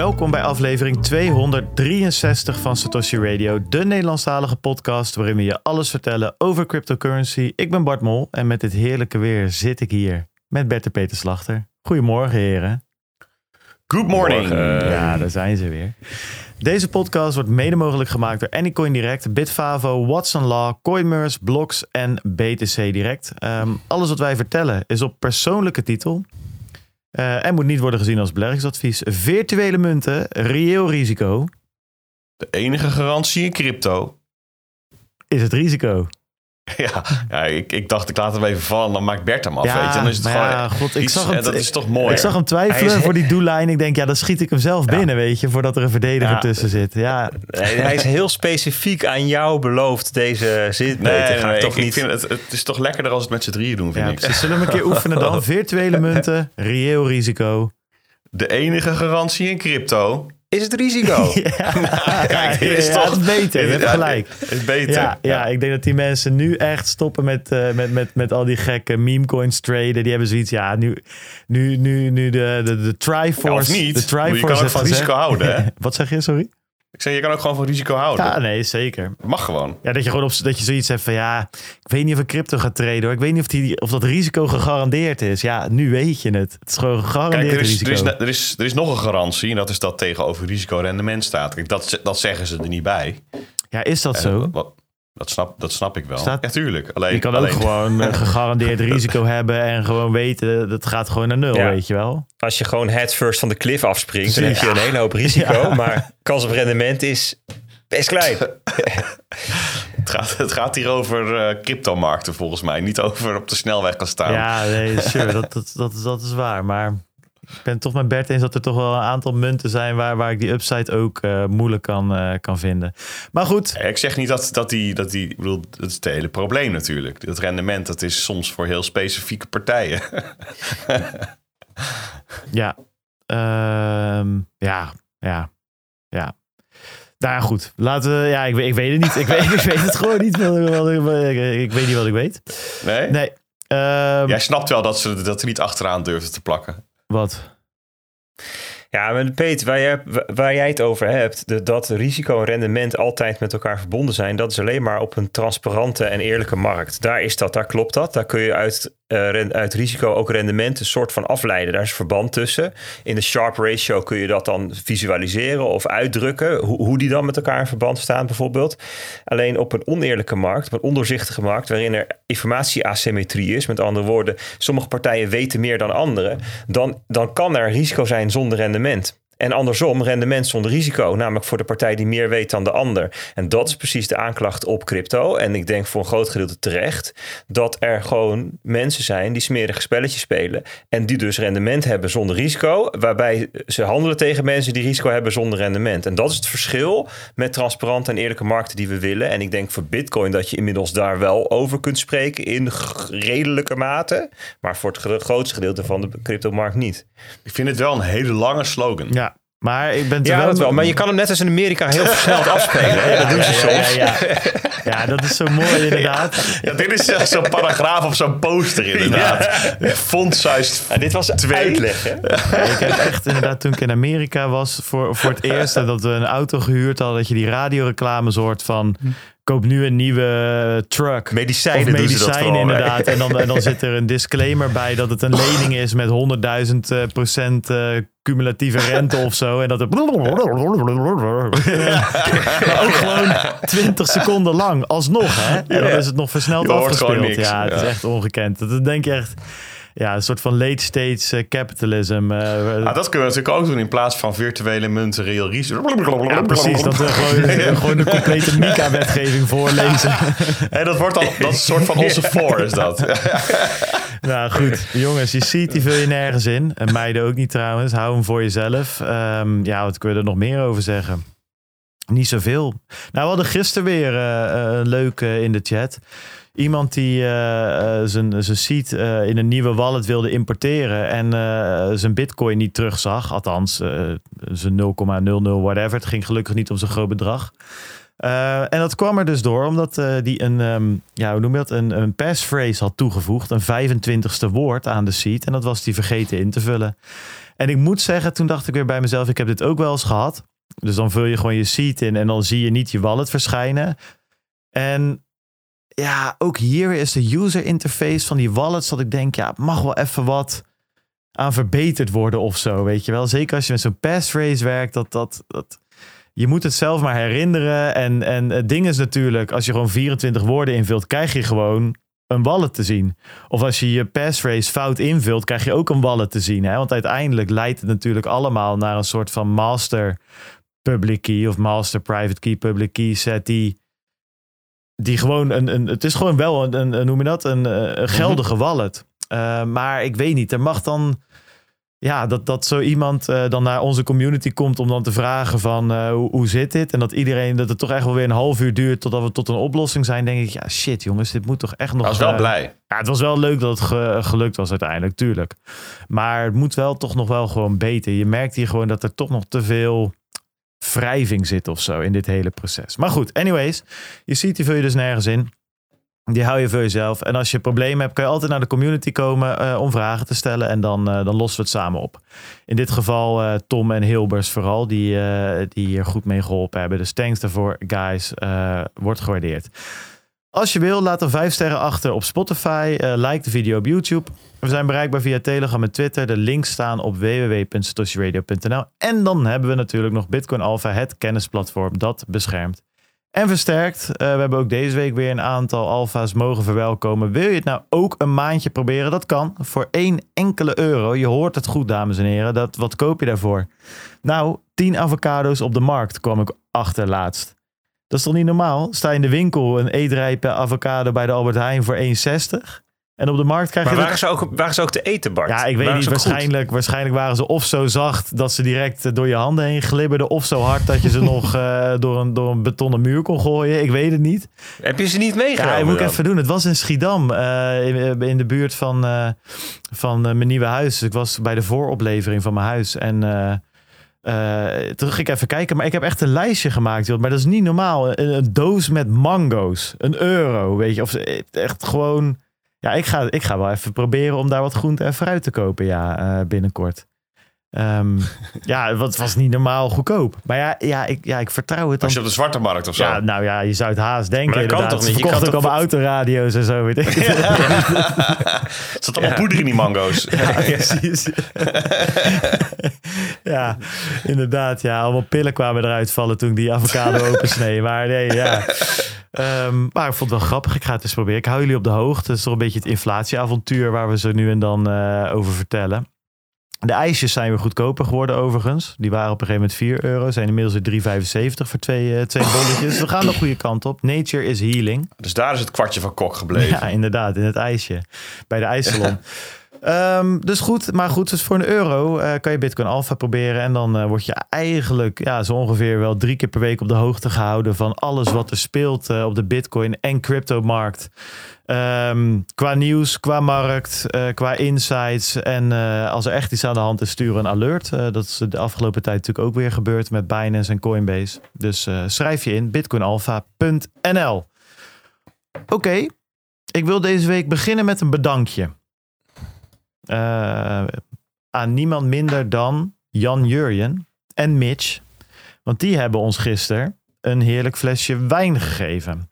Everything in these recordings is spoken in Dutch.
Welkom bij aflevering 263 van Satoshi Radio, de Nederlandstalige podcast waarin we je alles vertellen over cryptocurrency. Ik ben Bart Mol en met dit heerlijke weer zit ik hier met Bert de Peter Slachter. Goedemorgen heren. Good morning. Ja, daar zijn ze weer. Deze podcast wordt mede mogelijk gemaakt door Anycoin Direct, Bitfavo, Watson Law, Coinmerce, Blocks en BTC Direct. Ehm, alles wat wij vertellen is op persoonlijke titel eh, en moet niet worden gezien als beleggingsadvies. Virtuele munten, reëel risico. De enige garantie in crypto. Is het risico? Ja, ja ik, ik dacht ik laat hem even vallen, dan maakt Bert hem af. Ja, weet je? Dan is het gewoon ja, god, ik iets- zag hem- dat is toch mooi. Ik zag hem twijfelen is- voor die doellijn. Ik denk, ja, dan schiet ik hem zelf binnen, weet je, voordat er een verdediger Ja. tussen zit. Ja, Nee, hij is heel specifiek aan jou beloofd, deze zin. Nee, nee, Ga ik nee, toch ik, ik niet... vind het, het is toch lekkerder als het met z'n drieën doen, vind ja ik. precies. Zullen we hem een keer oefenen dan? Virtuele munten, reëel risico. De enige garantie in crypto. Is het risico? Kijk, dit is ja, toch... het is beter, je hebt Ja, gelijk. Is beter. Ja, ja, ik denk dat die mensen nu echt stoppen met, eh, met, met, met al die gekke meme coins traden. Die hebben zoiets, ja, nu, nu, nu, nu de, de, de Ja, Triforce. of niet. De Triforce je kan heeft van risico houden, hè? Wat zeg je, sorry? Ik zeg, je kan ook gewoon van risico houden. Ja, nee, zeker. Mag gewoon. Ja, dat je gewoon op, dat je zoiets hebt van ja, ik weet niet of ik crypto ga traden hoor. Ik weet niet of, die, of dat risico gegarandeerd is. Ja, nu weet je het. Het is gewoon gegarandeerd Kijk, er is, risico. er, is, er, is, er is nog een garantie. En dat is dat tegenover risico-rendement staat. Kijk, dat, dat zeggen ze er niet bij. ja, is dat En zo? wat- dat, snap, dat snap ik wel. Staat- ja, tuurlijk. Alleen, Je kan ook gewoon een gegarandeerd risico hebben en gewoon weten dat gaat gewoon naar nul, Ja. weet je wel. Als je gewoon head first van de cliff afspringt, dan heb je een hele hoop risico. Ja. Maar kans op rendement is best klein. Het gaat, het gaat hier over eh, cryptomarkten volgens mij. Niet over op de snelweg kan staan. Ja, nee, sure, dat, dat, dat, is- dat is waar. Maar ik ben het toch met Bert eens dat er toch wel een aantal munten zijn waar, waar ik die upside ook eh, moeilijk kan, eh, kan vinden. Maar goed, Ik zeg niet dat, dat die, dat die, ik bedoel, dat is het hele probleem natuurlijk. Dat rendement, dat is soms voor heel specifieke partijen. Ja. Ehm, ja, ja, ja. Nou ja, goed. Laten we, ja, ik, weet- ik weet het niet. Ik weet, ik weet het gewoon niet. Ik, ik weet niet wat ik weet. Nee? Nee. Ehm, Jij snapt wel dat ze dat er niet achteraan durfden te plakken. Wat? Ja, maar Peet, waar, jij- waar jij het over hebt, dat risico en rendement altijd met elkaar verbonden zijn, dat is alleen maar op een transparante en eerlijke markt. Daar is dat, daar klopt dat. Daar kun je uit, eh, uit risico ook rendement een soort van afleiden. Daar is verband tussen. In de Sharp Ratio kun je dat dan visualiseren of uitdrukken, hoe, hoe die dan met elkaar in verband staan bijvoorbeeld. Alleen op een oneerlijke markt, op een ondoorzichtige markt, waarin er informatieasymmetrie is, met andere woorden, sommige partijen weten meer dan anderen, dan, dan kan er risico zijn zonder rendement. En andersom, rendement zonder risico, namelijk voor de partij die meer weet dan de ander. En dat is precies de aanklacht op crypto. En ik denk voor een groot gedeelte terecht dat er gewoon mensen zijn die smerige spelletjes spelen. En die dus rendement hebben zonder risico, waarbij ze handelen tegen mensen die risico hebben zonder rendement. En dat is het verschil met transparante en eerlijke markten die we willen. En ik denk voor Bitcoin dat je inmiddels daar wel over kunt spreken in redelijke mate. Maar voor het gro- grootste gedeelte van de cryptomarkt niet. Ik vind het wel een hele lange slogan. Ja, maar ik ben het er Ja, dat wel. Maar je kan hem net als in Amerika heel versneld afspelen. Dat doen ze ja, soms. ja, ja. ja, dat is zo mooi inderdaad. Ja, dit is zo'n paragraaf op zo'n poster inderdaad. Font size Ja, dit was Twee. uitleg, hè? Ik heb echt inderdaad toen ik in Amerika was voor, voor het eerst en dat we een auto gehuurd hadden, dat je die radioreclame soort van koop nu een nieuwe truck. Medicijnen of medicijnen vooral, inderdaad. En dan, en dan zit er een disclaimer bij dat het een lening is met 100.000 eh, procent eh, cumulatieve rente of zo. En dat het... Maar ook gewoon 20 seconden lang, alsnog hè. En dan is het nog versneld afgespeeld. Ja, het is echt ongekend. Dat denk je echt... Ja, een soort van late stage eh, capitalism. eh, Ah, dat kunnen we natuurlijk ook doen in plaats van virtuele munten, real risico. Ja, precies. Dat we gewoon, gewoon de complete MICA-wetgeving voorlezen. Hé, dat wordt dan, dat is een soort van onze voor, is dat. nou goed, jongens, je ziet, die vul je nergens in. En meiden ook niet trouwens. Hou hem voor jezelf. Ehm, ja, wat kunnen we er nog meer over zeggen? Niet zoveel. Nou, we hadden gisteren weer eh, eh, een leuk eh, in de chat. Iemand die eh, eh, zijn, seed eh, in een nieuwe wallet wilde importeren en zijn bitcoin niet terugzag. Althans, zijn 0,00 whatever. Het ging gelukkig niet om zo'n groot bedrag. En dat kwam er dus door omdat die een, um, ja, hoe noem je dat, een, een passphrase had toegevoegd. Een 25ste woord aan de seat. En dat was die vergeten in te vullen. En ik moet zeggen, toen dacht ik weer bij mezelf, ik heb dit ook wel eens gehad. Dus dan vul je gewoon je seat in en dan zie je niet je wallet verschijnen. En ja, ook hier is de user interface van die wallets dat ik denk, ja, mag wel even wat aan verbeterd worden of zo, weet je wel. Zeker als je met zo'n passphrase werkt, dat, dat, dat, je moet het zelf maar herinneren. En, en het ding is natuurlijk, als je gewoon 24 woorden invult, krijg je gewoon een wallet te zien. Of als je je passphrase fout invult, krijg je ook een wallet te zien. Hè? Want uiteindelijk leidt het natuurlijk allemaal naar een soort van master public key of master private key public key set die die gewoon een, een het is gewoon wel een, een, noem je dat een, een mhm. geldige wallet. Uh, maar ik weet niet, er mag dan ja, dat, dat zo iemand uh, dan naar onze community komt om dan te vragen van uh, hoe, hoe, zit dit? En dat iedereen, dat het toch echt wel weer een half uur duurt totdat we tot een oplossing zijn. Denk ik, ja shit jongens, dit moet toch echt nog... Ik was wel blij. Ja, het was wel leuk dat het gelukt was uiteindelijk, tuurlijk. Maar het moet wel toch nog wel gewoon beter. Je merkt hier gewoon dat er toch nog te veel wrijving zit of zo in dit hele proces. Maar goed, anyways, je ziet die vul je dus nergens in. Die hou je voor jezelf. En als je problemen hebt, kan je altijd naar de community komen uh, om vragen te stellen. En dan, uh, dan lossen we het samen op. In dit geval uh, Tom en Hilbers vooral, die, die hier goed mee geholpen hebben. Dus thanks daarvoor, guys. wordt gewaardeerd. Als je wil, laat er vijf sterren achter op Spotify. like de video op YouTube. We zijn bereikbaar via Telegram en Twitter. De links staan op www.satoshiradio.nl. En dan hebben we natuurlijk nog Bitcoin Alpha, het kennisplatform dat beschermt en versterkt. Uh, we hebben ook deze week weer een aantal alfa's mogen verwelkomen. Wil je het nou ook een maandje proberen? Dat kan. Voor één enkele euro. Je hoort het goed, dames en heren. Dat, wat koop je daarvoor? Nou, 10 avocado's op de markt kwam ik achter laatst. Dat is toch niet normaal? Sta je in de winkel een eetrijpe avocado bij de Albert Heijn voor 1,60? En op de markt krijg je... Maar waren, ze ook, waren ze ook te eten, Bart? Ja, ik weet niet. Waarschijnlijk, waarschijnlijk waren ze of zo zacht dat ze direct eh, door je handen heen glibberden... of zo hard dat je ze nog uh, door, een, door een betonnen muur kon gooien. Ik weet het niet. Heb je ze niet meegenomen? Ja, moet ik even doen. Het was in Schiedam, uh, in, in, de buurt van, uh, van mijn nieuwe huis. Ik was bij de vooroplevering van mijn huis en... Toen ging ik even kijken, maar ik heb echt een lijstje gemaakt. Joh. Maar dat is niet normaal. Een, doos met mango's. Een euro, weet je. Of echt gewoon ja, ik ga, ik ga wel even proberen om daar wat groente en fruit te kopen, ja, uh, binnenkort. Um, ja, het was niet normaal goedkoop. Maar ja, ja, ik, ja, ik vertrouw het. Dan... Als je op de zwarte markt of zo? Ja, nou ja, je zou het haast denken. Maar dat kan toch niet? Je kan ook allemaal autoradio's en zo, weet ik. Ja. Zat allemaal poeder in die mango's. Ja, precies. ja, inderdaad. Ja, allemaal pillen kwamen eruit vallen toen die avocado opensnee. Maar nee, ja. Um, maar ik vond het wel grappig. Ik ga het eens proberen. Ik hou jullie op de hoogte. Het is toch een beetje het inflatieavontuur waar we ze nu en dan uh, over vertellen. De ijsjes zijn weer goedkoper geworden overigens. Die waren op een gegeven moment 4 euro. Zijn inmiddels weer 3,75 voor twee, uh, twee bolletjes. We gaan de goede kant op. Nature is healing. Dus daar is het kwartje van kok gebleven. Ja, inderdaad. In het ijsje. Bij de ijssalon. Um, dus goed, maar goed, dus voor een euro uh, kan je Bitcoin Alpha proberen. En dan uh, word je eigenlijk ja, zo ongeveer wel drie keer per week op de hoogte gehouden van alles wat er speelt uh, op de Bitcoin en crypto-markt. Um, qua nieuws, qua markt, qua insights. En als er echt iets aan de hand is, sturen een alert. dat is de afgelopen tijd natuurlijk ook weer gebeurd met Binance en Coinbase. Dus schrijf je in bitcoinalpha.nl. Oké, ik wil deze week beginnen met een bedankje. Uh, aan niemand minder dan Jan Jurjen en Mitch. Want die hebben ons gisteren een heerlijk flesje wijn gegeven.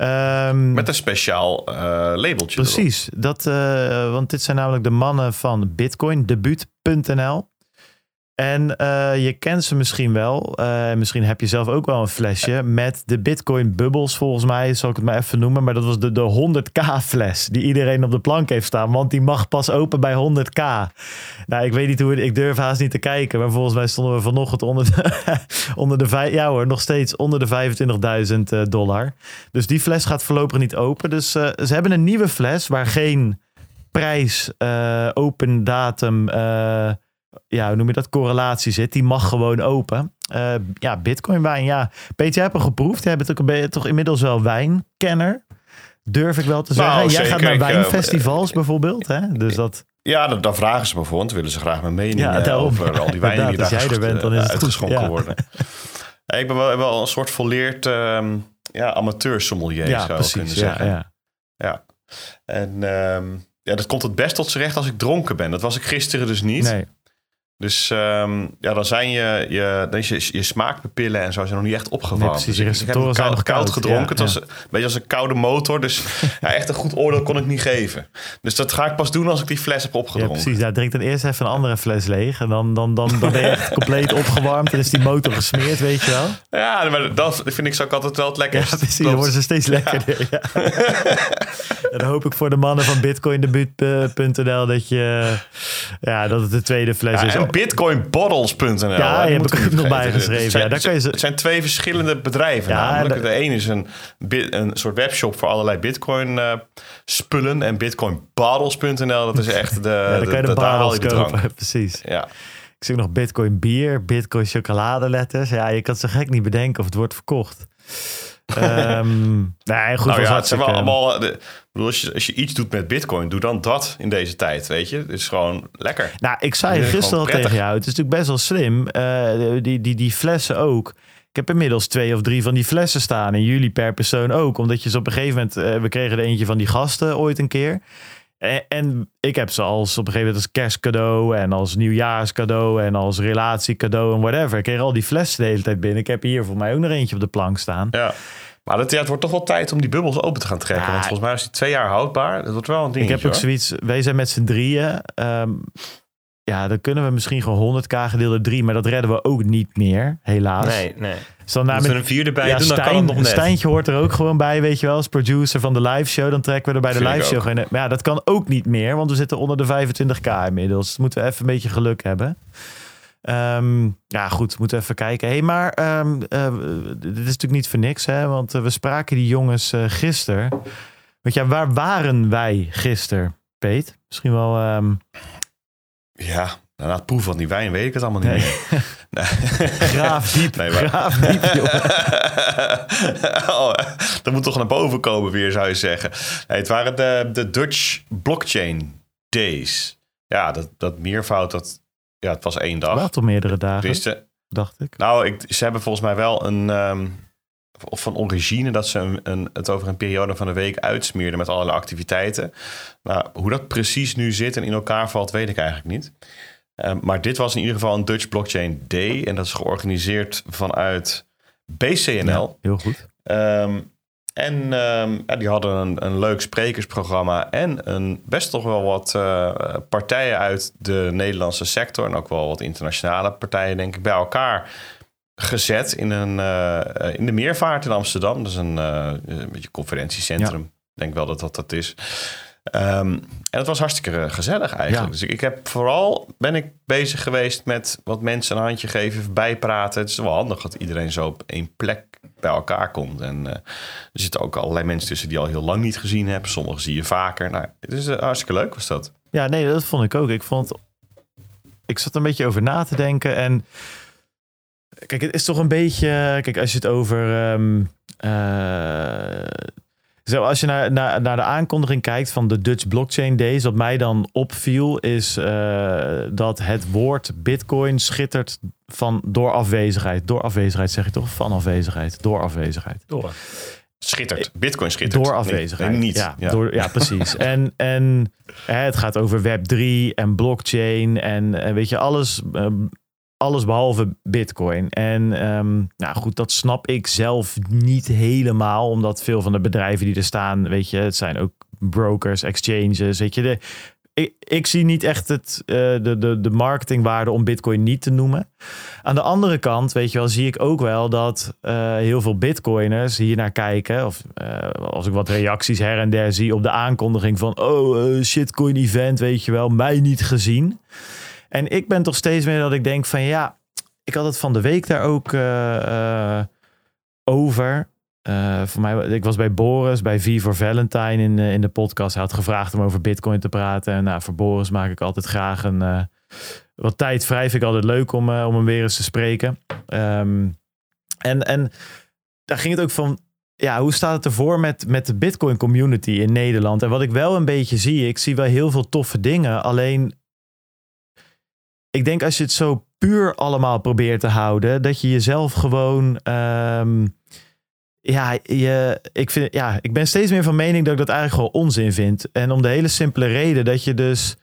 Um, Met een speciaal uh, labeltje. Precies. Dat, uh, want dit zijn namelijk de mannen van Bitcoin, debuut.nl. En uh, je kent ze misschien wel. Uh, misschien heb je zelf ook wel een flesje met de Bitcoin bubbels, volgens mij, zal ik het maar even noemen. Maar dat was de, de 100k fles die iedereen op de plank heeft staan. Want die mag pas open bij 100k. Nou, ik weet niet hoe ik durf haast niet te kijken. Maar volgens mij stonden we vanochtend onder de, onder de ja hoor, nog steeds onder de 25.000 eh, dollar. Dus die fles gaat voorlopig niet open. Dus ze hebben een nieuwe fles waar geen prijs, open datum ja, hoe noem je dat, correlatie zit. Die mag gewoon open. Uh, ja, Bitcoin wijn, ja. Peter, jij hebt hem geproefd. Jij bent ook een toch inmiddels wel wijnkenner. Durf ik wel te zeggen. Nou, jij gaat naar wijnfestivals uh, bijvoorbeeld. Hè? Dus dat... Ja, dan, dan, vragen ze me voor, want willen ze graag mijn mening ja, over al die wijnen die daar jij er bent, dan is het uitgeschonken worden. ik ben wel, wel een soort volleerd ehm, ja, amateur sommelier, Ja, zou ik precies. kunnen Ja, zeggen. ja. Ja. En ehm, ja, dat komt het best tot z'n recht als ik dronken ben. Dat was ik gisteren dus niet. Nee. Dus ehm, ja, dan zijn je, je, dan is je, je smaakpapillen en zo zijn nog niet echt opgewarmd. Nee, precies, dus die ik, ik heb koud, nog koud koud. gedronken. Ja, het was een beetje als een koude motor. Dus ja, echt een goed oordeel kon ik niet geven. Dus dat ga ik pas doen als ik die fles heb Ja, opgedronken. precies. Ja, drink dan eerst even een andere fles leeg. En dan, dan, dan, dan ben je echt compleet opgewarmd. En is die motor gesmeerd, weet je wel. Ja, maar dat vind ik zo ook altijd wel het Ja, lekkerst. precies. Dan worden ze steeds lekkerder. Ja. en dan hoop ik voor de mannen van bitcoindebuut.nl dat, je, ja, dat het de tweede fles Ja, is. bitcoinbottles.nl. Ja, heb ik niet nog bijgeschreven. Zijn, Ja, daar kan je ze- het zijn twee verschillende bedrijven. Ja, namelijk. De ene is een, een soort webshop voor allerlei bitcoin eh, spullen. En bitcoinbottles.nl, dat is echt de, ja, dan kan je de de kopen. Precies. Ja. Ik zie ook nog bitcoin bier, bitcoin chocoladeletters. Ja, je kan het zo gek niet bedenken of het wordt verkocht. Ehm nee, goed, nou ja, het zijn wel allemaal... eh, De, bedoel, als, je, als je iets doet met bitcoin, doe dan dat in deze tijd, weet je. Het is gewoon lekker. Nou, ik zei gisteren al tegen jou. Het is natuurlijk best wel slim. eh, die, die, die flessen ook. Ik heb inmiddels twee of drie van die flessen staan. En jullie per persoon ook. Omdat je ze op een gegeven moment... eh, we kregen er eentje van die gasten ooit een keer. En, en ik heb ze als op een gegeven moment als kerstcadeau... en als nieuwjaarscadeau en als relatiecadeau en whatever. Ik kreeg al die flessen de hele tijd binnen. Ik heb hier voor mij ook nog eentje op de plank staan. Ja. Maar het, ja, het wordt toch wel tijd om die bubbels open te gaan trekken. Ja. Want volgens mij is die twee jaar houdbaar. Dat wordt wel een ding. Ik heb ook zoiets, wij zijn met z'n drieën. ehm, ja, dan kunnen we misschien gewoon 100k gedeelde drie, maar dat redden we ook niet meer, helaas. Nee, nee. Dus dan Als met- een vierde bij ja, doen, dan kan het nog net. Stijntje hoort er ook gewoon bij, weet je wel, als producer van de live show. Dan trekken we er bij de live show. Maar ja, dat kan ook niet meer, want we zitten onder de 25k inmiddels. Dus moeten we even een beetje geluk hebben. Ehm, ja, goed, moeten we even kijken. hey, maar ehm, eh, dit is natuurlijk niet voor niks, hè? Want eh, we spraken die jongens eh gisteren. Want ja, waar waren wij gisteren, Peet? Misschien wel. ehm, Ja, nou, na het proeven van die wijn weet ik het allemaal niet Nee. meer. Nee. graaf diep, Nee, maar- graaf diep, oh, dat moet toch naar boven komen weer, zou je zeggen. Nee, het waren de, de Dutch Blockchain Days. Ja, dat, dat meervoud, dat, ja, het was één dag. Wel toch meerdere dagen, Wisten, dacht ik. nou, ik, ze hebben volgens mij wel een... ehm, of van origine dat ze een, een, het over een periode van een week uitsmeerden met allerlei activiteiten. Nou, hoe dat precies nu zit en in elkaar valt, weet ik eigenlijk niet. Ehm, maar dit was in ieder geval een Dutch Blockchain Day. En dat is georganiseerd vanuit BCNL. Ja, heel goed. Ehm, en ehm, ja, die hadden een, een leuk sprekersprogramma en een, best toch wel wat eh, partijen uit de Nederlandse sector en ook wel wat internationale partijen, denk ik, bij elkaar gezet in, een, eh, in de Meervaart in Amsterdam. Dat is een, eh, een beetje conferentiecentrum. Ik denk wel dat dat dat is. Ehm, en het was hartstikke gezellig eigenlijk. Ja. Dus ik, ik heb vooral ben ik bezig geweest met wat mensen een handje geven, even bijpraten. Het is wel handig dat iedereen zo op één plek bij elkaar komt. En eh, er zitten ook allerlei mensen tussen die al heel lang niet gezien hebt. Sommigen zie je vaker. Nou, het is eh, hartstikke leuk was dat. Ja, nee, dat vond ik ook. Ik vond. Ik zat een beetje over na te denken. En. Kijk, het is toch een beetje. Kijk, als je het over. ehm, eh, zo, als je naar, naar, naar de aankondiging kijkt van de Dutch Blockchain Days, wat mij dan opviel, is eh, dat het woord Bitcoin schittert van door afwezigheid. Door afwezigheid zeg je toch? Van afwezigheid. Door afwezigheid. Door. Schittert. Bitcoin schittert. Door afwezigheid. nee, niet. Ja, Ja. Door, ja precies. en en hè, het gaat over Web3 en blockchain en, en weet je, alles, eh, alles behalve Bitcoin. En ehm, nou goed, dat snap ik zelf niet helemaal, omdat veel van de bedrijven die er staan, weet je, het zijn ook brokers, exchanges, weet je, de, ik, zie niet echt het, eh, de, de, de marketingwaarde om Bitcoin niet te noemen. Aan de andere kant, weet je wel, zie ik ook wel dat eh, heel veel Bitcoiners hier naar kijken. Of eh, als ik wat reacties her en der zie op de aankondiging van: oh, eh, shitcoin event, weet je wel, mij niet gezien. En ik ben toch steeds meer dat ik denk van ja, ik had het van de week daar ook eh, eh, over. Eh, voor mij, ik was bij Boris, bij V voor Valentine in, in de podcast. Hij had gevraagd om over Bitcoin te praten. En nou, voor Boris maak ik altijd graag een wat tijd vrij. Vind ik altijd leuk om, om hem weer eens te spreken. Ehm, en, en daar ging het ook van. Ja, hoe staat het ervoor met, met de Bitcoin community in Nederland? En wat ik wel een beetje zie, ik zie wel heel veel toffe dingen. Alleen, ik denk als je het zo puur allemaal probeert te houden. Dat je jezelf gewoon. ehm, ja, je, ik, vind, ja, ik ben steeds meer van mening dat ik dat eigenlijk gewoon onzin vind. En om de hele simpele reden dat je dus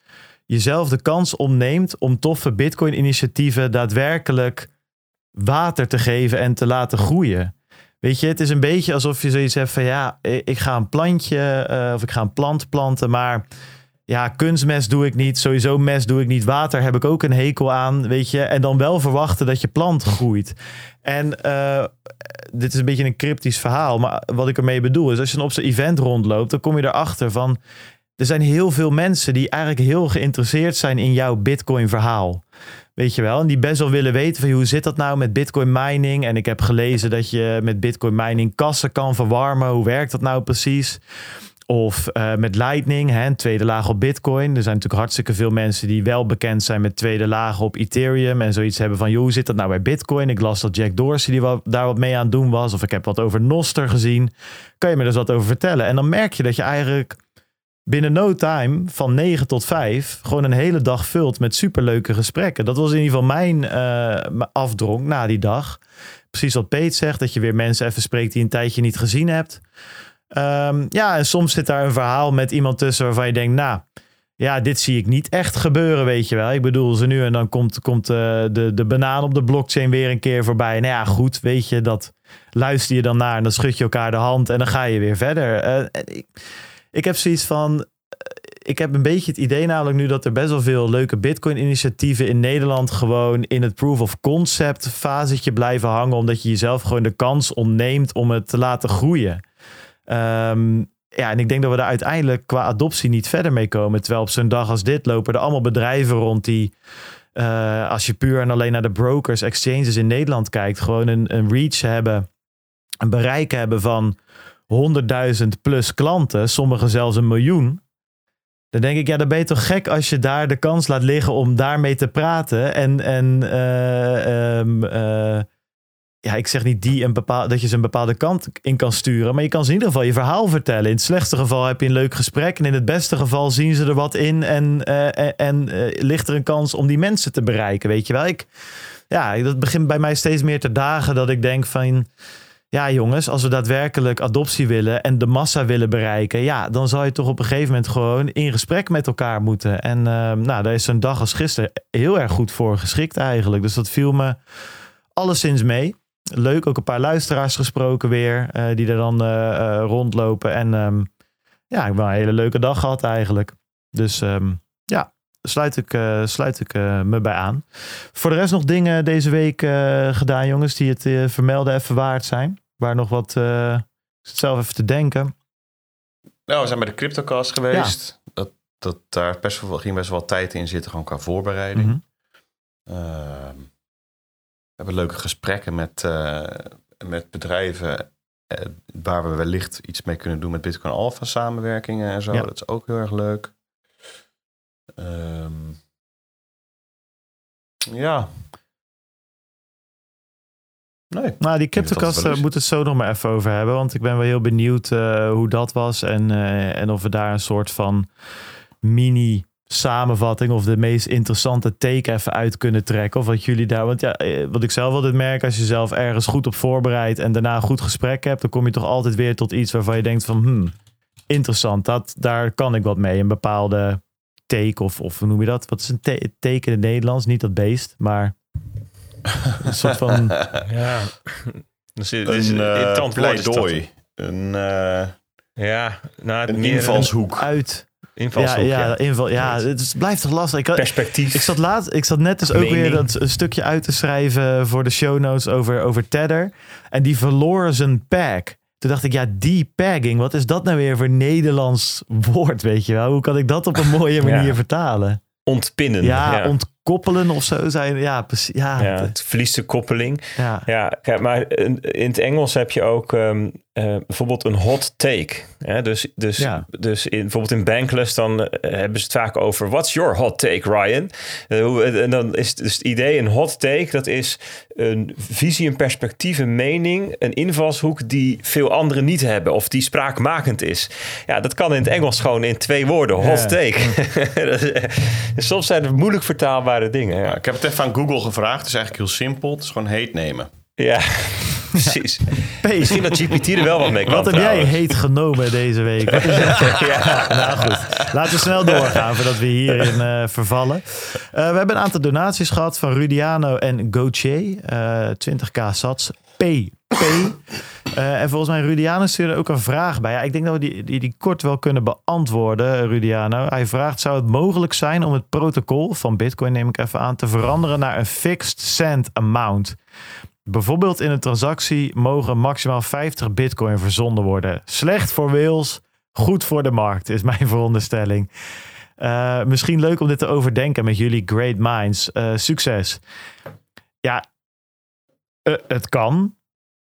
jezelf de kans ontneemt om toffe Bitcoin-initiatieven daadwerkelijk water te geven en te laten groeien. Weet je, het is een beetje alsof je zoiets hebt van ja, ik ga een plantje eh, of ik ga een plant planten, maar ja, kunstmest doe ik niet, sowieso mest doe ik niet, water heb ik ook een hekel aan, weet je, en dan wel verwachten dat je plant groeit. En eh, dit is een beetje een cryptisch verhaal, maar wat ik ermee bedoel is, als je op zo'n event rondloopt, dan kom je erachter van, er zijn heel veel mensen die eigenlijk heel geïnteresseerd zijn in jouw Bitcoin verhaal. Weet je wel? En die best wel willen weten van hoe zit dat nou met Bitcoin mining. En ik heb gelezen dat je met Bitcoin mining kassen kan verwarmen. Hoe werkt dat nou precies? Of eh, met Lightning, hè, een tweede laag op Bitcoin. Er zijn natuurlijk hartstikke veel mensen die wel bekend zijn met tweede lagen op Ethereum. En zoiets hebben van, joh, hoe zit dat nou bij Bitcoin? Ik las dat Jack Dorsey die wat, daar wat mee aan het doen was. Of ik heb wat over Noster gezien. Kan je me dus wat over vertellen? En dan merk je dat je eigenlijk binnen no time van 9 tot 5 gewoon een hele dag vult met superleuke gesprekken. Dat was in ieder geval mijn uh, afdronk na die dag. Precies wat Peet zegt, dat je weer mensen even spreekt die een tijdje niet gezien hebt. Um, ja, en soms zit daar een verhaal met iemand tussen waarvan je denkt, nou, ja, dit zie ik niet echt gebeuren, weet je wel. Ik bedoel, ze nu en dan komt, komt uh, de, de banaan op de blockchain weer een keer voorbij. Nou ja, goed, weet je, dat luister je dan naar en dan schud je elkaar de hand en dan ga je weer verder. Uh, ik, ik heb zoiets van. Ik heb een beetje het idee namelijk nu dat er best wel veel leuke Bitcoin-initiatieven in Nederland gewoon in het proof of concept fasetje blijven hangen, omdat je jezelf gewoon de kans ontneemt om het te laten groeien. Um, ja, en ik denk dat we daar uiteindelijk qua adoptie niet verder mee komen. Terwijl op zo'n dag als dit lopen er allemaal bedrijven rond die, uh, als je puur en alleen naar de brokers, exchanges in Nederland kijkt, gewoon een, een reach hebben, een bereik hebben van 100.000 plus klanten, sommigen zelfs een miljoen. Dan denk ik, ja, dan ben je toch gek als je daar de kans laat liggen om daarmee te praten. En, en uh, um, uh, ja, ik zeg niet die een bepaal, dat je ze een bepaalde kant in kan sturen. Maar je kan ze in ieder geval je verhaal vertellen. In het slechtste geval heb je een leuk gesprek. En in het beste geval zien ze er wat in. En, en, en ligt er een kans om die mensen te bereiken. Weet je wel, ik, ja, dat begint bij mij steeds meer te dagen dat ik denk van ja, jongens, als we daadwerkelijk adoptie willen en de massa willen bereiken, ja, dan zal je toch op een gegeven moment gewoon in gesprek met elkaar moeten. En uh, nou, daar is zo'n dag als gisteren heel erg goed voor geschikt eigenlijk. Dus dat viel me alleszins mee. Leuk, ook een paar luisteraars gesproken weer, uh, die er dan uh, rondlopen. En um, ja, ik heb een hele leuke dag gehad eigenlijk. Dus um, ja, sluit ik, sluit ik me bij aan. Voor de rest nog dingen deze week gedaan, jongens, die het vermelden even waard zijn. Waar nog wat, ik zit zelf even te denken. Nou, we zijn bij de CryptoCast geweest. Ja. Dat, dat, daar best wel, ging best wel tijd in zitten, gewoon qua voorbereiding. Mm -hmm. We hebben leuke gesprekken met, uh, met bedrijven uh, waar we wellicht iets mee kunnen doen met Bitcoin Alpha samenwerkingen en zo. Ja. Dat is ook heel erg leuk. Um, ja. Nee. Nou, die cryptocast uh, moet het zo nog maar even over hebben. Want ik ben wel heel benieuwd hoe dat was. En, en of we daar een soort van mini samenvatting of de meest interessante take even uit kunnen trekken. Of wat jullie daar. Want ja, wat ik zelf altijd merk, als je zelf ergens goed op voorbereidt en daarna een goed gesprek hebt, dan kom je toch altijd weer tot iets waarvan je denkt van hmm, interessant. Dat, daar kan ik wat mee. Een bepaalde take of, of hoe noem je dat? Wat is een te teken in het Nederlands? Niet dat beest, maar een soort van... ja. Dus het is een uh, pleidooi. Een, uh, ja, nou, een invalshoek. Uit. Invalshoek, ja, ja, ja. Inval, ja het is, blijft toch lastig. Ik, Perspectief. Ik zat, laat, ik zat net dus ook Mening. weer dat een stukje uit te schrijven voor de show notes over, over Tether. En die verloor zijn pack. Toen dacht ik, ja, depagging, wat is dat nou weer voor Nederlands woord, weet je wel? Hoe kan ik dat op een mooie manier ja. vertalen? Ontpinnen. Ja, ja. Ontkoppelen of zo zijn. Ja, precies. Ja, ja het verliest de koppeling. Ja, ja kijk, maar in het Engels heb je ook um, uh, bijvoorbeeld een hot take. Ja, dus dus, ja. dus in, bijvoorbeeld in Bankless dan uh, hebben ze het vaak over... What's your hot take, Ryan? Uh, en dan is dus het idee, een hot take... dat is een visie, een perspectief, een mening... een invalshoek die veel anderen niet hebben... of die spraakmakend is. Ja, dat kan in het Engels gewoon in twee woorden. Hot take. Soms zijn het moeilijk vertaalbare dingen. Ja, Ja, ik heb het even aan Google gevraagd. Het is eigenlijk heel simpel. Het is gewoon heet nemen. ja. precies. Misschien dat GPT er wel wat mee kan. wat heb jij heet genomen deze week? Ja. Nou goed, laten we snel doorgaan voordat we hierin eh, vervallen. Eh, we hebben een aantal donaties gehad van Rudiano en Gauthier. Eh 20k sats. P. Eh, en volgens mij Rudiano stuurde ook een vraag bij. Ja, ik denk dat we die, die, die kort wel kunnen beantwoorden, Rudiano. Hij vraagt, zou het mogelijk zijn om het protocol van Bitcoin, neem ik even aan, te veranderen naar een fixed cent amount? Bijvoorbeeld in een transactie mogen maximaal 50 bitcoin verzonden worden. Slecht voor Wales, goed voor de markt, is mijn veronderstelling. Eh, misschien leuk om dit te overdenken met jullie great minds. Eh, succes. Ja, eh, het kan.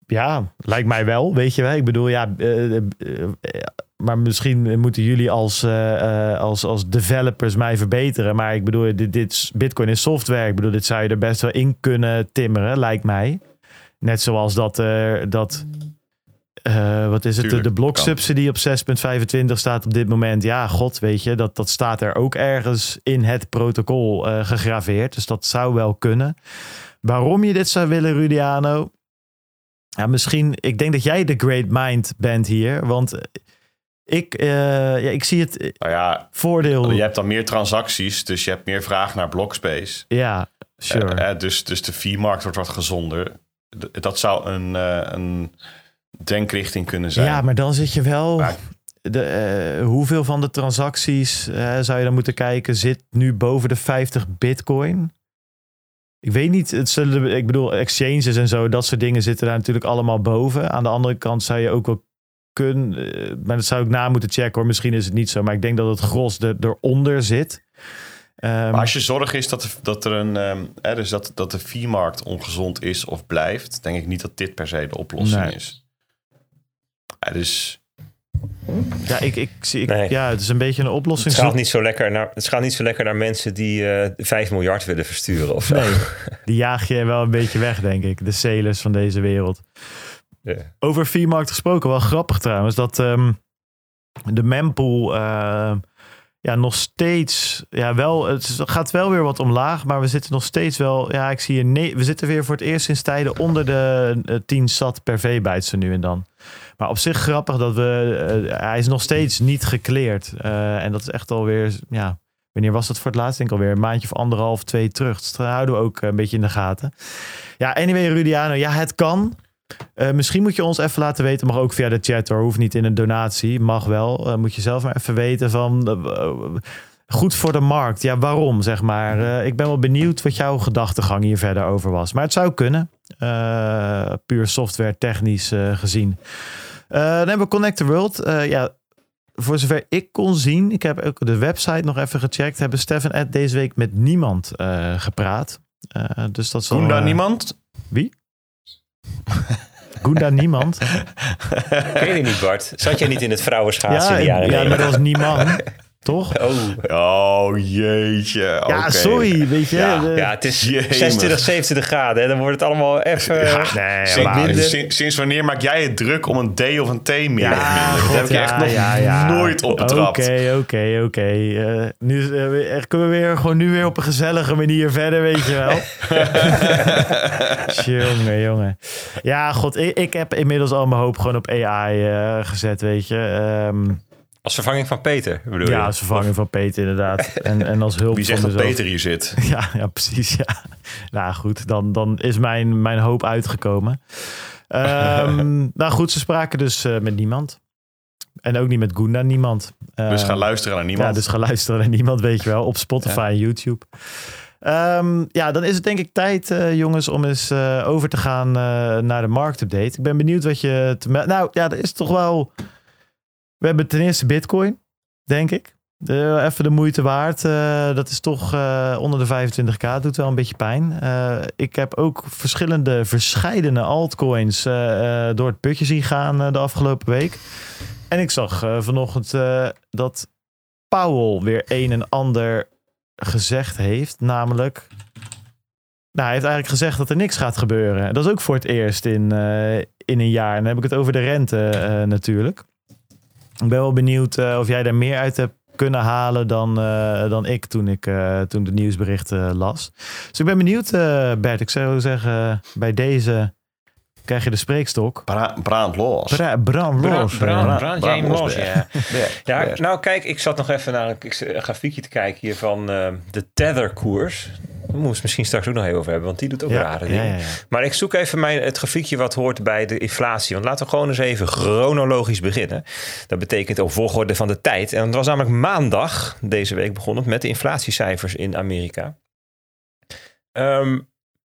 Ja, lijkt mij wel, weet je wel. Ik bedoel, ja, eh, eh, maar misschien moeten jullie als, als, als developers mij verbeteren. Maar ik bedoel, dit, dit is- Bitcoin is software. Ik bedoel, dit zou je er best wel in kunnen timmeren, lijkt mij. Net zoals dat, dat wat is het, de, Tuurlijk, de bloksubsidie op 6.25 staat op dit moment. Ja, god, weet je, dat, dat staat er ook ergens in het protocol gegraveerd. Dus dat zou wel kunnen. Waarom je dit zou willen, Rudiano? Ja, misschien, ik denk dat jij de great mind bent hier. Want ik, eh, ja, ik zie het eh, Nou ja, voordeel. je hebt dan meer transacties. Dus je hebt meer vraag naar blockspace. Ja, sure. Eh, dus, dus de fee-markt wordt wat gezonder. D- Dat zou een, een denkrichting kunnen zijn. Ja, maar dan zit je wel. Maar- De, hoeveel van de transacties zou je dan moeten kijken? Zit nu boven de 50 bitcoin? Ik weet niet. Het zullen, ik bedoel, exchanges en zo, dat soort dingen zitten daar natuurlijk allemaal boven. Aan de andere kant zou je ook wel kunnen. eh, maar dat zou ik na moeten checken hoor. Misschien is het niet zo. Maar ik denk dat het gros er, eronder zit. Ehm, Maar als je zorg is dat, er- dat er een, ehm, dus dat, dat de fee-markt ongezond is of blijft, denk ik niet dat dit per se de oplossing Nee. is. Ja, dus ja, ik, ik zie. ik- Nee. Ja, het is een beetje een oplossing. Het gaat, niet zo lekker naar, het gaat niet zo lekker naar mensen die eh 5 miljard willen versturen of zo. Nee, die jaag je wel een beetje weg, denk ik. De celers van deze wereld. Over V-markt gesproken, wel grappig trouwens, dat ehm, de mempool eh, ja, nog steeds, ja, wel, het gaat wel weer wat omlaag, maar we zitten nog steeds wel, ja, ik zie hier, nee, we zitten weer voor het eerst sinds tijden onder de eh, 10 sat per zo nu en dan. Maar op zich grappig dat we, eh, hij is nog steeds niet gekleerd. Eh, en dat is echt alweer, ja, wanneer was dat voor het laatst? Denk alweer een maandje of anderhalf, twee terug. Dus dat houden we ook een beetje in de gaten. Ja, anyway, Rudiano, ja, het kan. Eh, misschien moet je ons even laten weten, mag ook via de chat hoor, hoeft niet in een donatie, mag wel. Moet je zelf maar even weten van, goed voor de markt. Ja, waarom zeg maar? Eh, ik ben wel benieuwd wat jouw gedachtegang hier verder over was. Maar het zou kunnen, eh, puur software technisch eh, gezien. Dan hebben we Connect the World. Ja, voor zover ik kon zien, ik heb ook de website nog even gecheckt, hebben Stefan Ed deze week met niemand gepraat. Dus dat zal, eh, niemand? Wie? Gunda niemand. Ken je niet, Bart? Zat jij niet in het vrouwenschaatsen in de jaren ja, maar 90? dat was niemand. Toch? Oh, Oh jeetje. Ja, sorry, weet je. Ja, de- ja, het is Jemig. 26, 27 graden. Hè? Dan wordt het allemaal even... nee, Sinds, sinds, sinds wanneer maak jij het druk om een D of een T meer? Ja? God, dat heb ik ja, echt nog ja, ja. nooit opgetrapt. Oké, oké, oké. Eh, Nu eh, kunnen we weer gewoon nu weer op een gezellige manier verder, weet je wel. jongen, jongen. Ja, god, ik, ik heb inmiddels al mijn hoop gewoon op AI eh, gezet, weet je. Ehm, Als vervanging van Peter, bedoel ja, je? als vervanging van Peter inderdaad. En, en als hulp Wie zegt dat mezelf. Peter hier zit? Ja, ja, precies. Ja. Nou goed, dan, dan is mijn, mijn hoop uitgekomen. Ehm, nou goed, ze spraken dus eh, met niemand. En ook niet met Gunda, niemand. Dus Ehm, ga luisteren naar niemand. Ja, dus ga luisteren naar niemand, weet je wel. Op Spotify en YouTube. Ehm, ja, dan is het denk ik tijd, eh, jongens, om eens eh, over te gaan naar de marktupdate. Ik ben benieuwd wat je... Te nou ja, er is toch wel... We hebben ten eerste Bitcoin, denk ik. De, even de moeite waard. Eh, dat is toch eh, onder de 25k. Doet wel een beetje pijn. Eh, ik heb ook verschillende, verscheidene altcoins door het putje zien gaan de afgelopen week. En ik zag vanochtend dat Powell weer een en ander gezegd heeft. Namelijk, nou, hij heeft eigenlijk gezegd dat er niks gaat gebeuren. Dat is ook voor het eerst in, in een jaar. En dan heb ik het over de rente natuurlijk. Ik ben wel benieuwd eh, of jij daar meer uit hebt kunnen halen dan, eh, dan ik toen ik uh, toen de nieuwsberichten las. Dus ik ben benieuwd, uh, Bert. Ik zou zeggen, bij deze krijg je de spreekstok. Bra brand los. Bra brand los. Brand, brand, brand, los, ja. ja. Nou, kijk, ik zat nog even naar een grafiekje te kijken hier van de tetherkoers. Daar moest misschien straks ook nog even over hebben, want die doet ook ja, rare dingen. Ja, ja, maar ik zoek even mijn, het grafiekje wat hoort bij de inflatie. Want laten we gewoon eens even chronologisch beginnen. Dat betekent op volgorde van de tijd. En het was namelijk maandag deze week begonnen met de inflatiecijfers in Amerika. Um,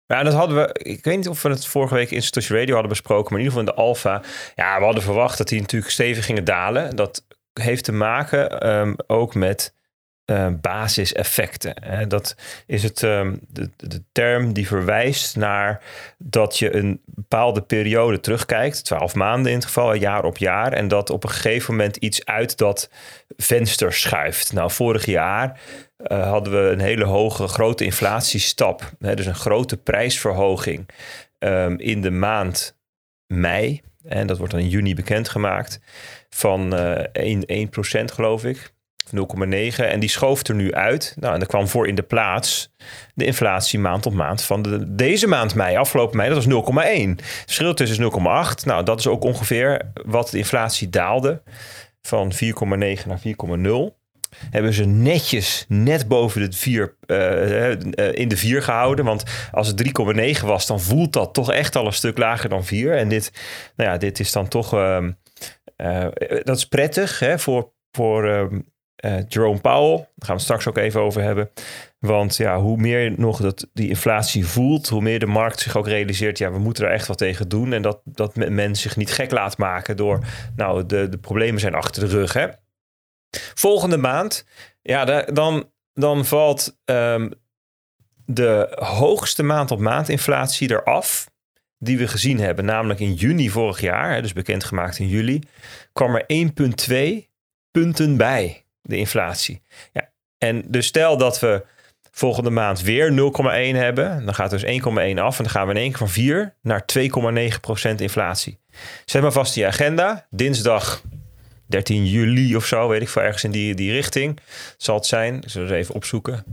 ja, dat hadden we. Ik weet niet of we het vorige week in Satoshi Radio hadden besproken, maar in ieder geval in de Alpha. Ja, we hadden verwacht dat die natuurlijk stevig gingen dalen. Dat heeft te maken um, ook met uh, basiseffecten. Dat is het, ehm, de, term die verwijst naar dat je een bepaalde periode terugkijkt, twaalf maanden in het geval, jaar op jaar, en dat op een gegeven moment iets uit dat venster schuift. Nou, vorig jaar uh, hadden we een hele hoge, grote inflatiestap, hè, dus een grote prijsverhoging um, in de maand mei. En dat wordt dan in juni bekendgemaakt van uh, 1, 1% geloof ik. 0,9. En die schoof er nu uit. Nou, en er kwam voor in de plaats de inflatie maand op maand van de, deze maand mei, afgelopen mei, dat was 0,1. Het verschil tussen is 0,8. Nou, dat is ook ongeveer wat de inflatie daalde. Van 4,9 naar 4,0 hebben ze netjes net boven de 4 uh, uh, in de 4 gehouden. Want als het 3,9 was, dan voelt dat toch echt al een stuk lager dan 4. En dit, nou ja, dit is dan toch. Uh, dat is prettig hè, voor, voor ehm, uh, Jerome Powell, daar gaan we straks ook even over hebben. Want ja, hoe meer nog dat die inflatie voelt, hoe meer de markt zich ook realiseert, ja, we moeten er echt wat tegen doen. En dat, dat men zich niet gek laat maken door, nou, de, de problemen zijn achter de rug. Hè? Volgende maand, ja, dan, dan valt um, de hoogste maand op maand inflatie eraf die we gezien hebben. Namelijk in juni vorig jaar, dus bekendgemaakt in juli, kwam er 1,2 punten bij de inflatie. Ja. En dus stel dat we volgende maand weer 0,1 hebben, dan gaat dus 1,1 af en dan gaan we in één keer van 4 naar 2,9% inflatie. Zet maar vast die agenda. Dinsdag 13 juli of zo, weet ik veel, ergens in die, die richting zal het zijn. Ik zal even opzoeken.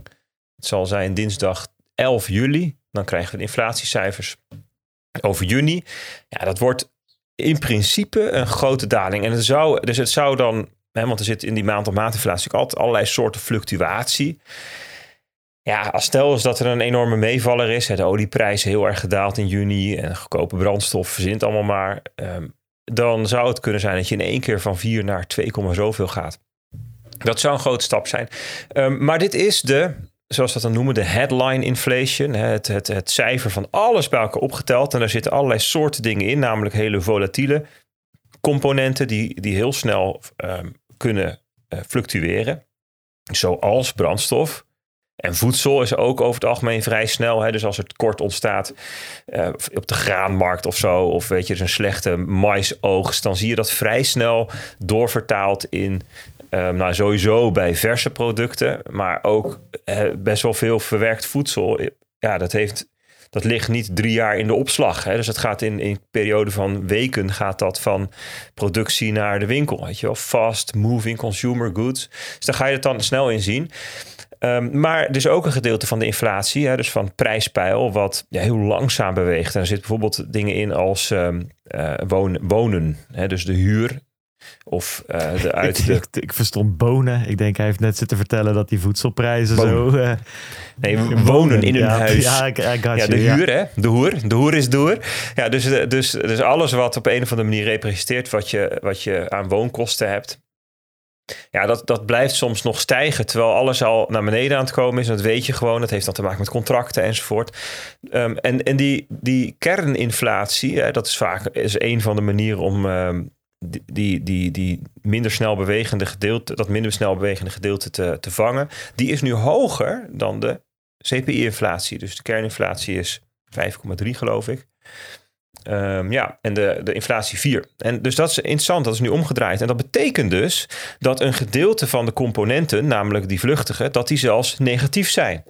Het zal zijn dinsdag 11 juli. Dan krijgen we de inflatiecijfers over juni. Ja, dat wordt in principe een grote daling. En het zou, dus het zou dan want er zit in die maand op maand inflatie altijd allerlei soorten fluctuatie. Ja, als stel is dat er een enorme meevaller is. De olieprijs heel erg gedaald in juni. En goedkope brandstof verzint allemaal maar. Ehm, dan zou het kunnen zijn dat je in één keer van 4 naar 2, zoveel gaat. Dat zou een grote stap zijn. Um, maar dit is de, zoals we dat dan noemen, de headline inflation. Het, het, het cijfer van alles bij elkaar opgeteld. En daar zitten allerlei soorten dingen in, namelijk hele volatiele componenten die, die heel snel um, kunnen uh, fluctueren. Zoals brandstof. En voedsel is ook over het algemeen vrij snel. Hè? Dus als het kort ontstaat uh, op de graanmarkt of zo, of weet je, er is een slechte maisoogst, dan zie je dat vrij snel doorvertaald in, um, nou sowieso bij verse producten, maar ook best wel veel verwerkt voedsel. Ja, dat heeft dat ligt niet drie jaar in de opslag. Hè? Dus het gaat in, in periode van weken gaat dat van productie naar de winkel. Weet je wel? Fast moving consumer goods. Dus daar ga je het dan snel in zien. Um, maar er is ook een gedeelte van de inflatie, hè, dus van prijspeil, wat heel langzaam beweegt. En er zitten bijvoorbeeld dingen in als um, uh, wonen, wonen hè, dus de huur of uh, de uit ik, ik, verstond bonen. Ik denk hij heeft net zitten vertellen dat die voedselprijzen zo... Uh, nee, wonen in een huis. Ja, ik, ja de huur hè. De hoer. De hoer is door. Ja, dus, eh, dus, dus alles wat op een of andere manier representeert wat je, wat je aan woonkosten hebt. Ja, dat, dat blijft soms nog stijgen. Terwijl alles al naar beneden aan het komen is. En dat weet je gewoon. Dat heeft dan te maken met contracten enzovoort. Um, en en die, die kerninflatie, hè, dat is vaak is een van de manieren om... Um, die, die, die minder snel bewegende gedeelte, dat minder snel bewegende gedeelte te, te vangen, die is nu hoger dan de CPI-inflatie. Dus de kerninflatie is 5,3 geloof ik. Um, ja, en de, de inflatie 4. En dus dat is interessant, dat is nu omgedraaid. En dat betekent dus dat een gedeelte van de componenten, namelijk die vluchtige, dat die zelfs negatief zijn.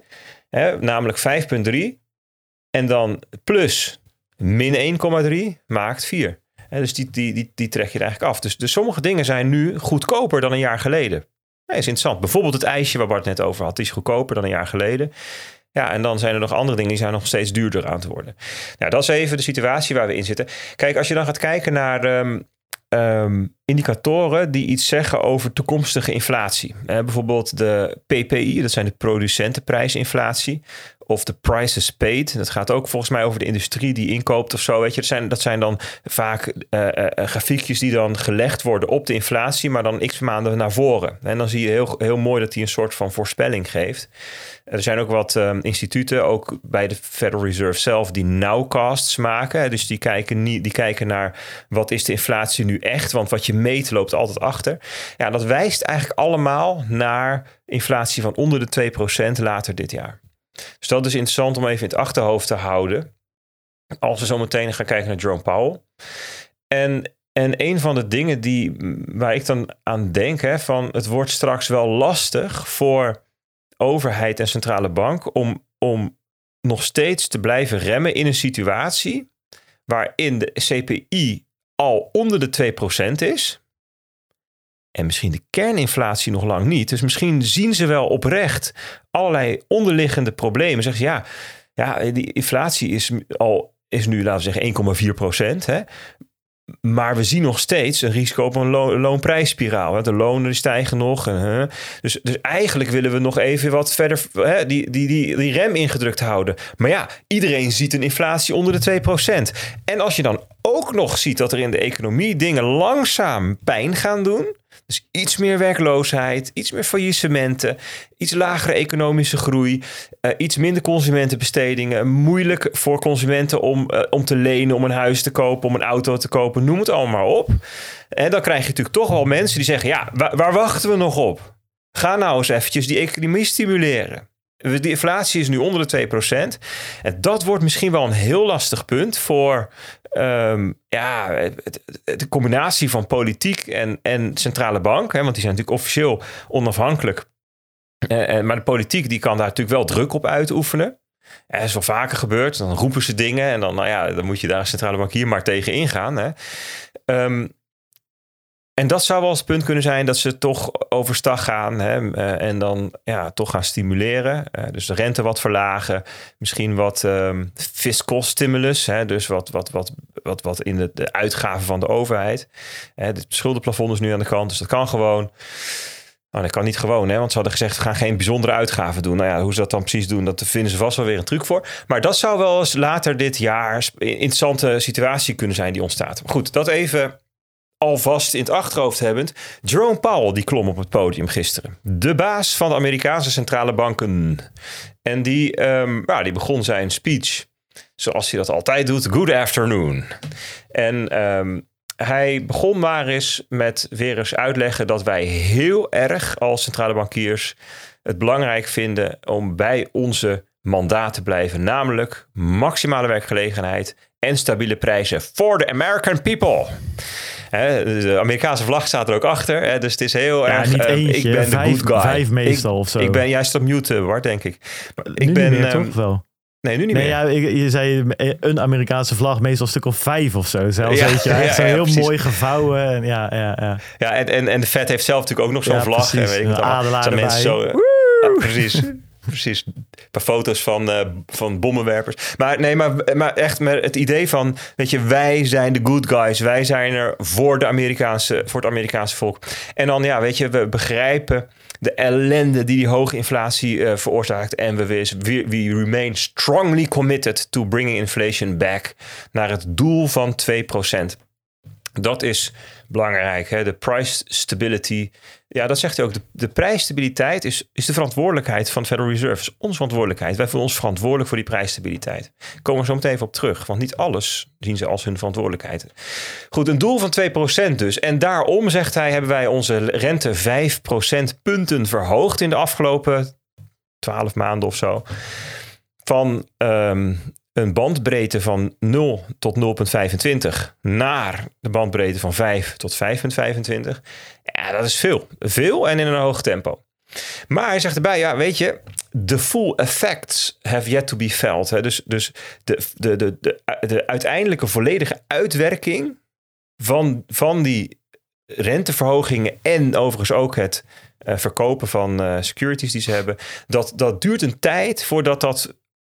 Namelijk 5,3 en dan plus min 1,3 maakt 4 dus die, die, die, die trek je er eigenlijk af. Dus, dus sommige dingen zijn nu goedkoper dan een jaar geleden. Nee, is interessant. Bijvoorbeeld het ijsje waar Bart net over had. Die is goedkoper dan een jaar geleden. Ja, en dan zijn er nog andere dingen die zijn nog steeds duurder aan te worden. Nou, dat is even de situatie waar we in zitten. Kijk, als je dan gaat kijken naar ehm, ehm, indicatoren die iets zeggen over toekomstige inflatie. Bijvoorbeeld de PPI, dat zijn de producentenprijsinflatie of de prices paid. Dat gaat ook volgens mij over de industrie die inkoopt of zo. Weet je, dat zijn, dat zijn dan vaak uh, uh, grafiekjes die dan gelegd worden op de inflatie, maar dan x maanden naar voren. En dan zie je heel, heel mooi dat hij een soort van voorspelling geeft. Er zijn ook wat um, instituten, ook bij de Federal Reserve zelf, die nowcasts maken. Dus die kijken, die kijken naar wat is de inflatie nu echt, want wat je meet loopt altijd achter. Ja, dat wijst eigenlijk allemaal naar inflatie van onder de 2% later dit jaar. Dus dat is interessant om even in het achterhoofd te houden. Als we zo meteen gaan kijken naar Jerome Powell. En, en een van de dingen die, waar ik dan aan denk, hè, van het wordt straks wel lastig voor overheid en centrale bank om, om nog steeds te blijven remmen in een situatie waarin de CPI al onder de 2% is. En misschien de kerninflatie nog lang niet. Dus misschien zien ze wel oprecht allerlei onderliggende problemen. Zeggen ze ja, ja, die inflatie is al is nu, laten we zeggen, 1,4 procent. Maar we zien nog steeds een risico op een lo loonprijsspiraal. De lonen stijgen nog. En, dus, dus eigenlijk willen we nog even wat verder hè, die, die, die, die rem ingedrukt houden. Maar ja, iedereen ziet een inflatie onder de 2%. En als je dan ook nog ziet dat er in de economie dingen langzaam pijn gaan doen. Dus iets meer werkloosheid, iets meer faillissementen, iets lagere economische groei, uh, iets minder consumentenbestedingen. Moeilijk voor consumenten om, uh, om te lenen, om een huis te kopen, om een auto te kopen, noem het allemaal maar op. En dan krijg je natuurlijk toch wel mensen die zeggen: ja, waar, waar wachten we nog op? Ga nou eens eventjes die economie stimuleren. De inflatie is nu onder de 2%. En dat wordt misschien wel een heel lastig punt voor um, ja, de combinatie van politiek en, en centrale bank. Hè, want die zijn natuurlijk officieel onafhankelijk. Uh, maar de politiek die kan daar natuurlijk wel druk op uitoefenen. Dat is wel vaker gebeurd. Dan roepen ze dingen en dan, nou ja, dan moet je daar centrale bank hier maar tegen ingaan. Hè. Um, en dat zou wel eens het punt kunnen zijn dat ze toch overstag gaan hè, uh, en dan ja, toch gaan stimuleren. Uh, dus de rente wat verlagen, misschien wat um, fiscal stimulus, hè, dus wat, wat, wat, wat, wat in de, uitgaven van de overheid. het schuldenplafond is nu aan de kant, dus dat kan gewoon. Nou, dat kan niet gewoon, hè? want ze hadden gezegd: we gaan geen bijzondere uitgaven doen. Nou ja, hoe ze dat dan precies doen, dat vinden ze vast wel weer een truc voor. Maar dat zou wel eens later dit jaar een interessante situatie kunnen zijn die ontstaat. Maar goed, dat even alvast in het achterhoofd hebbend. Jerome Powell die klom op het podium gisteren. De baas van de Amerikaanse centrale banken. En die, um, die begon zijn speech zoals hij dat altijd doet. Good afternoon. En um, hij begon maar eens met weer eens uitleggen dat wij heel erg als centrale bankiers het belangrijk vinden om bij onze mandaat te blijven. Namelijk maximale werkgelegenheid en stabiele prijzen for the American people. De Amerikaanse vlag staat er ook achter. Hè, dus het is heel ja, erg. Niet eentje, ik ben vijf, de good guy. Vijf meestal ik, of zo. Ik ben juist op mute, Bart, denk ik. Maar ik nu ben. niet meer, um, toch wel? Nee, nu niet nee, meer. Ja, ik, je zei een Amerikaanse vlag, meestal een stuk of vijf of zo. Zelfs, Ja, weet je, ja, zo ja, heel precies. mooi gevouwen. En, ja, ja, ja. Ja, en, en, en de Fed heeft zelf natuurlijk ook nog zo'n vlag. En weet ik wat allemaal. adelaar Zijn mensen zo. eh, precies. Precies. Een paar foto's van, eh, van bommenwerpers. Maar nee, maar, maar echt met het idee van, weet je, wij zijn de good guys. Wij zijn er voor, de Amerikaanse, voor het Amerikaanse volk. En dan, ja, weet je, we begrijpen de ellende die die hoge inflatie uh, veroorzaakt. En we, we, we remain strongly committed to bringing inflation back naar het doel van 2%. Dat is belangrijk. Hè? De price stability. Ja, dat zegt hij ook. De, prijsstabiliteit is, is de verantwoordelijkheid van de Federal Reserve. is onze verantwoordelijkheid. Wij voelen ons verantwoordelijk voor die prijsstabiliteit. Komen we zo meteen even op terug. Want niet alles zien ze als hun verantwoordelijkheid. Goed, een doel van 2% dus. En daarom, zegt hij, hebben wij onze rente 5% punten verhoogd in de afgelopen 12 maanden of zo. Van um, een bandbreedte van 0 tot 0,25 naar de bandbreedte van 5 tot 5,25. Ja, dat is veel. Veel en in een hoog tempo. Maar hij zegt erbij, ja, weet je, the full effects have yet to be felt. Hè? Dus, dus de, de, de, de, de uiteindelijke volledige uitwerking van, van die renteverhogingen en overigens ook het eh, verkopen van uh, securities die ze hebben, dat, dat duurt een tijd voordat dat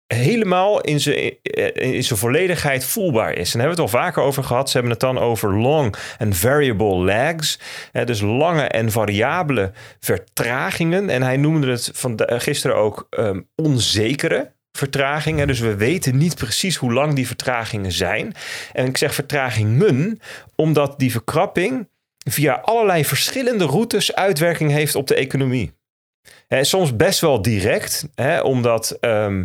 helemaal in zijn, in zijn volledigheid voelbaar is. En daar hebben we het al vaker over gehad. Ze hebben het dan over long and variable lags. dus lange en variabele vertragingen. En hij noemde het van gisteren ook um, onzekere vertragingen. Dus we weten niet precies hoe lang die vertragingen zijn. En ik zeg vertragingen omdat die verkrapping via allerlei verschillende routes uitwerking heeft op de economie. soms best wel direct, omdat uh,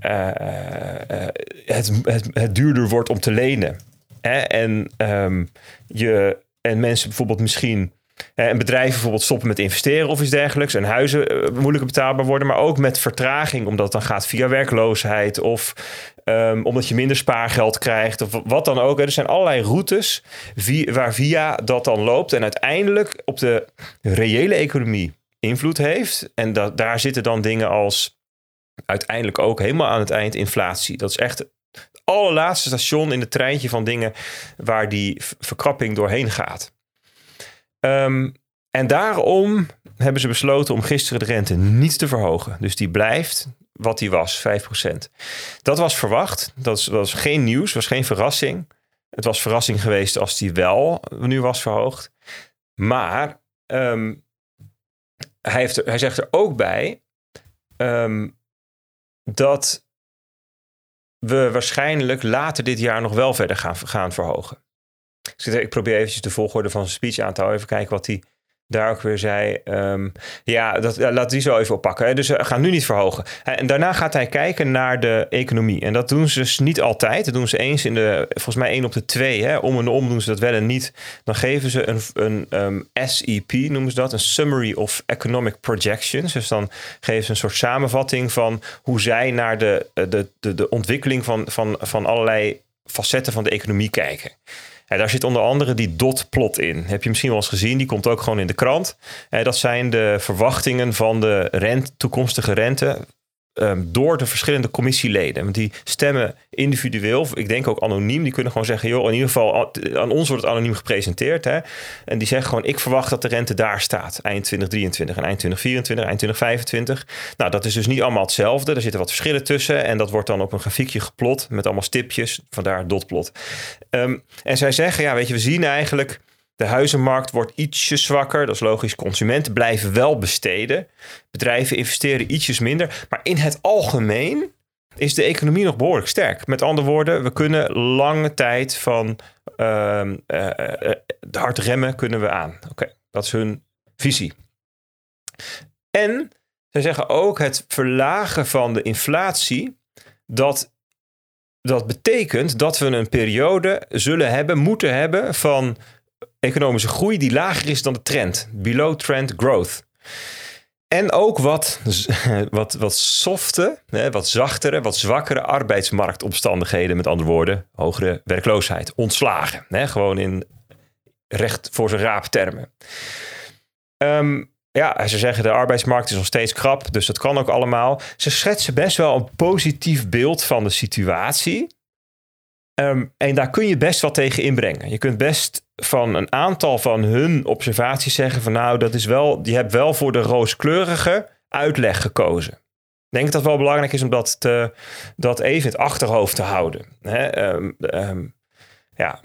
het, het, het, duurder wordt om te lenen. Hè, en, um, je, en mensen bijvoorbeeld misschien en bedrijven bijvoorbeeld stoppen met investeren of iets dergelijks. En huizen moeilijker betaalbaar worden. Maar ook met vertraging, omdat het dan gaat via werkloosheid. Of um, omdat je minder spaargeld krijgt. Of wat dan ook. Er zijn allerlei routes via, waar via dat dan loopt. En uiteindelijk op de reële economie invloed heeft. En daar zitten dan dingen als uiteindelijk ook helemaal aan het eind inflatie. Dat is echt het allerlaatste station in het treintje van dingen waar die verkrapping doorheen gaat. Um, en daarom hebben ze besloten om gisteren de rente niet te verhogen. Dus die blijft wat die was, 5%. Dat was verwacht. Dat was geen nieuws, was geen verrassing. Het was verrassing geweest als die wel nu was verhoogd. Maar um, hij, heeft hij zegt er ook bij um, dat we waarschijnlijk later dit jaar nog wel verder gaan, gaan verhogen. Ik probeer eventjes de volgorde van zijn speech aan te houden. Even kijken wat hij daar ook weer zei. Um, ja, dat, laat die zo even oppakken. Dus we gaan nu niet verhogen. En daarna gaat hij kijken naar de economie. En dat doen ze dus niet altijd. Dat doen ze eens in de, volgens mij één op de twee. Hè. Om en om doen ze dat wel en niet. Dan geven ze een, een um, SEP, noemen ze dat. Een Summary of Economic Projections. Dus dan geven ze een soort samenvatting van hoe zij naar de, de, de, de ontwikkeling van, van, van allerlei facetten van de economie kijken. Daar zit onder andere die dotplot in. Heb je misschien wel eens gezien. Die komt ook gewoon in de krant. dat zijn de verwachtingen van de rent, toekomstige rente Ehm, door de verschillende commissieleden. Want die stemmen individueel, ik denk ook anoniem. Die kunnen gewoon zeggen, joh, in ieder geval aan ons wordt het anoniem gepresenteerd. Hè? En die zeggen gewoon, ik verwacht dat de rente daar staat. Eind 2023 en eind 2024, eind 2025. Nou, dat is dus niet allemaal hetzelfde. Er zitten wat verschillen tussen. En dat wordt dan op een grafiekje geplot met allemaal stipjes. Vandaar dotplot. Um, en zij zeggen, ja, weet je, we zien eigenlijk de huizenmarkt wordt ietsje zwakker. Dat is logisch. Consumenten blijven wel besteden. Bedrijven investeren ietsjes minder. Maar in het algemeen is de economie nog behoorlijk sterk. Met andere woorden, we kunnen lange tijd van uh, uh, de hard remmen kunnen we aan. Oké, dat is hun visie. En zij zeggen ook het verlagen van de inflatie. Dat, dat betekent dat we een periode zullen hebben, moeten hebben van economische groei die lager is dan de trend. Below trend growth. En ook wat, wat, wat softe, wat zachtere, wat zwakkere arbeidsmarktomstandigheden. Met andere woorden, hogere werkloosheid. Ontslagen. Gewoon in recht voor zijn raap termen. Um, ja, ze zeggen de arbeidsmarkt is nog steeds krap, dus dat kan ook allemaal. Ze schetsen best wel een positief beeld van de situatie. Ehm, en daar kun je best wat tegen inbrengen. Je kunt best van een aantal van hun observaties zeggen van nou, dat is wel, je hebt wel voor de rooskleurige uitleg gekozen. Ik denk dat het wel belangrijk is om dat, te, dat even in het achterhoofd te houden. Hè? Ehm, ehm, ja,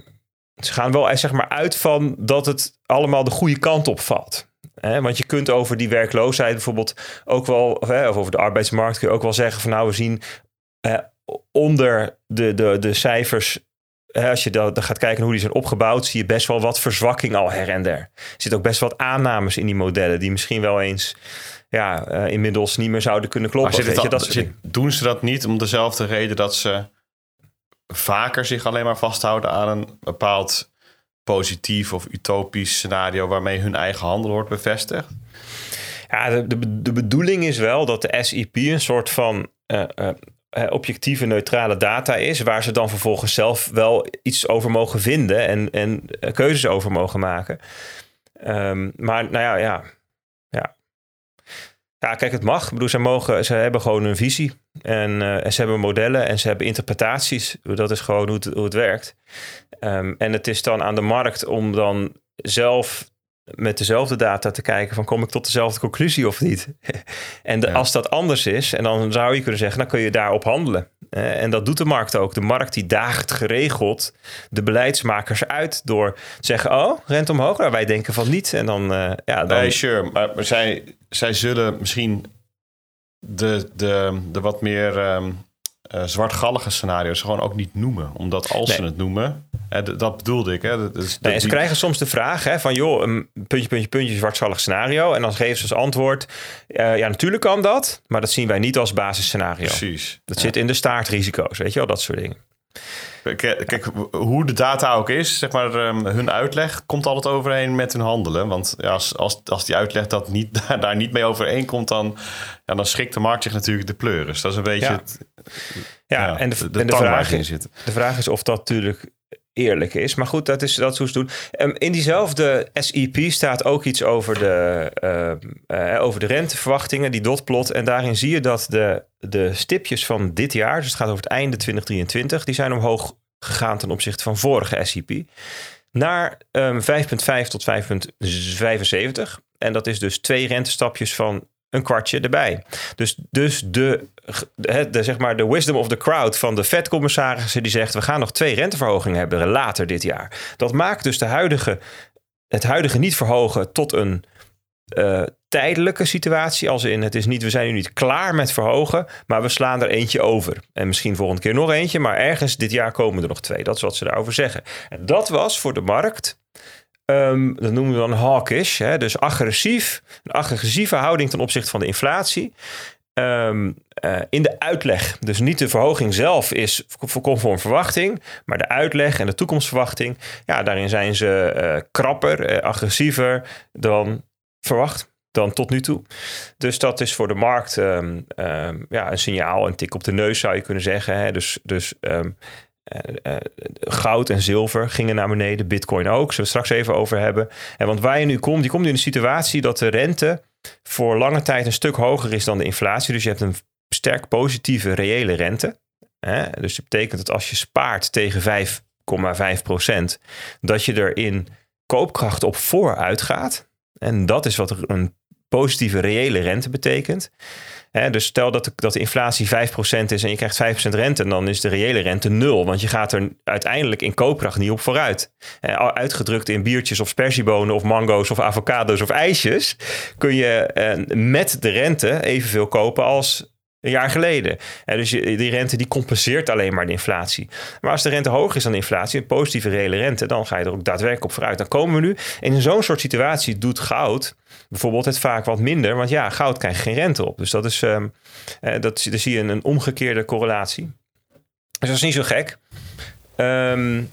ze gaan wel zeg maar uit van dat het allemaal de goede kant op valt. Want je kunt over die werkloosheid bijvoorbeeld ook wel, of over de arbeidsmarkt kun je ook wel zeggen van nou, we zien onder de, de, de cijfers als je dan gaat kijken hoe die zijn opgebouwd, zie je best wel wat verzwakking al her en der. Er zitten ook best wat aannames in die modellen die misschien wel eens ja, uh, inmiddels niet meer zouden kunnen kloppen. Weet je, dat zit, doen ze dat niet om dezelfde reden dat ze vaker zich alleen maar vasthouden aan een bepaald positief of utopisch scenario waarmee hun eigen handel wordt bevestigd? Ja, de, de, de bedoeling is wel dat de SEP een soort van uh, uh, objectieve, neutrale data is, waar ze dan vervolgens zelf wel iets over mogen vinden en, en eh, keuzes over mogen maken. Um, maar nou ja, ja, ja. Ja, kijk, het mag. Ik bedoel, ze, mogen, ze hebben gewoon een visie. En, en ze hebben modellen en ze hebben interpretaties. Dat is gewoon hoe het, hoe het werkt. Um, en het is dan aan de markt om dan zelf met dezelfde data te kijken van kom ik tot dezelfde conclusie of niet. en de, als dat anders is, en dan zou je kunnen zeggen, dan kun je daarop handelen. Uh, en dat doet de markt ook. De markt die daagt geregeld de beleidsmakers uit door te zeggen, oh, rent omhoog. Nou, wij denken van niet. En dan, uh, ja, dan... Nee, sure. Maar, maar, zij, zij zullen misschien de, de, de wat meer um, uh, zwartgallige scenario's gewoon ook niet noemen. Omdat als nee. ze het noemen, hè, dat bedoelde ik. Hè, dat is, nee, ze krijgen soms de vraag hè, van joh, een puntje, puntje, puntje, zwartgallig scenario. En dan geven ze als antwoord, uh, ja natuurlijk kan dat, maar dat zien wij niet als basisscenario. Precies. Dat ja. zit in de staartrisico's, weet je wel, dat soort dingen. Kijk, hoe de data ook is, zeg maar, um, hun uitleg komt altijd overeen met hun handelen. Want ja, als, als, als die uitleg dat niet, daar, daar niet mee overeenkomt, dan, ja, dan schrikt de markt zich natuurlijk de pleuris. Dat is een beetje ja. het, ja, ja, en de, de, en de, vraag, is, de vraag is of dat natuurlijk eerlijk is. Maar goed, dat is, dat is hoe ze doen. Um, in diezelfde SEP staat ook iets over de, uh, uh, over de renteverwachtingen, die dotplot. En daarin zie je dat de, de stipjes van dit jaar, dus het gaat over het einde 2023, die zijn omhoog gegaan ten opzichte van vorige SEP. Naar um, 5,5 tot 5,75. En dat is dus twee rentestapjes van een kwartje erbij. Dus, dus de, de, zeg maar de wisdom of the crowd van de Fed-commissarissen die zegt... we gaan nog twee renteverhogingen hebben later dit jaar. Dat maakt dus de huidige, het huidige niet verhogen tot een uh, tijdelijke situatie. Als in het is niet, we zijn nu niet klaar met verhogen, maar we slaan er eentje over. En misschien volgende keer nog eentje, maar ergens dit jaar komen er nog twee. Dat is wat ze daarover zeggen. En dat was voor de markt Um, dat noemen we dan hawkish, hè? dus agressief. Een agressieve houding ten opzichte van de inflatie. Um, uh, in de uitleg. Dus niet de verhoging zelf is conform verwachting, maar de uitleg en de toekomstverwachting. Ja, daarin zijn ze uh, krapper, uh, agressiever dan verwacht. Dan tot nu toe. Dus dat is voor de markt um, ja, een signaal, een tik op de neus zou je kunnen zeggen. Hè? Dus, dus goud en zilver gingen naar beneden, bitcoin ook, zullen we straks even over hebben. En want waar je nu komt, je komt in een situatie dat de rente voor lange tijd een stuk hoger is dan de inflatie. Dus je hebt een sterk positieve reële rente. Hè? Dus dat betekent dat als je spaart tegen 5,5 procent, dat je er in koopkracht op vooruit gaat. En dat is wat een positieve reële rente betekent. Dus stel dat de, dat de inflatie 5% is en je krijgt 5% rente, en dan is de reële rente nul. Want je gaat er uiteindelijk in koopkracht niet op vooruit. He, uitgedrukt in biertjes of spersiebonen of mango's of avocado's of ijsjes, kun je eh, met de rente evenveel kopen als een jaar geleden. En dus je, die rente die compenseert alleen maar de inflatie. Maar als de rente hoger is dan inflatie, een positieve reële rente, dan ga je er ook daadwerkelijk op vooruit. Dan komen we nu in zo'n soort situatie doet goud bijvoorbeeld het vaak wat minder, want ja, goud krijgt geen rente op. Dus dat is, uh, dat, daar zie je een, een, omgekeerde correlatie. Dus dat is niet zo gek. Um,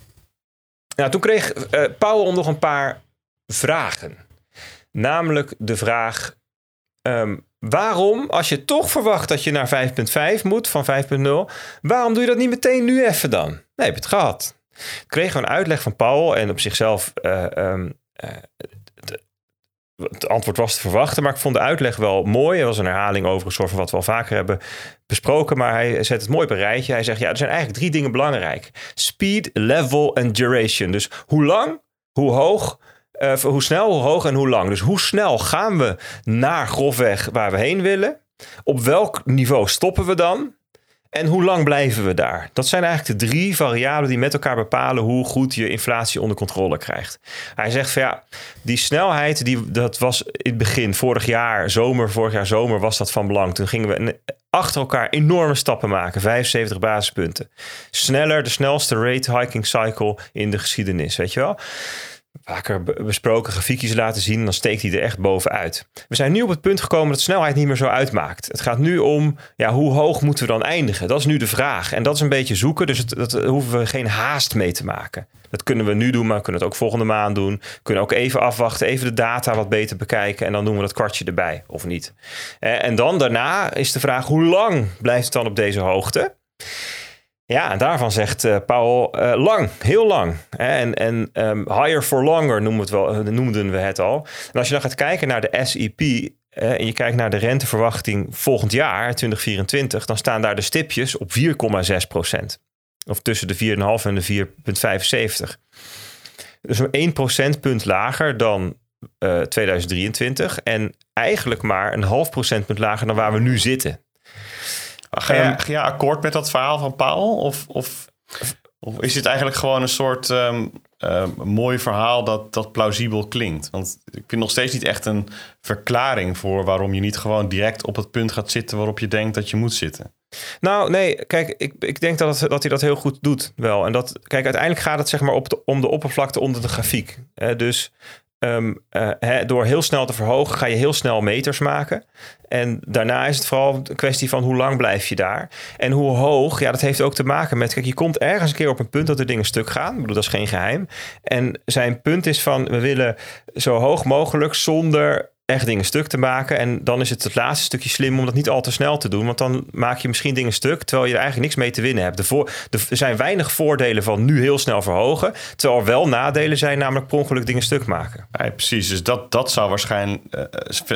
nou, toen kreeg uh, Powell nog een paar vragen. Namelijk de vraag: um, waarom, als je toch verwacht dat je naar 5,5 moet van 5,0, waarom doe je dat niet meteen nu even dan? Nee, heb je het gehad. Ik kreeg een uitleg van Powell en op zichzelf. Uh, het antwoord was te verwachten, maar ik vond de uitleg wel mooi. Er was een herhaling over een soort van wat we al vaker hebben besproken, maar hij zet het mooi op een rijtje. Hij zegt, ja, er zijn eigenlijk drie dingen belangrijk. Speed, level en duration. Dus hoe lang, hoe hoog, uh, hoe snel, hoe hoog en hoe lang. Dus hoe snel gaan we naar grofweg waar we heen willen? Op welk niveau stoppen we dan? En hoe lang blijven we daar? Dat zijn eigenlijk de drie variabelen die met elkaar bepalen hoe goed je inflatie onder controle krijgt. Hij zegt van ja, die snelheid, die, dat was in het begin, vorig jaar zomer, vorig jaar zomer was dat van belang. Toen gingen we achter elkaar enorme stappen maken, 75 basispunten. Sneller, de snelste rate hiking cycle in de geschiedenis, weet je wel vaker besproken grafiekjes laten zien, dan steekt hij er echt bovenuit. We zijn nu op het punt gekomen dat snelheid niet meer zo uitmaakt. Het gaat nu om, ja, hoe hoog moeten we dan eindigen? Dat is nu de vraag. En dat is een beetje zoeken, dus het, dat hoeven we geen haast mee te maken. Dat kunnen we nu doen, maar we kunnen het ook volgende maand doen. We kunnen ook even afwachten, even de data wat beter bekijken en dan doen we dat kwartje erbij, of niet. En dan daarna is de vraag, hoe lang blijft het dan op deze hoogte? Ja, en daarvan zegt uh, Paul uh, lang, heel lang. En, en um, higher for longer noemen, het wel, noemden we het al. En als je dan gaat kijken naar de SEP, eh, en je kijkt naar de renteverwachting volgend jaar, 2024, dan staan daar de stipjes op 4,6 procent. Of tussen de 4,5 en de 4,75. Dus een 1 procentpunt lager dan uh, 2023. En eigenlijk maar een half procentpunt lager dan waar we nu zitten. Ga je, ga je akkoord met dat verhaal van Paul? Of, of, of is dit eigenlijk gewoon een soort um, uh, mooi verhaal dat, dat plausibel klinkt? Want ik vind nog steeds niet echt een verklaring voor waarom je niet gewoon direct op het punt gaat zitten waarop je denkt dat je moet zitten. Nou, nee, kijk, ik, ik denk dat, het, dat hij dat heel goed doet wel. En dat, kijk, uiteindelijk gaat het zeg maar op de, om de oppervlakte onder de grafiek. dus Um, door heel snel te verhogen ga je heel snel meters maken. En daarna is het vooral een kwestie van hoe lang blijf je daar. En hoe hoog, ja, dat heeft ook te maken met... Kijk, je komt ergens een keer op een punt dat er dingen stuk gaan. Ik bedoel, dat is geen geheim. En zijn punt is van, we willen zo hoog mogelijk zonder echt dingen stuk te maken. En dan is het het laatste stukje slim om dat niet al te snel te doen. Want dan maak je misschien dingen stuk terwijl je er eigenlijk niks mee te winnen hebt. De voor, er zijn weinig voordelen van nu heel snel verhogen. Terwijl er wel nadelen zijn, namelijk per ongeluk dingen stuk maken. Ja, precies, dus dat, dat zou waarschijnlijk uh,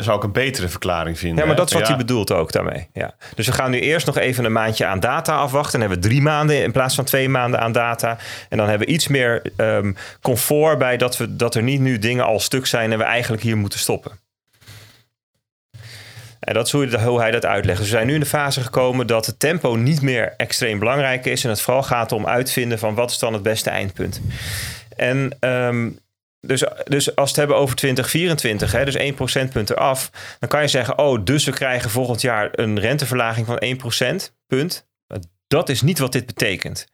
zou ik een betere verklaring vinden. Ja, maar dat is wat hij bedoelt ook daarmee. Ja. Dus we gaan nu eerst nog even een maandje aan data afwachten. Dan hebben we drie maanden in plaats van twee maanden aan data. En dan hebben we iets meer um, comfort bij dat, we, dat er niet nu dingen al stuk zijn en we eigenlijk hier moeten stoppen. En dat is hoe, hij dat uitlegt. Dus we zijn nu in de fase gekomen dat het tempo niet meer extreem belangrijk is. En het vooral gaat om uitvinden van wat is dan het beste eindpunt. En um, dus, dus als we het hebben over 2024, hè, dus 1 procentpunt eraf, dan kan je zeggen, oh, dus we krijgen volgend jaar een renteverlaging van 1 procentpunt. Dat is niet wat dit betekent.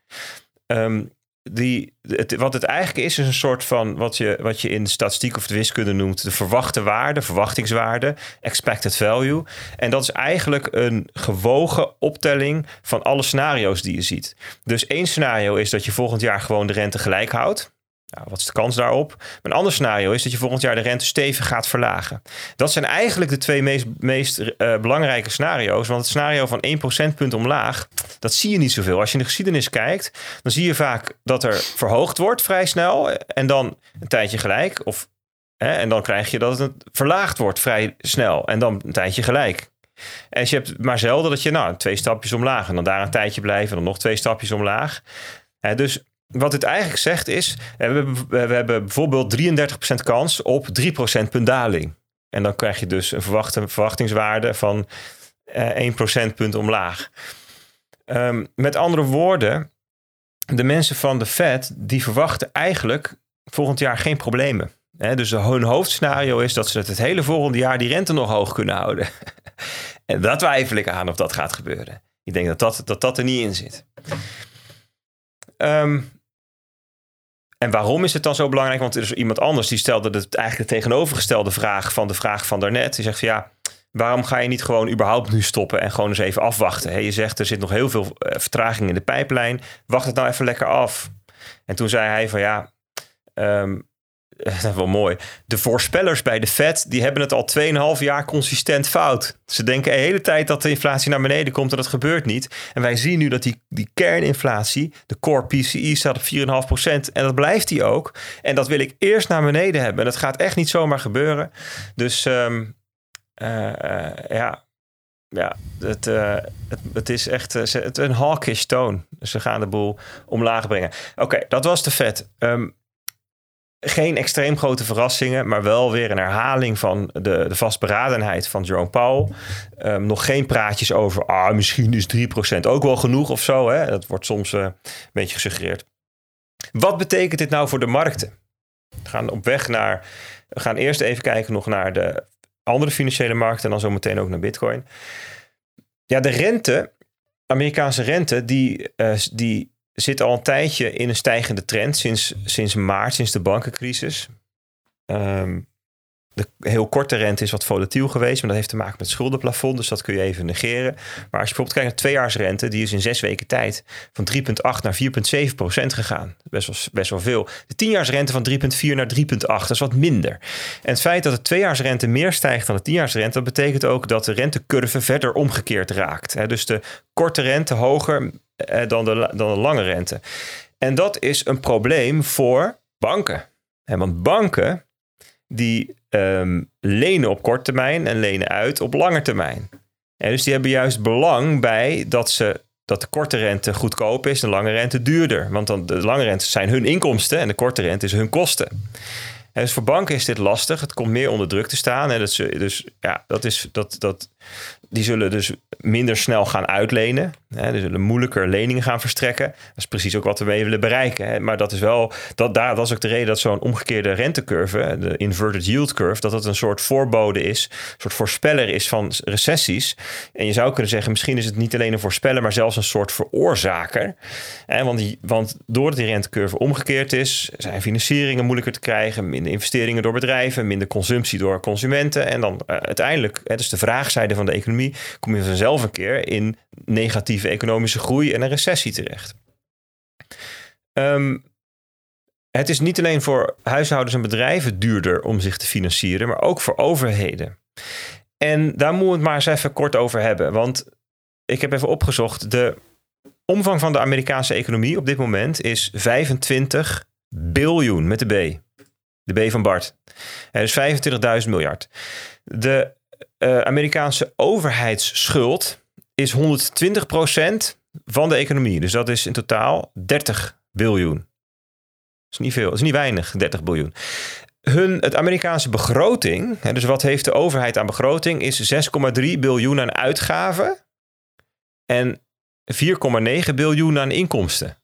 Um, die, wat het eigenlijk is, is een soort van wat je, wat je in statistiek of de wiskunde noemt de verwachte waarde, verwachtingswaarde, expected value. En dat is eigenlijk een gewogen optelling van alle scenario's die je ziet. Dus één scenario is dat je volgend jaar gewoon de rente gelijk houdt. Nou, wat is de kans daarop? Een ander scenario is dat je volgend jaar de rente stevig gaat verlagen. Dat zijn eigenlijk de twee meest, meest uh, belangrijke scenario's. Want het scenario van 1 procentpunt omlaag, dat zie je niet zoveel. Als je in de geschiedenis kijkt, dan zie je vaak dat er verhoogd wordt vrij snel. En dan een tijdje gelijk. Of, hè, en dan krijg je dat het verlaagd wordt vrij snel. En dan een tijdje gelijk. En je hebt maar zelden dat je nou, twee stapjes omlaag en dan daar een tijdje blijven en dan nog twee stapjes omlaag. Hè, dus wat het eigenlijk zegt is, we hebben, we hebben bijvoorbeeld 33% kans op 3% punt daling. En dan krijg je dus een verwachte, verwachtingswaarde van eh, 1 procentpunt omlaag. Um, met andere woorden, de mensen van de Fed die verwachten eigenlijk volgend jaar geen problemen. Dus hun hoofdscenario is dat ze het, hele volgende jaar die rente nog hoog kunnen houden. en daar twijfel ik aan of dat gaat gebeuren. Ik denk dat dat, dat, dat er niet in zit. Um, en waarom is het dan zo belangrijk? Want er is iemand anders die stelde het eigenlijk de tegenovergestelde vraag van de vraag van daarnet. Die zegt van ja, waarom ga je niet gewoon überhaupt nu stoppen en gewoon eens even afwachten? je zegt er zit nog heel veel eh, vertraging in de pijplijn. Wacht het nou even lekker af. En toen zei hij van ja, um, dat is wel mooi. De voorspellers bij de Fed die hebben het al 2,5 jaar consistent fout. Ze denken de hele tijd dat de inflatie naar beneden komt en dat gebeurt niet. En wij zien nu dat die, die kerninflatie, de core PCE, staat op 4,5%. En dat blijft die ook. En dat wil ik eerst naar beneden hebben. En dat gaat echt niet zomaar gebeuren. Dus um, uh, uh, ja, ja, het, uh, het, het, is echt een hawkish toon. Ze gaan de boel omlaag brengen. Oké, dat was de Fed. Um, geen extreem grote verrassingen, maar wel weer een herhaling van de, de vastberadenheid van Jerome Powell. Um, nog geen praatjes over, ah, misschien is 3% ook wel genoeg of zo. Hè? Dat wordt soms uh, een beetje gesuggereerd. Wat betekent dit nou voor de markten? We gaan op weg naar. We gaan eerst even kijken nog naar de andere financiële markten en dan zo meteen ook naar Bitcoin. Ja, de rente, Amerikaanse rente, die, uh, die zit al een tijdje in een stijgende trend sinds, sinds maart, sinds de bankencrisis. Um, de heel korte rente is wat volatiel geweest, maar dat heeft te maken met schuldenplafond, dus dat kun je even negeren. Maar als je bijvoorbeeld kijkt naar tweejaarsrente, die is in zes weken tijd van 3,8 naar 4,7 procent gegaan. Best wel, best wel veel. De tienjaarsrente van 3,4 naar 3,8, dat is wat minder. En het feit dat de tweejaarsrente meer stijgt dan de tienjaarsrente, dat betekent ook dat de rentecurve verder omgekeerd raakt. Dus de korte rente hoger dan, de, dan de lange rente. En dat is een probleem voor banken. want banken die ehm, lenen op korte termijn en lenen uit op lange termijn. En dus die hebben juist belang bij dat, ze, dat de korte rente goedkoop is en de lange rente duurder. Want dan, de lange rente zijn hun inkomsten en de korte rente is hun kosten. En dus voor banken is dit lastig. Het komt meer onder druk te staan. En dat ze, dus ja, dat is, dat, dat, die zullen dus minder snel gaan uitlenen. Hè, die zullen moeilijker leningen gaan verstrekken. Dat is precies ook wat we mee willen bereiken. Hè. Maar dat is wel, dat, daar, dat is ook de reden dat zo'n omgekeerde rentecurve, de inverted yield curve, dat dat een soort voorbode is, een soort voorspeller is van recessies. En je zou kunnen zeggen, misschien is het niet alleen een voorspeller, maar zelfs een soort veroorzaker. Hè, want, die, want doordat die rentecurve omgekeerd is, zijn financieringen moeilijker te krijgen, minder investeringen door bedrijven, minder consumptie door consumenten. En dan uh, uiteindelijk, hè, dus de vraagzijde van de economie kom je vanzelf een keer in negatieve economische groei en een recessie terecht. Um, het is niet alleen voor huishoudens en bedrijven duurder om zich te financieren, maar ook voor overheden. En daar moeten we het maar eens even kort over hebben. Want ik heb even opgezocht. De omvang van de Amerikaanse economie op dit moment is 25 biljoen met de B. De B van Bart. Dus 25.000 miljard. De uh, Amerikaanse overheidsschuld is 120% van de economie. Dus dat is in totaal 30 biljoen. Dat is niet veel, dat is niet weinig, 30 biljoen. Hun, het Amerikaanse begroting, hè, dus wat heeft de overheid aan begroting, is 6,3 biljoen aan uitgaven en 4,9 biljoen aan inkomsten.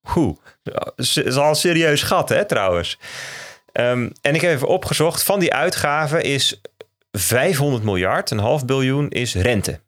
Hoe? Dat is al serieus gat, hè, trouwens. Um, en ik heb even opgezocht, van die uitgaven is 500 miljard, een half biljoen, is rente.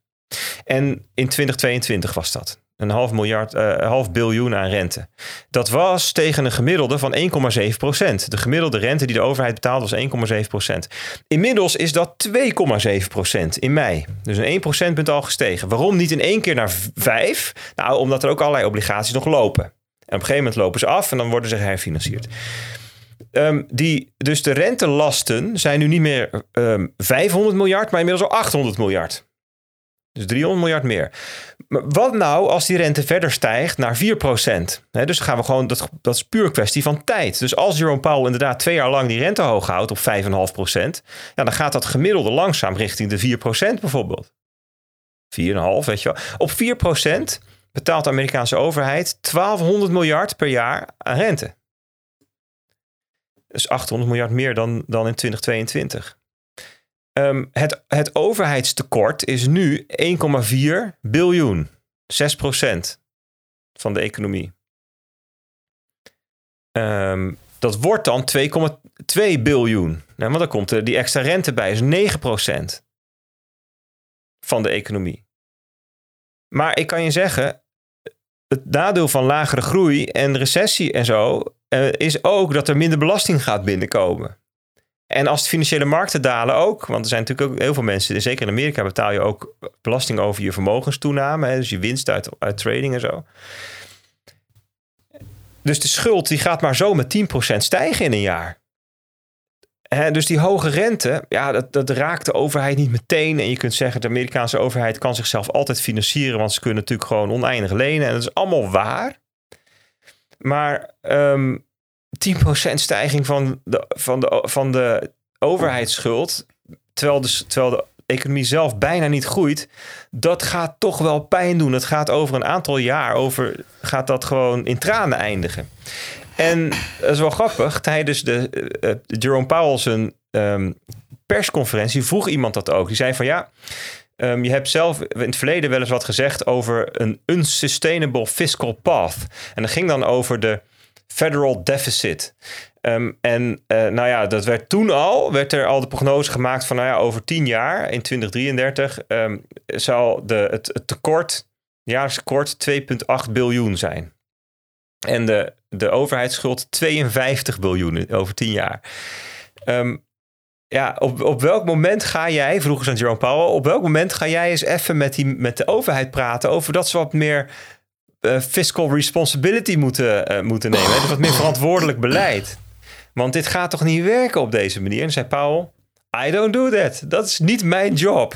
En in 2022 was dat. Een half, miljard, uh, half biljoen aan rente. Dat was tegen een gemiddelde van 1,7 procent. De gemiddelde rente die de overheid betaalde was 1,7 procent. Inmiddels is dat 2,7 procent in mei. Dus een 1 procentpunt al gestegen. Waarom niet in één keer naar 5? Nou, omdat er ook allerlei obligaties nog lopen. En op een gegeven moment lopen ze af en dan worden ze herfinancierd. Um, die, dus de rentelasten zijn nu niet meer um, ehm, 500 miljard, maar inmiddels al 800 miljard. Dus 300 miljard meer. Maar wat nou als die rente verder stijgt naar 4 procent? Dus dan gaan we gewoon, dat, dat is puur kwestie van tijd. Dus als Jerome Powell inderdaad twee jaar lang die rente hoog houdt op 5,5 procent, ja, dan gaat dat gemiddelde langzaam richting de 4 procent bijvoorbeeld. 4,5, weet je wel. Op 4 procent betaalt de Amerikaanse overheid 1200 miljard per jaar aan rente is 800 miljard meer dan, dan in 2022. Um, ehm, het, het overheidstekort is nu 1,4 biljoen. 6% van de economie. Um, dat wordt dan 2,2 biljoen. Nou, want dan komt er die extra rente bij, is 9% van de economie. Maar ik kan je zeggen, het nadeel van lagere groei en recessie en zo uh, is ook dat er minder belasting gaat binnenkomen. En als de financiële markten dalen ook, want er zijn natuurlijk ook heel veel mensen, zeker in Amerika betaal je ook belasting over je vermogenstoename, dus je winst uit, uit trading en zo. Dus de schuld die gaat maar zo met 10% stijgen in een jaar. Dus die hoge rente, ja, dat, dat raakt de overheid niet meteen. En je kunt zeggen, de Amerikaanse overheid kan zichzelf altijd financieren, want ze kunnen natuurlijk gewoon oneindig lenen. En dat is allemaal waar. Maar um, ehm, 10% stijging van de, van, de, van de overheidsschuld, terwijl de, terwijl de economie zelf bijna niet groeit, dat gaat toch wel pijn doen. Het gaat over een aantal jaar, over, gaat dat gewoon in tranen eindigen. En dat is wel grappig, tijdens de uh, Jerome Powell's um, persconferentie vroeg iemand dat ook. Die zei van ja, Um, je hebt zelf in het verleden wel eens wat gezegd over een unsustainable fiscal path. En dat ging dan over de federal deficit. Um, en uh, nou ja, dat werd toen al, werd er al de prognose gemaakt van nou ja, over tien jaar, in 2033, um, ehm, zal de, het, het tekort, jaarlijks tekort 2,8 biljoen zijn. En de, de overheidsschuld 52 biljoen over tien jaar. Um, ja, op, op welk moment ga jij, vroeger ze aan Jerome Powell, op welk moment ga jij eens even met, die, met de overheid praten over dat ze wat meer uh, fiscal responsibility moeten, uh, moeten nemen? Dus wat meer verantwoordelijk beleid. Want dit gaat toch niet werken op deze manier? En zei Powell, I don't do that. Dat is niet mijn job.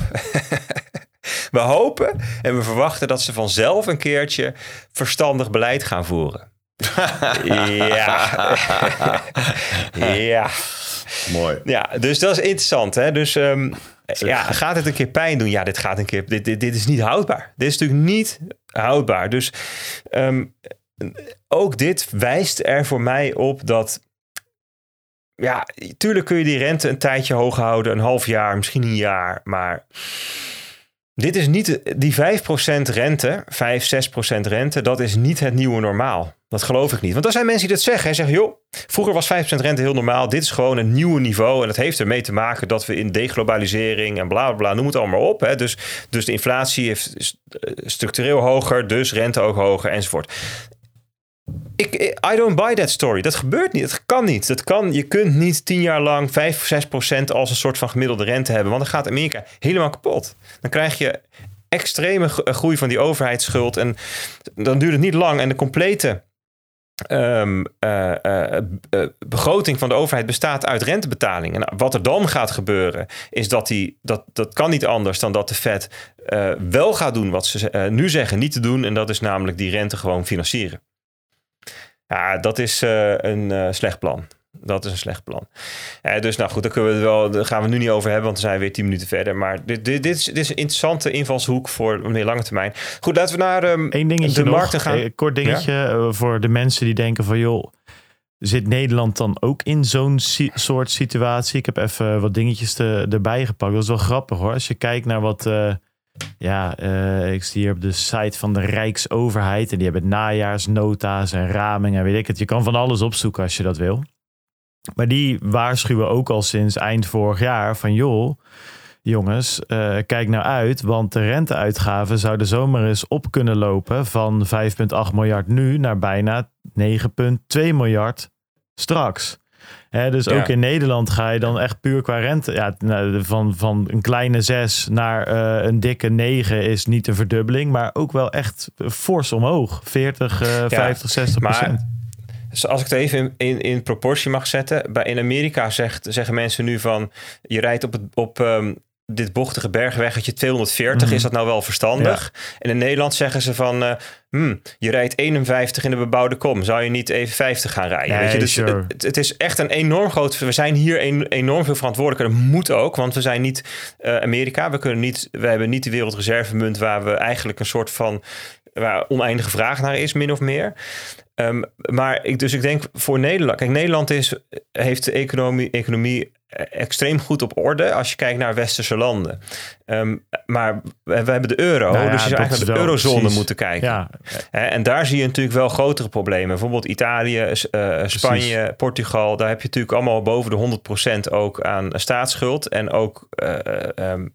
we hopen en we verwachten dat ze vanzelf een keertje verstandig beleid gaan voeren. ja. ja. Mooi. Ja, dus dat is interessant. Hè? Dus um, ja, gaat het een keer pijn doen? Ja, dit gaat een keer. Dit, dit, dit is niet houdbaar. Dit is natuurlijk niet houdbaar. Dus um, ook dit wijst er voor mij op dat. Ja, tuurlijk kun je die rente een tijdje hoog houden, een half jaar, misschien een jaar. Maar dit is niet die 5% rente, 5, 6% rente, dat is niet het nieuwe normaal. Dat geloof ik niet. Want er zijn mensen die dat zeggen. Hij zeggen, joh, vroeger was 5% rente heel normaal. Dit is gewoon een nieuwe niveau. En dat heeft ermee te maken dat we in deglobalisering en bla bla bla, noem het allemaal op. Hè. Dus, dus de inflatie is structureel hoger, dus rente ook hoger enzovoort. Ik, I don't buy that story. Dat gebeurt niet. Dat kan niet. Dat kan, je kunt niet tien jaar lang 5 of 6 procent als een soort van gemiddelde rente hebben. Want dan gaat Amerika helemaal kapot. Dan krijg je extreme groei van die overheidsschuld. En dan duurt het niet lang. En de complete uh, uh, begroting van de overheid bestaat uit rentebetaling. En wat er dan gaat gebeuren, is dat die, dat, dat kan niet anders dan dat de Fed wel gaat doen wat ze nu zeggen niet te doen. En dat is namelijk die rente gewoon financieren. Ja, dat is uh, een uh, slecht plan. Dat is een slecht plan. Uh, dus nou goed, daar, kunnen we wel, daar gaan we nu niet over hebben, want we zijn weer tien minuten verder. Maar dit, dit, dit, is, dit is een interessante invalshoek voor een meer lange termijn. Goed, laten we naar um, Eén dingetje de markten gaan. Een kort dingetje ja? voor de mensen die denken van joh, zit Nederland dan ook in zo'n si soort situatie? Ik heb even wat dingetjes te, erbij gepakt. Dat is wel grappig hoor. Als je kijkt naar wat ja, uh, ik zie hier op de site van de Rijksoverheid. En die hebben najaarsnota's en ramingen en weet ik het. Je kan van alles opzoeken als je dat wil. Maar die waarschuwen ook al sinds eind vorig jaar van joh, jongens, uh, kijk nou uit. Want de renteuitgaven zouden zomaar eens op kunnen lopen van 5,8 miljard nu naar bijna 9,2 miljard straks dus ook in Nederland ga je dan echt puur qua rente. Ja, nou, van, van een kleine 6 naar uh, een dikke 9 is niet een verdubbeling, maar ook wel echt fors omhoog. 40, uh, 50, 60 procent. Dus als ik het even in, in, in, proportie mag zetten. Bij, in Amerika zegt, zeggen mensen nu van... je rijdt op, het, op um, dit bochtige bergweggetje 240, mm. is dat nou wel verstandig? En in Nederland zeggen ze van, uh, hmm, je rijdt 51 in de bebouwde kom, zou je niet even 50 gaan rijden? Nee, Weet je? Dus sure. het, het, is echt een enorm groot, we zijn hier een, enorm veel verantwoordelijker. Dat moet ook, want we zijn niet uh, Amerika, we, kunnen niet, we hebben niet de wereldreservemunt waar we eigenlijk een soort van waar oneindige vraag naar is, min of meer. Um, maar ik, dus ik denk voor Nederland. Kijk, Nederland is, heeft de economie, economie extreem goed op orde als je kijkt naar westerse landen. Um, maar we, we, hebben de euro, nou ja, dus je zou eigenlijk naar de eurozone precies. moeten kijken. Ja. En daar zie je natuurlijk wel grotere problemen. Bijvoorbeeld Italië, uh, Spanje, Portugal. Daar heb je natuurlijk allemaal boven de 100% ook aan staatsschuld. En ook uh, um,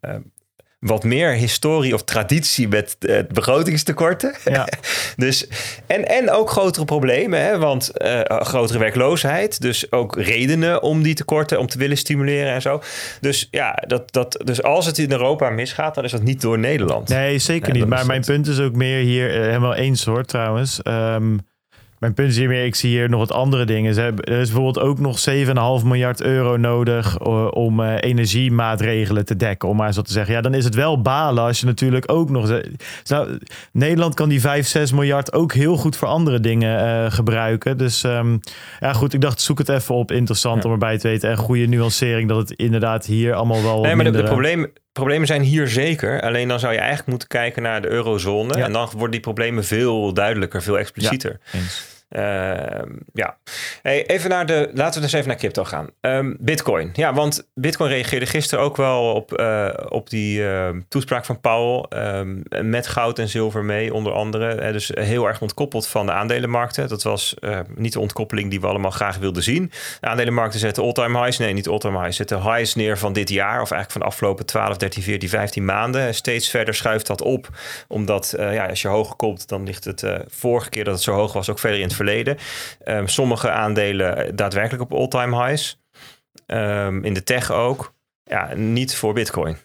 wat meer historie of traditie met uh, begrotingstekorten. Ja. dus, en, en ook grotere problemen, hè, want uh, grotere werkloosheid. Dus ook redenen om die tekorten, om te willen stimuleren en zo. Dus ja, dat, dat, dus als het in Europa misgaat, dan is dat niet door Nederland. Nee, zeker niet. Maar mijn punt is ook meer hier, helemaal eens hoor trouwens. Um, mijn punt is hiermee, ik zie hier nog wat andere dingen. Ze hebben, er is bijvoorbeeld ook nog 7,5 miljard euro nodig uh, om uh, energiemaatregelen te dekken. Om maar zo te zeggen. Ja, dan is het wel balen als je natuurlijk ook nog... Nou, Nederland kan die 5, 6 miljard ook heel goed voor andere dingen uh, gebruiken. Dus um, ja goed, ik dacht zoek het even op. Interessant ja. om erbij te weten. En goede nuancering dat het inderdaad hier allemaal wel... Nee, maar de, de problemen zijn hier zeker. Alleen dan zou je eigenlijk moeten kijken naar de eurozone. Ja. En dan worden die problemen veel duidelijker, veel explicieter. Ja, uh, ja. Hey, even naar de. Laten we dus even naar crypto gaan. Um, Bitcoin. Ja, want Bitcoin reageerde gisteren ook wel op, uh, op die uh, toespraak van Powell. Met goud en zilver mee, onder andere. dus heel erg ontkoppeld van de aandelenmarkten. Dat was niet de ontkoppeling die we allemaal graag wilden zien. De aandelenmarkten zetten all-time highs. Nee, niet all-time highs. Zetten highs neer van dit jaar. Of eigenlijk van de afgelopen 12, 13, 14, 15 maanden. Steeds verder schuift dat op. Omdat ja, als je hoger komt, dan ligt het vorige keer dat het zo hoog was ook verder in het verleden. Um, sommige aandelen daadwerkelijk op all-time highs. Um, in de tech ook. Ja, niet voor Bitcoin.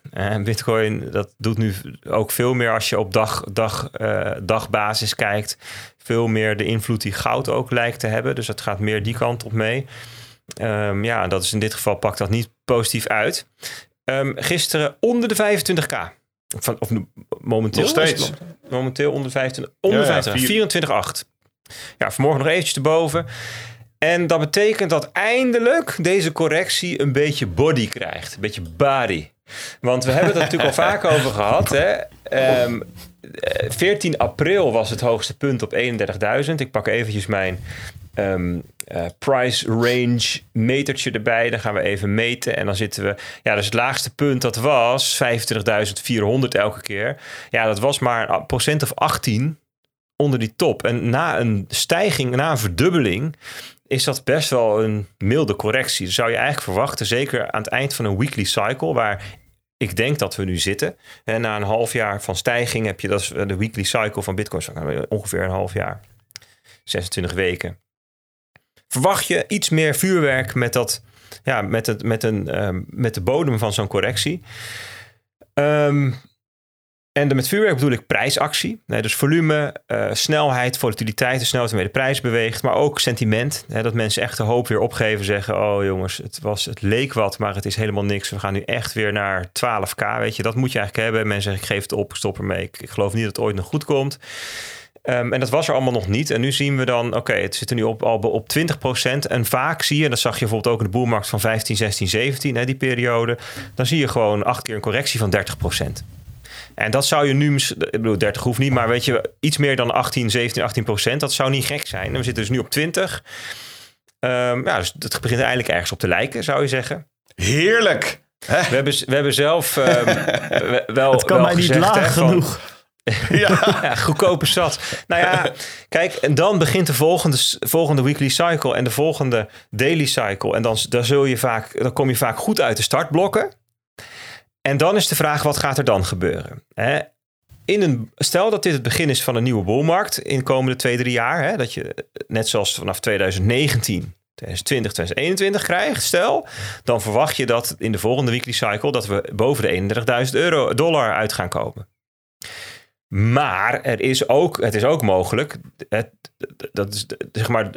Bitcoin, dat doet nu ook veel meer als je op dag, dag, uh, dagbasis kijkt. Veel meer de invloed die goud ook lijkt te hebben. Dus het gaat meer die kant op mee. Um, ja, dat is in dit geval pakt dat niet positief uit. Um, gisteren onder de 25k. Van, of momenteel Nog steeds. Momenteel onder 25. Onder ja, 25. 24,8. Ja, vanmorgen nog eventjes erboven. En dat betekent dat eindelijk deze correctie een beetje body krijgt. Een beetje body. Want we hebben het er natuurlijk al vaak over gehad. Hè? Ehm, 14 april was het hoogste punt op 31.000. Ik pak eventjes mijn ehm, eh, price range metertje erbij. Dan gaan we even meten. En dan zitten we... Ja, dus het laagste punt dat was 25.400 elke keer. Ja, dat was maar een procent of 18 onder die top. En na een stijging, na een verdubbeling is dat best wel een milde correctie. Zou je eigenlijk verwachten, zeker aan het eind van een weekly cycle, waar ik denk dat we nu zitten. En na een half jaar van stijging heb je, dat is de weekly cycle van Bitcoin, ongeveer een half jaar, 26 weken. Verwacht je iets meer vuurwerk met, dat, ja, met, het, met, een, um, met de bodem van zo'n correctie? Um, en met vuurwerk bedoel ik prijsactie. Dus volume, uh, snelheid, volatiliteit, de snelheid waarmee de prijs beweegt. Maar ook sentiment. Dat mensen echt de hoop weer opgeven. Zeggen, oh jongens, het, was, het leek wat, maar het is helemaal niks. We gaan nu echt weer naar 12k. Weet je, dat moet je eigenlijk hebben. Mensen zeggen, ik geef het op, stop ermee. Ik, geloof niet dat het ooit nog goed komt. Um, en dat was er allemaal nog niet. En nu zien we dan, oké, het zit er nu op, al op 20%. En vaak zie je, dat zag je bijvoorbeeld ook in de boelmarkt van 15, 16, 17, hè, die periode. Dan zie je gewoon acht keer een correctie van 30%. En dat zou je nu, ik bedoel 30 hoeft niet, maar weet je, iets meer dan 18, 17, 18 procent. Dat zou niet gek zijn. En we zitten dus nu op 20. Um, ehm, ja, dus het begint eigenlijk ergens op te lijken, zou je zeggen. Heerlijk! We hebben, we hebben zelf um, wel. Het kan wel mij niet laag genoeg. ja. ja, goedkope zat. Nou ja, kijk, en dan begint de volgende, volgende weekly cycle en de volgende daily cycle. En dan, dan, zul je vaak, dan kom je vaak goed uit de startblokken. En dan is de vraag, wat gaat er dan gebeuren? Hè? In een, stel dat dit het begin is van een nieuwe boelmarkt in de komende twee, drie jaar. Hè, dat je net zoals vanaf 2019 2020, 2021 krijgt, stel, dan verwacht je dat in de volgende weekly cycle dat we boven de 31.000 euro dollar uit gaan komen. Maar er is ook, het is ook mogelijk, het, dat is zeg maar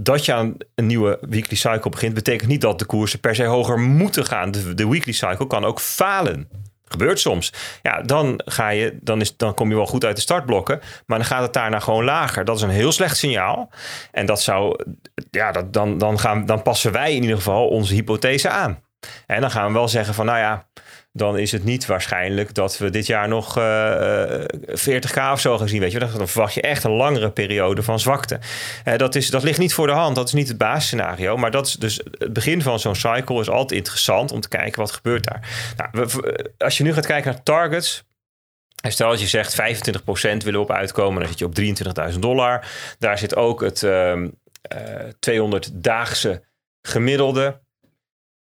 dat je aan een nieuwe weekly cycle begint, betekent niet dat de koersen per se hoger moeten gaan. De, de weekly cycle kan ook falen. Gebeurt soms. Ja, dan, ga je, dan, is, dan kom je wel goed uit de startblokken. Maar dan gaat het daarna gewoon lager. Dat is een heel slecht signaal. En dat zou, ja, dat, dan, dan, gaan, dan passen wij in ieder geval onze hypothese aan. En dan gaan we wel zeggen van, nou ja, dan is het niet waarschijnlijk dat we dit jaar nog uh, eh, 40k eh, of zo gaan zien. Weet je, dan verwacht je echt een langere periode van zwakte. Uh, dat, is, dat ligt niet voor de hand. Dat is niet het basisscenario. Maar dat is dus het begin van zo'n cycle is altijd interessant om te kijken wat gebeurt daar. Nou, als je nu gaat kijken naar targets. Stel dat je zegt 25% willen op uitkomen, dan zit je op 23.000 dollar. Daar zit ook het uh, uh, 200-daagse gemiddelde.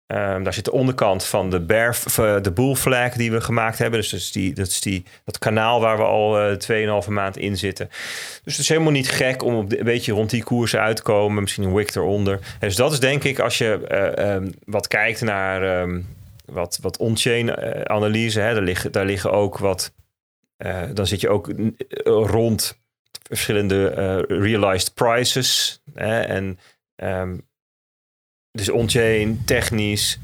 Um, daar zit de onderkant van de, bear, de bull flag die we gemaakt hebben. Dus dat is, die, dat, is die, dat kanaal waar we al uh, 2,5 maand in zitten. Dus het is helemaal niet gek om een beetje rond die koersen uit te komen. Misschien een wick eronder. Dus dat is denk ik als je uh, um, wat kijkt naar um, wat, wat on-chain uh, analyse. Hè, daar, liggen, daar liggen ook wat... dan zit je ook rond verschillende realized prices. Hè, en... dus on-chain, technisch,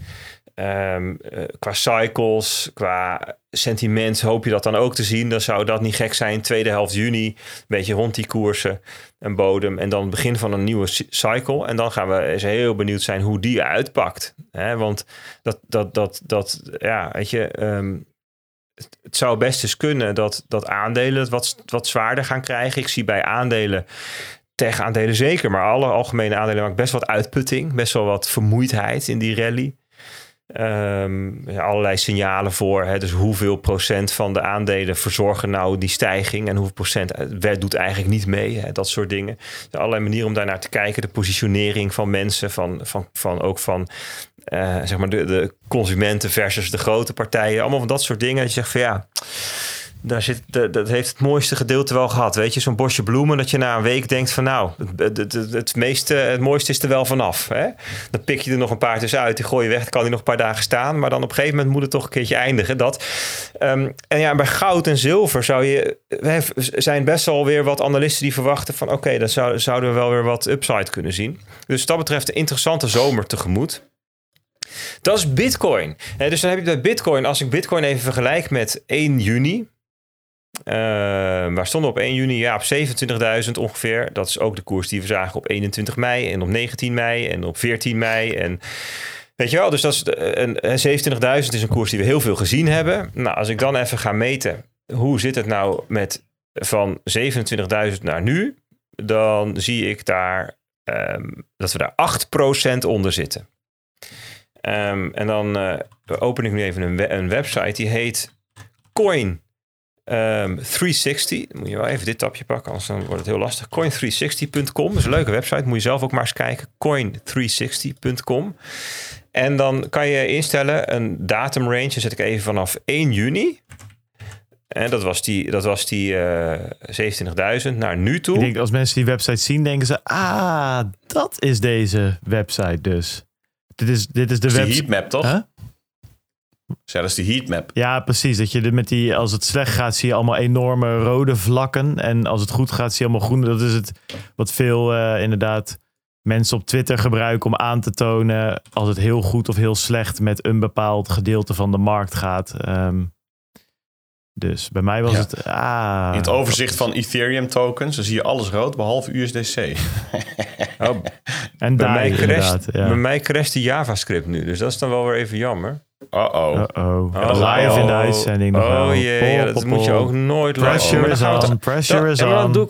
um, uh, qua cycles, qua sentiment hoop je dat dan ook te zien. Dan zou dat niet gek zijn. Tweede helft juni, een beetje rond die koersen, een bodem. En dan het begin van een nieuwe cycle. En dan gaan we eens heel benieuwd zijn hoe die uitpakt. Hè? Want dat, dat, dat, dat, ja, weet je... Um, het zou best eens kunnen dat, dat aandelen wat, wat zwaarder gaan krijgen. Ik zie bij aandelen tech-aandelen zeker, maar alle algemene aandelen maken best wat uitputting, best wel wat vermoeidheid in die rally. Ja, allerlei signalen voor. Hè, dus hoeveel procent van de aandelen verzorgen nou die stijging en hoeveel procent doet eigenlijk niet mee. Hè, dat soort dingen. Dus allerlei manieren om daarnaar te kijken. De positionering van mensen, van, van, van ook van uh, zeg maar de, de consumenten versus de grote partijen. Allemaal van dat soort dingen. Dat je zegt van ja daar zit, dat heeft het mooiste gedeelte wel gehad. Weet je, zo'n bosje bloemen dat je na een week denkt van nou, het, het, het, meeste, het mooiste is er wel vanaf. Hè? Dan pik je er nog een paar tussenuit, die gooi je weg, dan kan die nog een paar dagen staan. Maar dan op een gegeven moment moet het toch een keertje eindigen. Dat. Um, en ja, bij goud en zilver zou je, zijn best wel weer wat analisten die verwachten van oké, dan zou, zouden we wel weer wat upside kunnen zien. Dus dat betreft een interessante zomer tegemoet. Dat is Bitcoin. dus dan heb je bij Bitcoin, als ik Bitcoin even vergelijk met 1 juni, Uh, waar stonden op 1 juni? Ja, op 27.000 ongeveer. Dat is ook de koers die we zagen op 21 mei en op 19 mei en op 14 mei. En weet je wel, dus dat is een, 27.000 is een koers die we heel veel gezien hebben. Nou, als ik dan even ga meten, hoe zit het nou met van 27.000 naar nu? Dan zie ik daar um, dat we daar 8% onder zitten. Um, en dan open ik nu even een, een website die heet Coin Um, 360, moet je wel even dit tapje pakken, anders dan wordt het heel lastig. Coin360.com, dat is een leuke website, moet je zelf ook maar eens kijken. Coin360.com. En dan kan je instellen een datum range, dan zet ik even vanaf 1 juni. En dat was die, dat was die uh, eh, 27.000 naar nu toe. Ik denk als mensen die website zien, denken ze: ah, dat is deze website dus. Dit is, dit is de website. heatmap toch? Huh? Zelfs die heatmap. Ja, precies. Dat je met die, als het slecht gaat, zie je allemaal enorme rode vlakken. En als het goed gaat, zie je allemaal groene. Dat is het wat veel uh, inderdaad mensen op Twitter gebruiken om aan te tonen als het heel goed of heel slecht met een bepaald gedeelte van de markt gaat. Um, dus bij mij was het. Ah, In het overzicht van Ethereum tokens dan zie je alles rood behalve USDC. oh, en bij, mij crasht, ja. bij mij crasht de JavaScript nu, dus dat is dan wel weer even jammer. Uh-oh. Uh-oh. Oh, live in de uitzending nog Oh jee, ja, dat moet je ook nooit Pressure is on, pressure is on.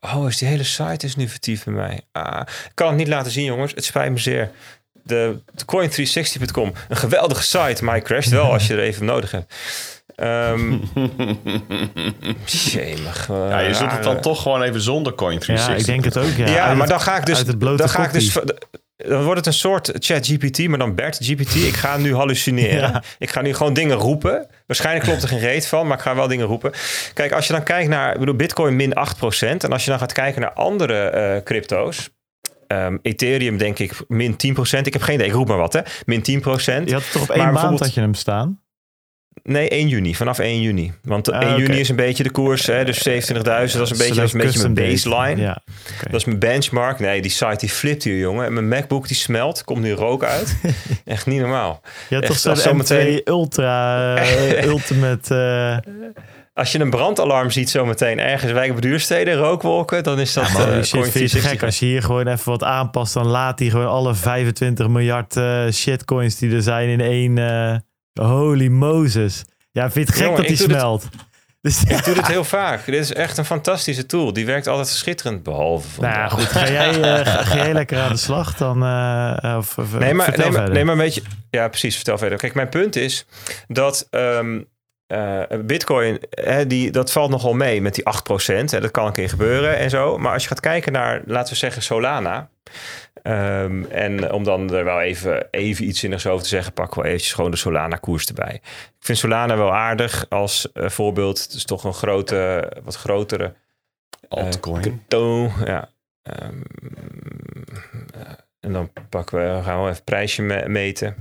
Oh, is die hele site is nu vertiefd bij mij. Ah, ik kan het niet laten zien, jongens. Het spijt me zeer. De, de coin360.com, een geweldige site, maar hij crasht wel als je er even nodig hebt. Um, Ja, je zult het dan toch gewoon even zonder Coin360. Ja, ik denk het ook. Ja, ja maar dan ga ik dus. Dan ga ik dus dan wordt het een soort chat GPT, maar dan Bert GPT. Ik ga nu hallucineren. Ik ga nu gewoon dingen roepen. Waarschijnlijk klopt er geen reet van, maar ik ga wel dingen roepen. Kijk, als je dan kijkt naar, ik bedoel, Bitcoin min 8%. En als je dan gaat kijken naar andere uh, crypto's. Um, Ethereum denk ik min 10%. Ik heb geen idee, ik roep maar wat hè. Min 10%. Je had toch op één maand dat je hem staan? Nee, 1 juni. Vanaf 1 juni. Want 1 ah, juni is een beetje de koers. Hè, dus 27.000, dat is een beetje, dat is een beetje mijn baseline. Ja, Dat is mijn benchmark. Nee, die site die flipt hier, jongen. En mijn MacBook die smelt. Komt nu rook uit. Echt niet normaal. Ja, toch zo meteen Ultra uh, Ultimate... Uh... Als je een brandalarm ziet zometeen ergens wijk op duursteden, rookwolken, dan is dat ja, uh, shit, gek. Als je hier gewoon even wat aanpast, dan laat hij gewoon alle 25 miljard shitcoins die er zijn in één Holy Moses. Ja, vind het gek dat die smelt? Dus, ik doe dit heel vaak. Dit is echt een fantastische tool. Die werkt altijd schitterend, behalve van. Nou goed, ga jij, uh, ga, jij lekker aan de slag dan? Uh, of, nee, maar, nee, maar, nee, maar een beetje... Ja, precies, vertel verder. Kijk, mijn punt is dat um, uh, Bitcoin, hè, die, dat valt nogal mee met die 8%. Hè, dat kan een keer gebeuren en zo. Maar als je gaat kijken naar, laten we zeggen, Solana. Um, en om dan er wel even, even iets zinnigs over te zeggen, pak wel eventjes gewoon de Solana-koers erbij. Ik vind Solana wel aardig als uh, voorbeeld. Het is toch een grote, wat grotere uh, altcoin. ja. Um, en dan pakken we, gaan we even prijsje meten.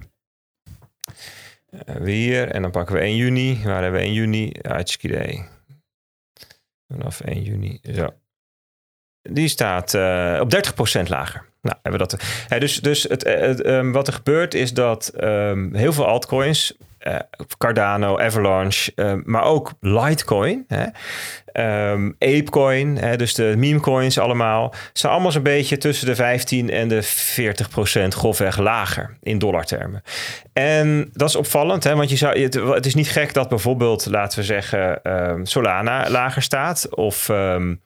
Uh, hier. En dan pakken we 1 juni. Waar hebben we 1 juni? Uitskidee. Vanaf 1 juni. Zo. Die staat uh, op 30% lager. Nou, hebben we dat. Ja, dus dus het, um, wat er gebeurt is dat um, heel veel altcoins, uh, Cardano, Avalanche, um, maar ook Litecoin, hè, Apecoin, hè, dus de meme coins allemaal, zijn allemaal zo'n beetje tussen de 15 en de 40 procent grofweg lager in dollartermen. En dat is opvallend, hè, want je zou, het, het is niet gek dat bijvoorbeeld, laten we zeggen, Solana lager staat of Um,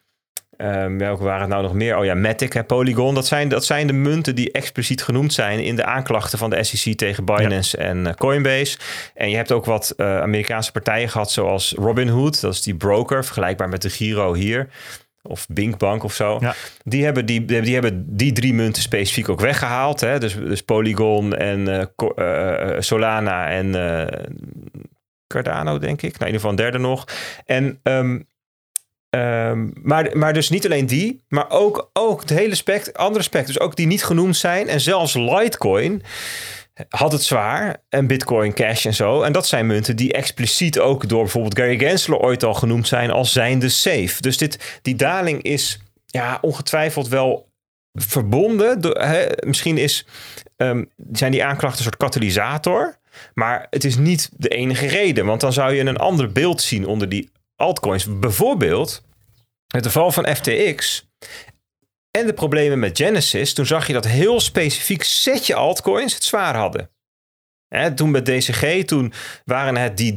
welke waren het nou nog meer? Oh ja, Matic en Polygon. Dat zijn, dat zijn de munten die expliciet genoemd zijn in de aanklachten van de SEC tegen Binance en uh, Coinbase. En je hebt ook wat uh, Amerikaanse partijen gehad, zoals Robinhood. Dat is die broker, vergelijkbaar met de Giro hier. Of Binkbank of zo. Ja. Die, hebben die, die hebben die drie munten specifiek ook weggehaald. Hè? Dus, dus Polygon en uh, Solana en Cardano, denk ik. Nou, in ieder geval een derde nog. En um, Um, maar, maar dus niet alleen die, maar ook, ook het hele spect, andere spect. Dus ook die niet genoemd zijn. En zelfs Litecoin had het zwaar. En Bitcoin Cash en zo. En dat zijn munten die expliciet ook door bijvoorbeeld Gary Gensler ooit al genoemd zijn als zijnde safe. Dus dit, die daling is ja, ongetwijfeld wel verbonden. Misschien is, um, zijn die aanklachten een soort katalysator. Maar het is niet de enige reden. Want dan zou je een ander beeld zien onder die altcoins. Bijvoorbeeld met de val van FTX en de problemen met Genesis. Toen zag je dat heel specifiek setje altcoins het zwaar hadden. Hè, toen met DCG, toen waren het die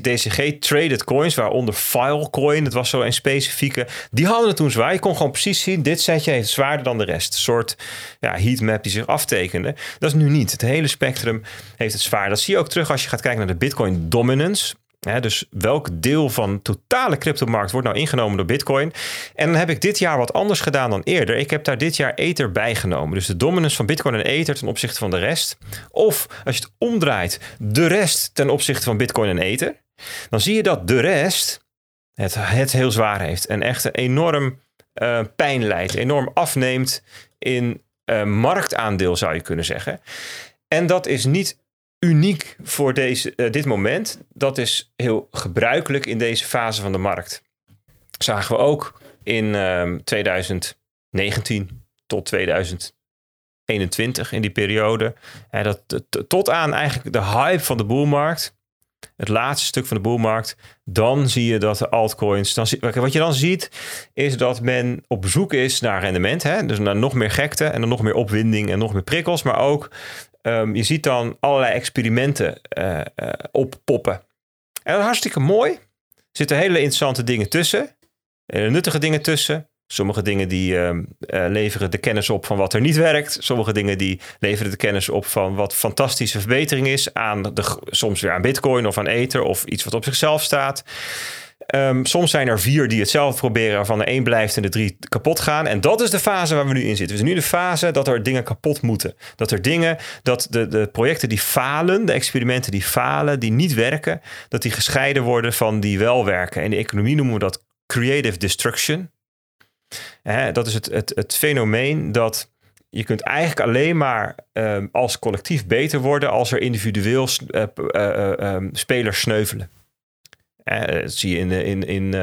DCG-traded coins, waaronder Filecoin, dat was zo een specifieke, die hadden het toen zwaar. Je kon gewoon precies zien, dit setje heeft zwaarder dan de rest. Een soort ja, heatmap die zich aftekende. Dat is nu niet. Het hele spectrum heeft het zwaar. Dat zie je ook terug als je gaat kijken naar de Bitcoin dominance dus welk deel van de totale cryptomarkt wordt nou ingenomen door Bitcoin? En dan heb ik dit jaar wat anders gedaan dan eerder. Ik heb daar dit jaar Ether bijgenomen. Dus de dominance van Bitcoin en Ether ten opzichte van de rest. Of als je het omdraait, de rest ten opzichte van Bitcoin en Ether. Dan zie je dat de rest het, het heel zwaar heeft. En echt enorm uh, pijn leidt. Enorm afneemt in uh, marktaandeel zou je kunnen zeggen. En dat is niet uniek voor deze, uh, dit moment. Dat is heel gebruikelijk in deze fase van de markt. Zagen we ook in uh, ehm, 2019 tot 2021 in die periode. En dat, tot aan eigenlijk de hype van de boelmarkt. Het laatste stuk van de boelmarkt. Dan zie je dat de altcoins. Dan, wat je dan ziet, is dat men op zoek is naar rendement. Hè? Dus naar nog meer gekte en dan nog meer opwinding en nog meer prikkels. Maar ook Um, je ziet dan allerlei experimenten uh, uh, oppoppen. En dat is hartstikke mooi. Er zitten hele interessante dingen tussen. Hele nuttige dingen tussen. Sommige dingen die uh, leveren de kennis op van wat er niet werkt. Sommige dingen die leveren de kennis op van wat fantastische verbetering is. Aan de, soms weer aan bitcoin of aan ether of iets wat op zichzelf staat. Um, soms zijn er vier die hetzelfde proberen, waarvan er één blijft en de drie kapot gaan. En dat is de fase waar we nu in zitten. We zijn nu de fase dat er dingen kapot moeten. Dat er dingen, dat de, de projecten die falen, de experimenten die falen, die niet werken, dat die gescheiden worden van die wel werken. In de economie noemen we dat creative destruction. dat is het, het, het fenomeen dat je kunt eigenlijk alleen maar um, als collectief beter worden als er individueel uh, uh, uh, spelers sneuvelen. Uh, dat zie je in, in, in,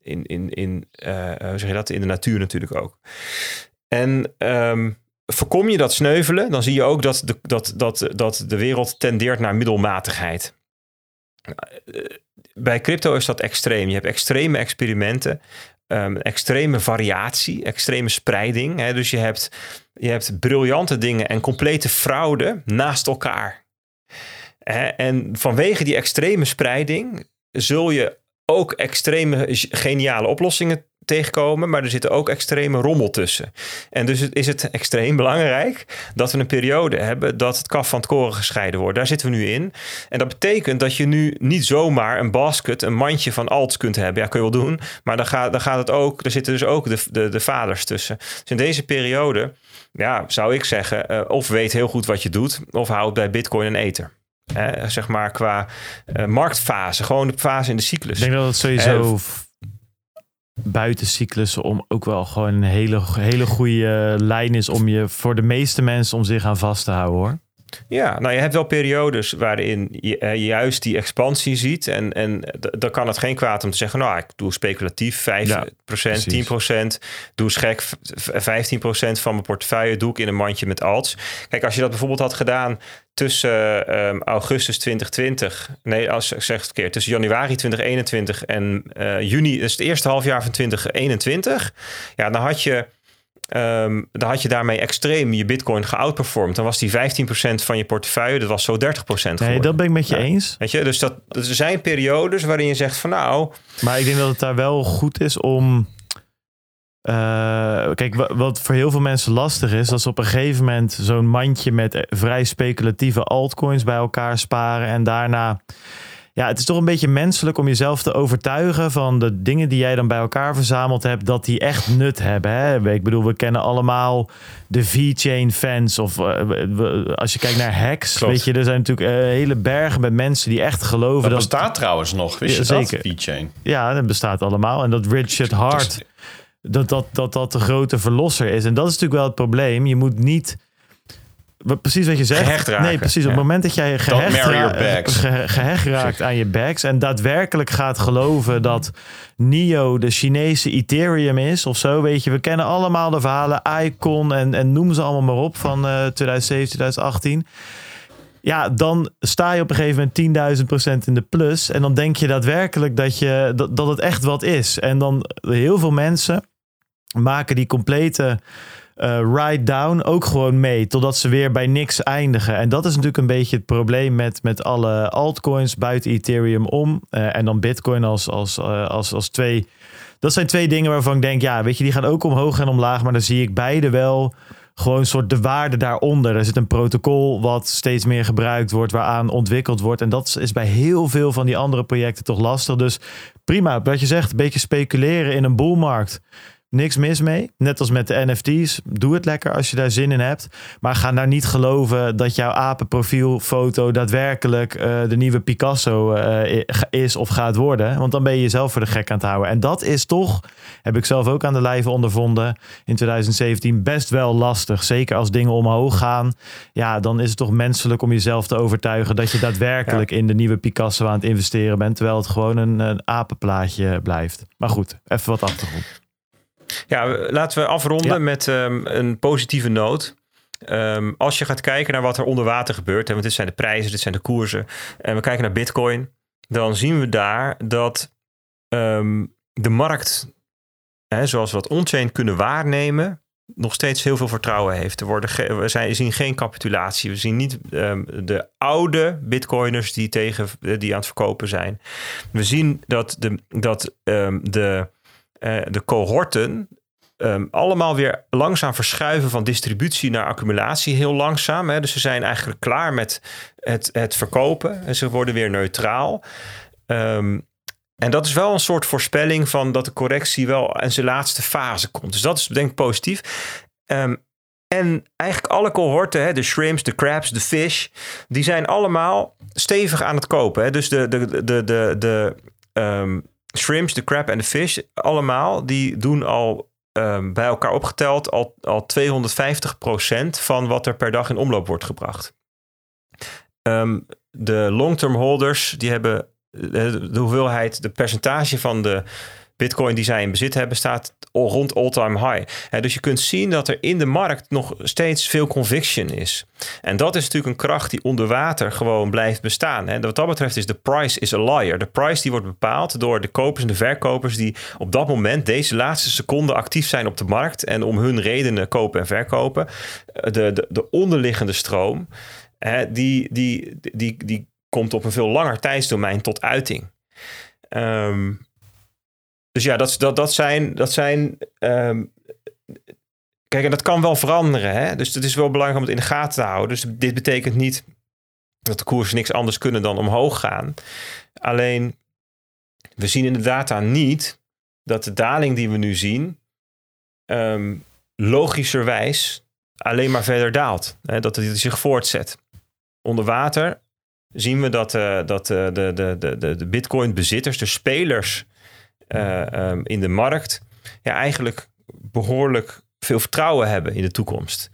in, in, in uh, hoe zeg je dat? in de natuur natuurlijk ook. En um, voorkom je dat sneuvelen, dan zie je ook dat de, dat, dat, dat de wereld tendeert naar middelmatigheid. Bij crypto is dat extreem. Je hebt extreme experimenten, um, extreme variatie, extreme spreiding. Hè? Dus je hebt, je hebt briljante dingen en complete fraude naast elkaar. En vanwege die extreme spreiding zul je ook extreme geniale oplossingen tegenkomen, maar er zitten ook extreme rommel tussen. En dus is het extreem belangrijk dat we een periode hebben dat het kaf van het koren gescheiden wordt. Daar zitten we nu in. En dat betekent dat je nu niet zomaar een basket, een mandje van alts kunt hebben. Ja, kun je wel doen, maar dan gaat, dan gaat het ook, er zitten dus ook de, de, de vaders tussen. Dus in deze periode, ja, zou ik zeggen, uh, of weet heel goed wat je doet, of houd bij bitcoin en ether zeg maar qua uh, marktfase, gewoon de fase in de cyclus. Ik denk dat het sowieso buiten cyclus om ook wel gewoon een hele, hele goede lijn is om je voor de meeste mensen om zich aan vast te houden hoor. Ja, nou je hebt wel periodes waarin je uh, juist die expansie ziet. En, en dan kan het geen kwaad om te zeggen, nou ik doe speculatief 5%, ja, 10%, doe schek 15% van mijn portefeuille doe ik in een mandje met alts. Kijk, als je dat bijvoorbeeld had gedaan tussen um, augustus 2020, nee, als ik zeg het verkeerd, tussen januari 2021 en uh, juni, dus het eerste halfjaar van 2021, ja, dan had je Um, dan had je daarmee extreem je bitcoin geoutperformed. Dan was die 15% van je portefeuille, dat was zo 30% geworden. Nee, dat ben ik met je eens. Weet je, dus dat, er zijn periodes waarin je zegt van nou... Maar ik denk dat het daar wel goed is om... Uh, kijk, wat voor heel veel mensen lastig is, dat ze op een gegeven moment zo'n mandje met vrij speculatieve altcoins bij elkaar sparen en daarna ja, het is toch een beetje menselijk om jezelf te overtuigen van de dingen die jij dan bij elkaar verzameld hebt, dat die echt nut hebben. Hè? Ik bedoel, we kennen allemaal de V-chain fans. Of uh, als je kijkt naar hacks, weet je, er zijn natuurlijk uh, hele bergen met mensen die echt geloven. Dat, dat bestaat trouwens nog, wist je zeker. dat? V-chain. Ja, dat bestaat allemaal. En dat Richard Hart, dat dat, dat dat de grote verlosser is. En dat is natuurlijk wel het probleem. Je moet niet Precies wat je zegt. Gehecht raken. Nee, precies. Op het moment dat jij gehecht, ra gehecht raakt aan je bags en daadwerkelijk gaat geloven dat NIO de Chinese Ethereum is of zo, weet je, we kennen allemaal de verhalen, Icon en, en noem ze allemaal maar op van uh, 2007, 2018 Ja, dan sta je op een gegeven moment 10.000 procent in de plus. En dan denk je daadwerkelijk dat, je, dat, dat het echt wat is. En dan heel veel mensen maken die complete uh, ride down ook gewoon mee. Totdat ze weer bij niks eindigen. En dat is natuurlijk een beetje het probleem met, met alle altcoins buiten Ethereum om. Uh, en dan Bitcoin als, als, uh, als, als twee. Dat zijn twee dingen waarvan ik denk, ja, weet je, die gaan ook omhoog en omlaag. Maar dan zie ik beide wel gewoon een soort de waarde daaronder. Er zit een protocol wat steeds meer gebruikt wordt, waaraan ontwikkeld wordt. En dat is bij heel veel van die andere projecten toch lastig. Dus prima, wat je zegt, een beetje speculeren in een boelmarkt. Niks mis mee. Net als met de NFT's. Doe het lekker als je daar zin in hebt. Maar ga nou niet geloven dat jouw apenprofielfoto daadwerkelijk uh, de nieuwe Picasso uh, is of gaat worden. Want dan ben je jezelf voor de gek aan het houden. En dat is toch, heb ik zelf ook aan de lijve ondervonden in 2017, best wel lastig. Zeker als dingen omhoog gaan. Ja, dan is het toch menselijk om jezelf te overtuigen dat je daadwerkelijk in de nieuwe Picasso aan het investeren bent. Terwijl het gewoon een, een apenplaatje blijft. Maar goed, even wat achtergrond. Ja, laten we afronden met um, een positieve noot. Um, als je gaat kijken naar wat er onder water gebeurt, hè, want dit zijn de prijzen, dit zijn de koersen, en we kijken naar Bitcoin, dan zien we daar dat um, de markt, hè, zoals we dat on-chain kunnen waarnemen, nog steeds heel veel vertrouwen heeft. Er worden we zijn, zien geen capitulatie. We zien niet um, de oude bitcoiners die, tegen, die aan het verkopen zijn. We zien dat de, dat, um, de uh, de cohorten um, allemaal weer langzaam verschuiven van distributie naar accumulatie. Heel langzaam. Hè? Dus ze zijn eigenlijk klaar met het, het verkopen. En ze worden weer neutraal. Um, en dat is wel een soort voorspelling van dat de correctie wel in zijn laatste fase komt. Dus dat is denk ik positief. Um, en eigenlijk alle cohorten, hè, de shrimps, de crabs, de fish, die zijn allemaal stevig aan het kopen. Hè. Dus de, de, de, de, de, shrimps, de crab en de fish, allemaal, die doen al um, bij elkaar opgeteld al, al 250% van wat er per dag in omloop wordt gebracht. Um, de long-term holders, die hebben de, de hoeveelheid, de percentage van de Bitcoin die zij in bezit hebben, staat rond all-time high. dus je kunt zien dat er in de markt nog steeds veel conviction is. En dat is natuurlijk een kracht die onder water gewoon blijft bestaan. En wat dat betreft is de price is a liar. De price die wordt bepaald door de kopers en de verkopers die op dat moment, deze laatste seconde, actief zijn op de markt en om hun redenen kopen en verkopen. De, de, de onderliggende stroom, die, die, die, die komt op een veel langer tijdsdomein tot uiting. Um, dus ja, dat, dat, dat zijn. Dat zijn um, kijk, en dat kan wel veranderen. Hè? Dus het is wel belangrijk om het in de gaten te houden. Dus dit betekent niet dat de koersen niks anders kunnen dan omhoog gaan. Alleen, we zien in de data niet dat de daling die we nu zien, um, logischerwijs alleen maar verder daalt. Hè? Dat het zich voortzet. Onder water zien we dat, uh, dat uh, de, de, de, de Bitcoin-bezitters, de spelers uh, um, in de markt, ja, eigenlijk behoorlijk veel vertrouwen hebben in de toekomst.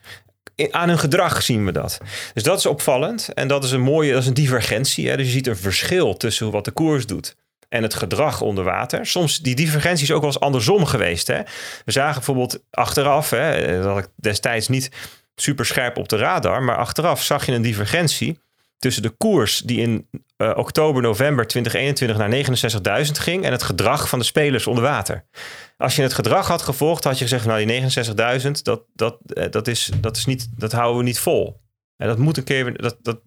aan hun gedrag zien we dat. Dus dat is opvallend. En dat is een mooie, dat is een divergentie. Hè? Dus je ziet een verschil tussen wat de koers doet en het gedrag onder water. Soms die divergentie is ook wel eens andersom geweest. Hè? We zagen bijvoorbeeld achteraf, hè, dat had ik destijds niet super scherp op de radar, maar achteraf zag je een divergentie tussen de koers die in uh, oktober, november 2021 naar 69.000 ging en het gedrag van de spelers onder water. Als je het gedrag had gevolgd, had je gezegd, nou die 69.000, dat, dat, uh, dat, is, dat, is niet, dat houden we niet vol. En dat moet een keer, dat, dat,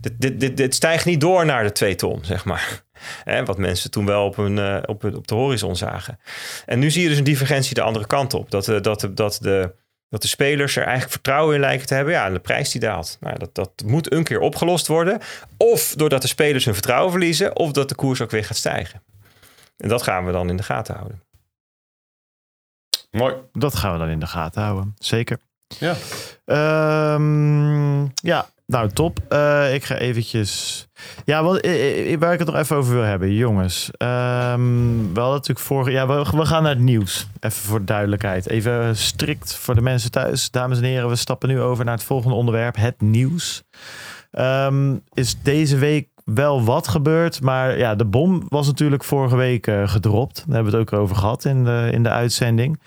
dit, dit, dit, stijgt niet door naar de 2 ton, zeg maar. Wat mensen toen wel op, een, uh, op, op de horizon zagen. En nu zie je dus een divergentie de andere kant op. Dat, dat, dat de dat de spelers er eigenlijk vertrouwen in lijken te hebben. Ja, en de prijs die daalt. Nou, dat, dat moet een keer opgelost worden. Of doordat de spelers hun vertrouwen verliezen, of dat de koers ook weer gaat stijgen. En dat gaan we dan in de gaten houden. Mooi. Dat gaan we dan in de gaten houden. Zeker. Ja. Um, ja, nou, top. Uh, ik ga eventjes... Ja, wat, uh, waar ik het nog even over wil hebben, jongens. Um, we natuurlijk vorige... Ja, we, gaan naar het nieuws. Even voor duidelijkheid. Even strikt voor de mensen thuis. Dames en heren, we stappen nu over naar het volgende onderwerp. Het nieuws. Um, is deze week wel wat gebeurd. Maar ja, de bom was natuurlijk vorige week gedropt. Daar hebben we het ook over gehad in de, in de uitzending.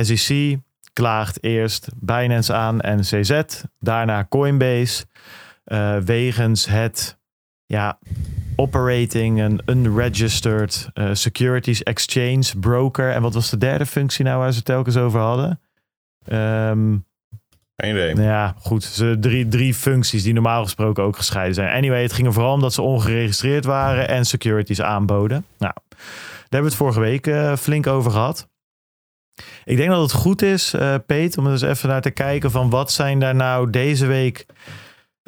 SEC klaagt eerst Binance aan en CZ, daarna Coinbase. Uh, wegens het ja, operating een unregistered uh, securities exchange broker. En wat was de derde functie nou waar ze telkens over hadden? Um, Geen idee. Nou ja, goed. Ze, drie, drie functies die normaal gesproken ook gescheiden zijn. Anyway, het ging er vooral om dat ze ongeregistreerd waren en securities aanboden. Nou, daar hebben we het vorige week uh, flink over gehad. Ik denk dat het goed is, uh, Peet, om er eens even naar te kijken van wat zijn daar nou deze week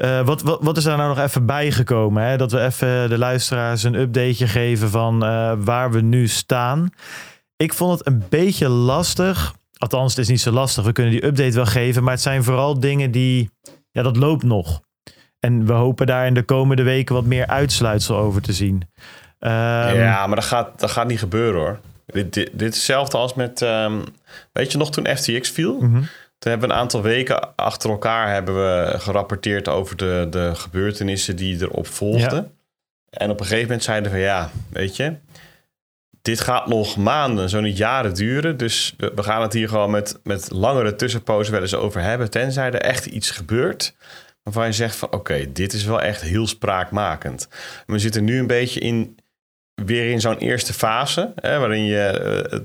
uh, wat, wat, wat, is daar nou nog even bijgekomen? Hè? Dat we even de luisteraars een updateje geven van uh, waar we nu staan. Ik vond het een beetje lastig. Althans, het is niet zo lastig. We kunnen die update wel geven. Maar het zijn vooral dingen die. Ja, dat loopt nog. En we hopen daar in de komende weken wat meer uitsluitsel over te zien. Um, ja, maar dat gaat, dat gaat niet gebeuren hoor. Dit, dit, dit is hetzelfde als met. Um, weet je nog toen FTX viel? Mm -hmm. Toen hebben we een aantal weken achter elkaar hebben we gerapporteerd over de, de gebeurtenissen die erop volgden. Ja. En op een gegeven moment zeiden we van ja, weet je, dit gaat nog maanden, zo niet jaren duren. Dus we, we gaan het hier gewoon met, met langere tussenpozen wel eens over hebben. Tenzij er echt iets gebeurt waarvan je zegt van oké, okay, dit is wel echt heel spraakmakend. We zitten nu een beetje in, weer in zo'n eerste fase, hè, waarin je,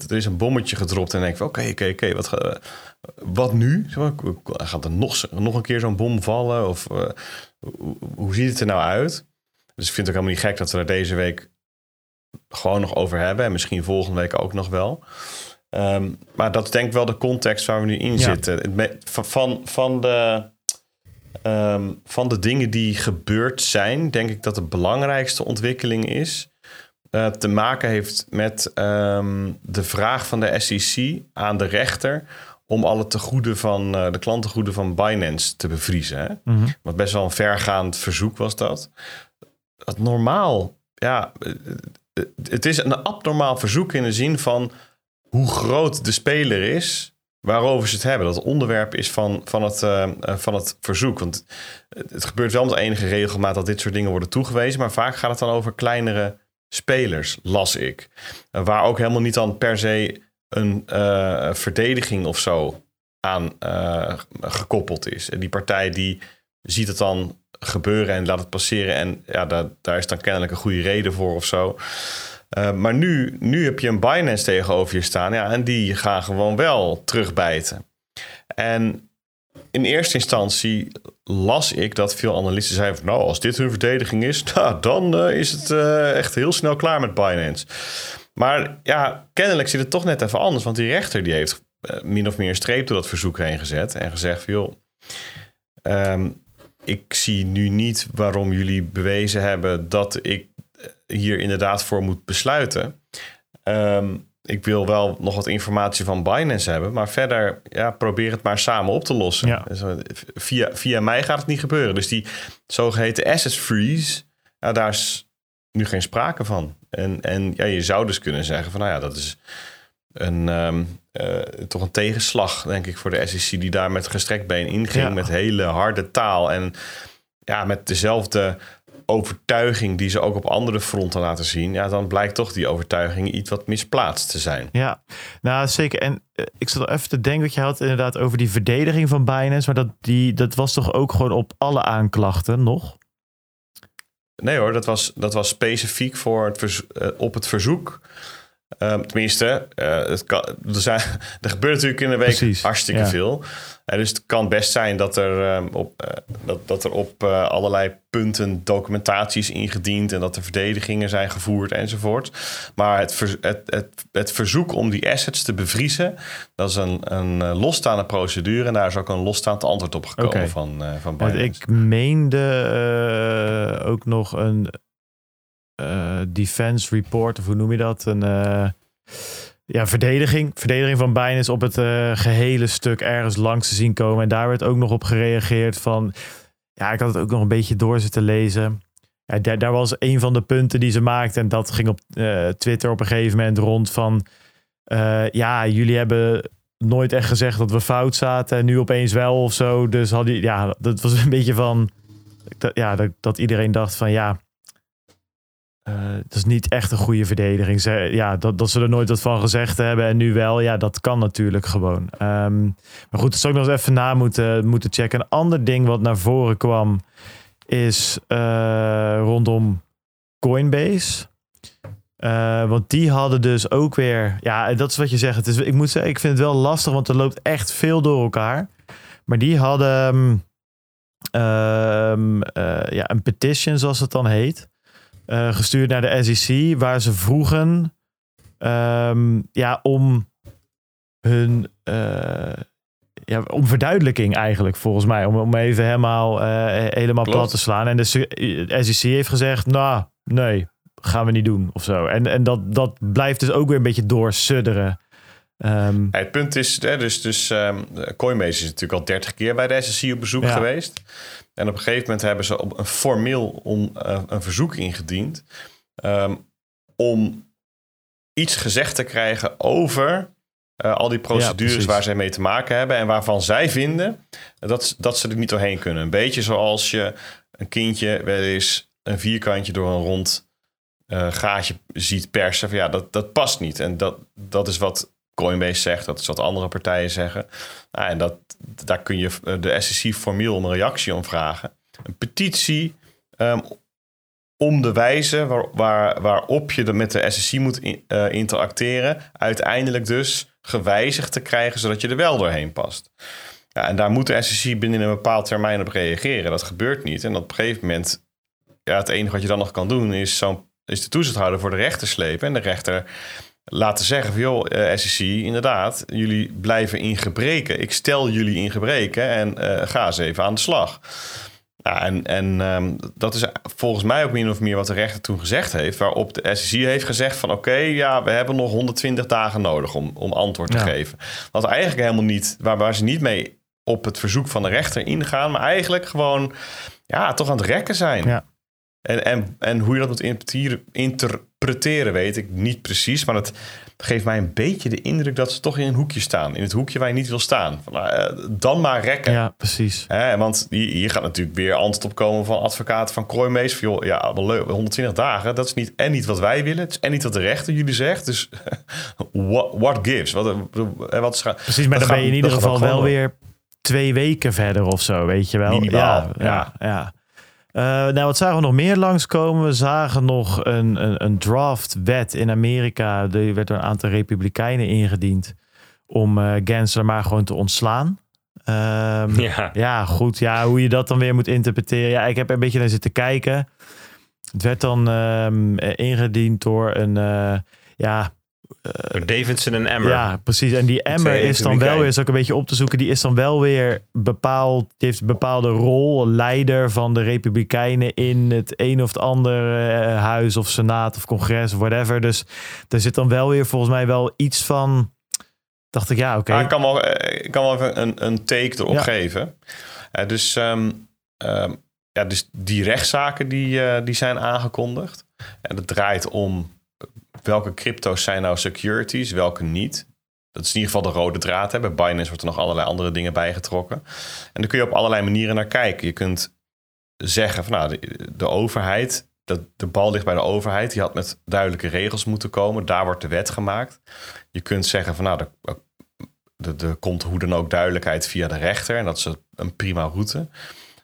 er is een bommetje gedropt en denk van oké, oké, oké, wat gaat wat nu? Gaat er nog, nog een keer zo'n bom vallen? Of uh, hoe ziet het er nou uit? Dus ik vind het ook helemaal niet gek dat we er deze week gewoon nog over hebben. En misschien volgende week ook nog wel. Um, maar dat is denk ik wel de context waar we nu in ja. zitten. Van, van, de, um, van de dingen die gebeurd zijn, denk ik dat de belangrijkste ontwikkeling is. Uh, te maken heeft met um, de vraag van de SEC aan de rechter om alle tegoeden van uh, de klantengoeden van Binance te bevriezen. Hè? Mm -hmm. Wat best wel een vergaand verzoek was dat. Dat normaal, ja, het is een abnormaal verzoek in de zin van hoe groot de speler is waarover ze het hebben. Dat onderwerp is van, van, het, uh, van het verzoek. Want het gebeurt wel met enige regelmaat dat dit soort dingen worden toegewezen, maar vaak gaat het dan over kleinere spelers, las ik. Uh, waar ook helemaal niet dan per se een uh, verdediging of zo aan uh, gekoppeld is. En die partij die ziet het dan gebeuren en laat het passeren. En ja, daar, daar is dan kennelijk een goede reden voor of zo. Maar nu, nu heb je een Binance tegenover je staan. Ja, en die gaan gewoon wel terugbijten. En in eerste instantie las ik dat veel analisten zeiden: van, Nou, als dit hun verdediging is, nou, dan uh, is het uh, echt heel snel klaar met Binance. Maar ja, kennelijk zit het toch net even anders. Want die rechter die heeft uh, min of meer een streep door dat verzoek heen gezet. En gezegd van joh, um, ik zie nu niet waarom jullie bewezen hebben dat ik hier inderdaad voor moet besluiten. Um, ik wil wel nog wat informatie van Binance hebben. Maar verder, ja, probeer het maar samen op te lossen. Ja. Dus, via, via mij gaat het niet gebeuren. Dus die zogeheten assets freeze, daar is nu geen sprake van. En, en ja, je zou dus kunnen zeggen van nou ja, dat is een, um, uh, toch een tegenslag, denk ik, voor de SEC die daar met gestrekt been inging. Ja. Met hele harde taal. En ja, met dezelfde overtuiging die ze ook op andere fronten laten zien, ja, dan blijkt toch die overtuiging iets wat misplaatst te zijn. Ja, nou zeker. En uh, ik zat even te denken, wat je had inderdaad over die verdediging van Binance, maar dat, die, dat was toch ook gewoon op alle aanklachten nog? Nee hoor, dat was, dat was specifiek voor het verzo- uh, op het verzoek. Um, tenminste, uh, het kan, er, zijn, er gebeurt natuurlijk in de week Precies, hartstikke ja. veel. Uh, dus het kan best zijn dat er, um, op, uh, dat, dat er op allerlei punten documentaties ingediend en dat er verdedigingen zijn gevoerd enzovoort. Maar het, ver, het, het, het verzoek om die assets te bevriezen, dat is een, een losstaande procedure en daar is ook een losstaand antwoord op gekomen okay. van, van Want ik meende ook nog een uh, defense report, of hoe noem je dat? Een uh, ja, verdediging. Verdediging van Binance op het uh, gehele stuk ergens langs te zien komen. En daar werd ook nog op gereageerd van... Ja, ik had het ook nog een beetje door zitten lezen. Ja, daar, daar was een van de punten die ze maakte. En dat ging op Twitter op een gegeven moment rond van... ja, jullie hebben nooit echt gezegd dat we fout zaten. En nu opeens wel of zo. Dus hadden, ja, dat was een beetje van... Ja, dat, dat iedereen dacht van ja dat is niet echt een goede verdediging. Ja, dat, dat ze er nooit wat van gezegd hebben en nu wel. Ja, dat kan natuurlijk gewoon. Ehm, maar goed, dat zou ik nog eens even na moeten, moeten checken. Een ander ding wat naar voren kwam is rondom Coinbase. want die hadden dus ook weer. Ja, dat is wat je zegt. Het is, ik moet zeggen, ik vind het wel lastig, want er loopt echt veel door elkaar. Maar die hadden um, ja, een petition, zoals het dan heet. Uh, gestuurd naar de SEC, waar ze vroegen um, ja, om hun uh, ja, om verduidelijking eigenlijk, volgens mij. Om, om even helemaal, helemaal plat te slaan. En de SEC heeft gezegd, nou, nee, gaan we niet doen of zo. En, en dat, dat blijft dus ook weer een beetje doorsudderen. Um, het punt is, hè, dus, dus um, Coinbase is natuurlijk al 30 keer bij de SEC op bezoek geweest. En op een gegeven moment hebben ze op een formeel om, uh, een verzoek ingediend um, om iets gezegd te krijgen over uh, al die procedures ja, waar zij mee te maken hebben en waarvan zij vinden dat, dat ze er niet doorheen kunnen. Een beetje zoals je een kindje wel eens een vierkantje door een rond uh, gaatje ziet persen. Ja, dat, dat past niet. En dat, dat is wat Coinbase zegt, dat is wat andere partijen zeggen. Nou, en dat, daar kun je eh, de SEC formeel een reactie om vragen. Een petitie um, om de wijze waar, waar, waarop je met de SEC moet uh, interacteren, uiteindelijk dus gewijzigd te krijgen, zodat je er wel doorheen past. Ja, en daar moet de SEC binnen een bepaald termijn op reageren. Dat gebeurt niet. En op een gegeven moment, ja, het enige wat je dan nog kan doen, is, zo is de toezichthouder voor de rechter slepen. En de rechter laten zeggen van joh, uh, eh, SEC, inderdaad, jullie blijven in gebreken. Ik stel jullie in gebreken en uh, ga eens even aan de slag. Ja, en en um, dat is volgens mij ook min of meer wat de rechter toen gezegd heeft. Waarop de SEC heeft gezegd van oké, ja, we hebben nog 120 dagen nodig om, om antwoord te geven. Wat eigenlijk helemaal niet, waar, waar ze niet mee op het verzoek van de rechter ingaan, maar eigenlijk gewoon ja, toch aan het rekken zijn. Ja. En, en, en hoe je dat moet interpreteren, weet ik niet precies. Maar het geeft mij een beetje de indruk dat ze toch in een hoekje staan. In het hoekje waar je niet wil staan. Van, uh, dan maar rekken. Ja, precies. Hè, want hier gaat natuurlijk weer antwoord op komen van advocaten van Coinbase. Van, joh, ja, wel leuk, 120 dagen. Dat is niet en niet wat wij willen. Het is en niet wat de rechter jullie zegt. Dus what, what gives? Wat, eh, wat, precies, maar dan ben je in ieder geval wel weer twee weken verder of zo, weet je wel. Minimaal, ja. ja. ja. Nou, wat zagen we nog meer langskomen? We zagen nog een, een, een draftwet in Amerika. Die werd door een aantal republikeinen ingediend. Om uh, Gensler maar gewoon te ontslaan. Um, ja. ja, goed. Ja, hoe je dat dan weer moet interpreteren. Ja, ik heb een beetje naar zitten kijken. Het werd dan um, ingediend door een... Uh, ja, uh, Davidson en Emmer. Ja, precies. En die Emmer is dan wel weer, is ook een beetje op te zoeken, die is dan wel weer bepaald, die heeft een bepaalde rol, leider van de Republikeinen in het een of het andere uh, huis of senaat of congres of whatever. Dus er zit dan wel weer volgens mij wel iets van, dacht ik, ja, oké. Okay. ik kan wel, eh, ik kan wel even een, een take erop ja. geven. Uh, dus, um, um, ja, dus die rechtszaken die, uh, die zijn aangekondigd. En het draait om welke crypto's zijn nou securities, welke niet. Dat is in ieder geval de rode draad. Hè. Bij Binance wordt er nog allerlei andere dingen bijgetrokken. En daar kun je op allerlei manieren naar kijken. Je kunt zeggen van nou, de, overheid, dat de bal ligt bij de overheid. Die had met duidelijke regels moeten komen. Daar wordt de wet gemaakt. Je kunt zeggen van nou, er komt hoe dan ook duidelijkheid via de rechter. En dat is een prima route.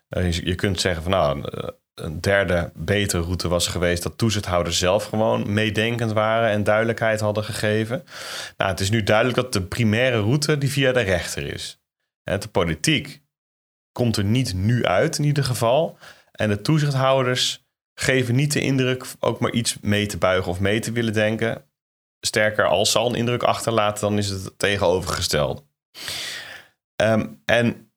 Je, je, kunt zeggen van nou, een derde betere route was geweest dat toezichthouders zelf gewoon meedenkend waren en duidelijkheid hadden gegeven. Nou, het is nu duidelijk dat de primaire route die via de rechter is. De politiek komt er niet nu uit in ieder geval. En de toezichthouders geven niet de indruk ook maar iets mee te buigen of mee te willen denken. Sterker, als ze al een indruk achterlaten, dan is het tegenovergesteld. Um, en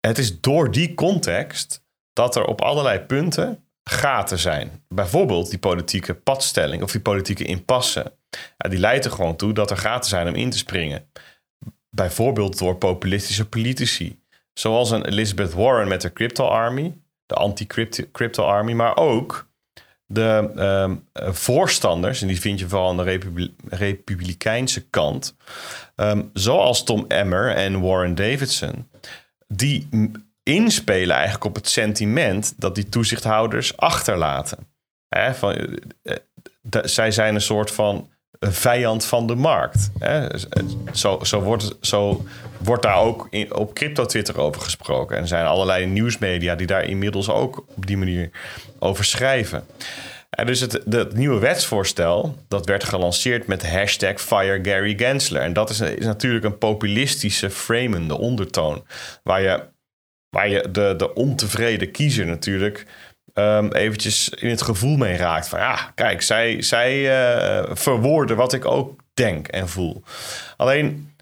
het is door die context dat er op allerlei punten gaten zijn. Bijvoorbeeld die politieke padstelling of die politieke impasse. Ja, die leidt er gewoon toe dat er gaten zijn om in te springen. Bijvoorbeeld door populistische politici. Zoals een Elizabeth Warren met de Crypto Army, de anti-crypto army, maar ook de um, voorstanders, en die vind je vooral aan de Republi republikeinse kant, um, zoals Tom Emmer en Warren Davidson, die inspelen eigenlijk op het sentiment dat die toezichthouders achterlaten. Van, eh, eh, zij zijn een soort van vijand van de markt. Hè. Zo, zo, wordt, zo wordt daar ook in, op crypto-Twitter over gesproken. En er zijn allerlei nieuwsmedia die daar inmiddels ook op die manier over schrijven. En dus het, nieuwe wetsvoorstel, dat werd gelanceerd met de hashtag Fire Gary. En dat is, is natuurlijk een populistische framende ondertoon. Waar je, waar je de, de ontevreden kiezer natuurlijk ehm, eventjes in het gevoel mee raakt. Van ja, kijk, zij, zij eh, verwoorden wat ik ook denk en voel. Alleen,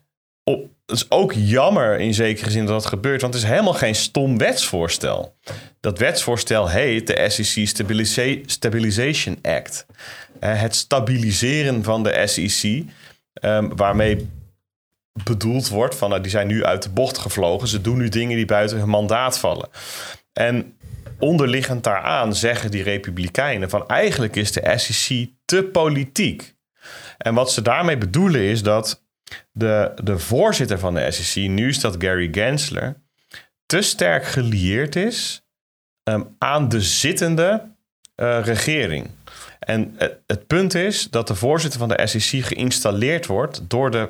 het is ook jammer in zekere zin dat dat gebeurt. Want het is helemaal geen stom wetsvoorstel. Dat wetsvoorstel heet de SEC Stabilisa- Stabilization Act. Eh, het stabiliseren van de SEC. ehm, waarmee bedoeld wordt van nou, die zijn nu uit de bocht gevlogen. Ze doen nu dingen die buiten hun mandaat vallen. En onderliggend daaraan zeggen die republikeinen van eigenlijk is de SEC te politiek. En wat ze daarmee bedoelen is dat de, de voorzitter van de SEC, nu is dat Gary Gensler, te sterk gelieerd is ehm, aan de zittende eh, regering. En het, het punt is dat de voorzitter van de SEC geïnstalleerd wordt door de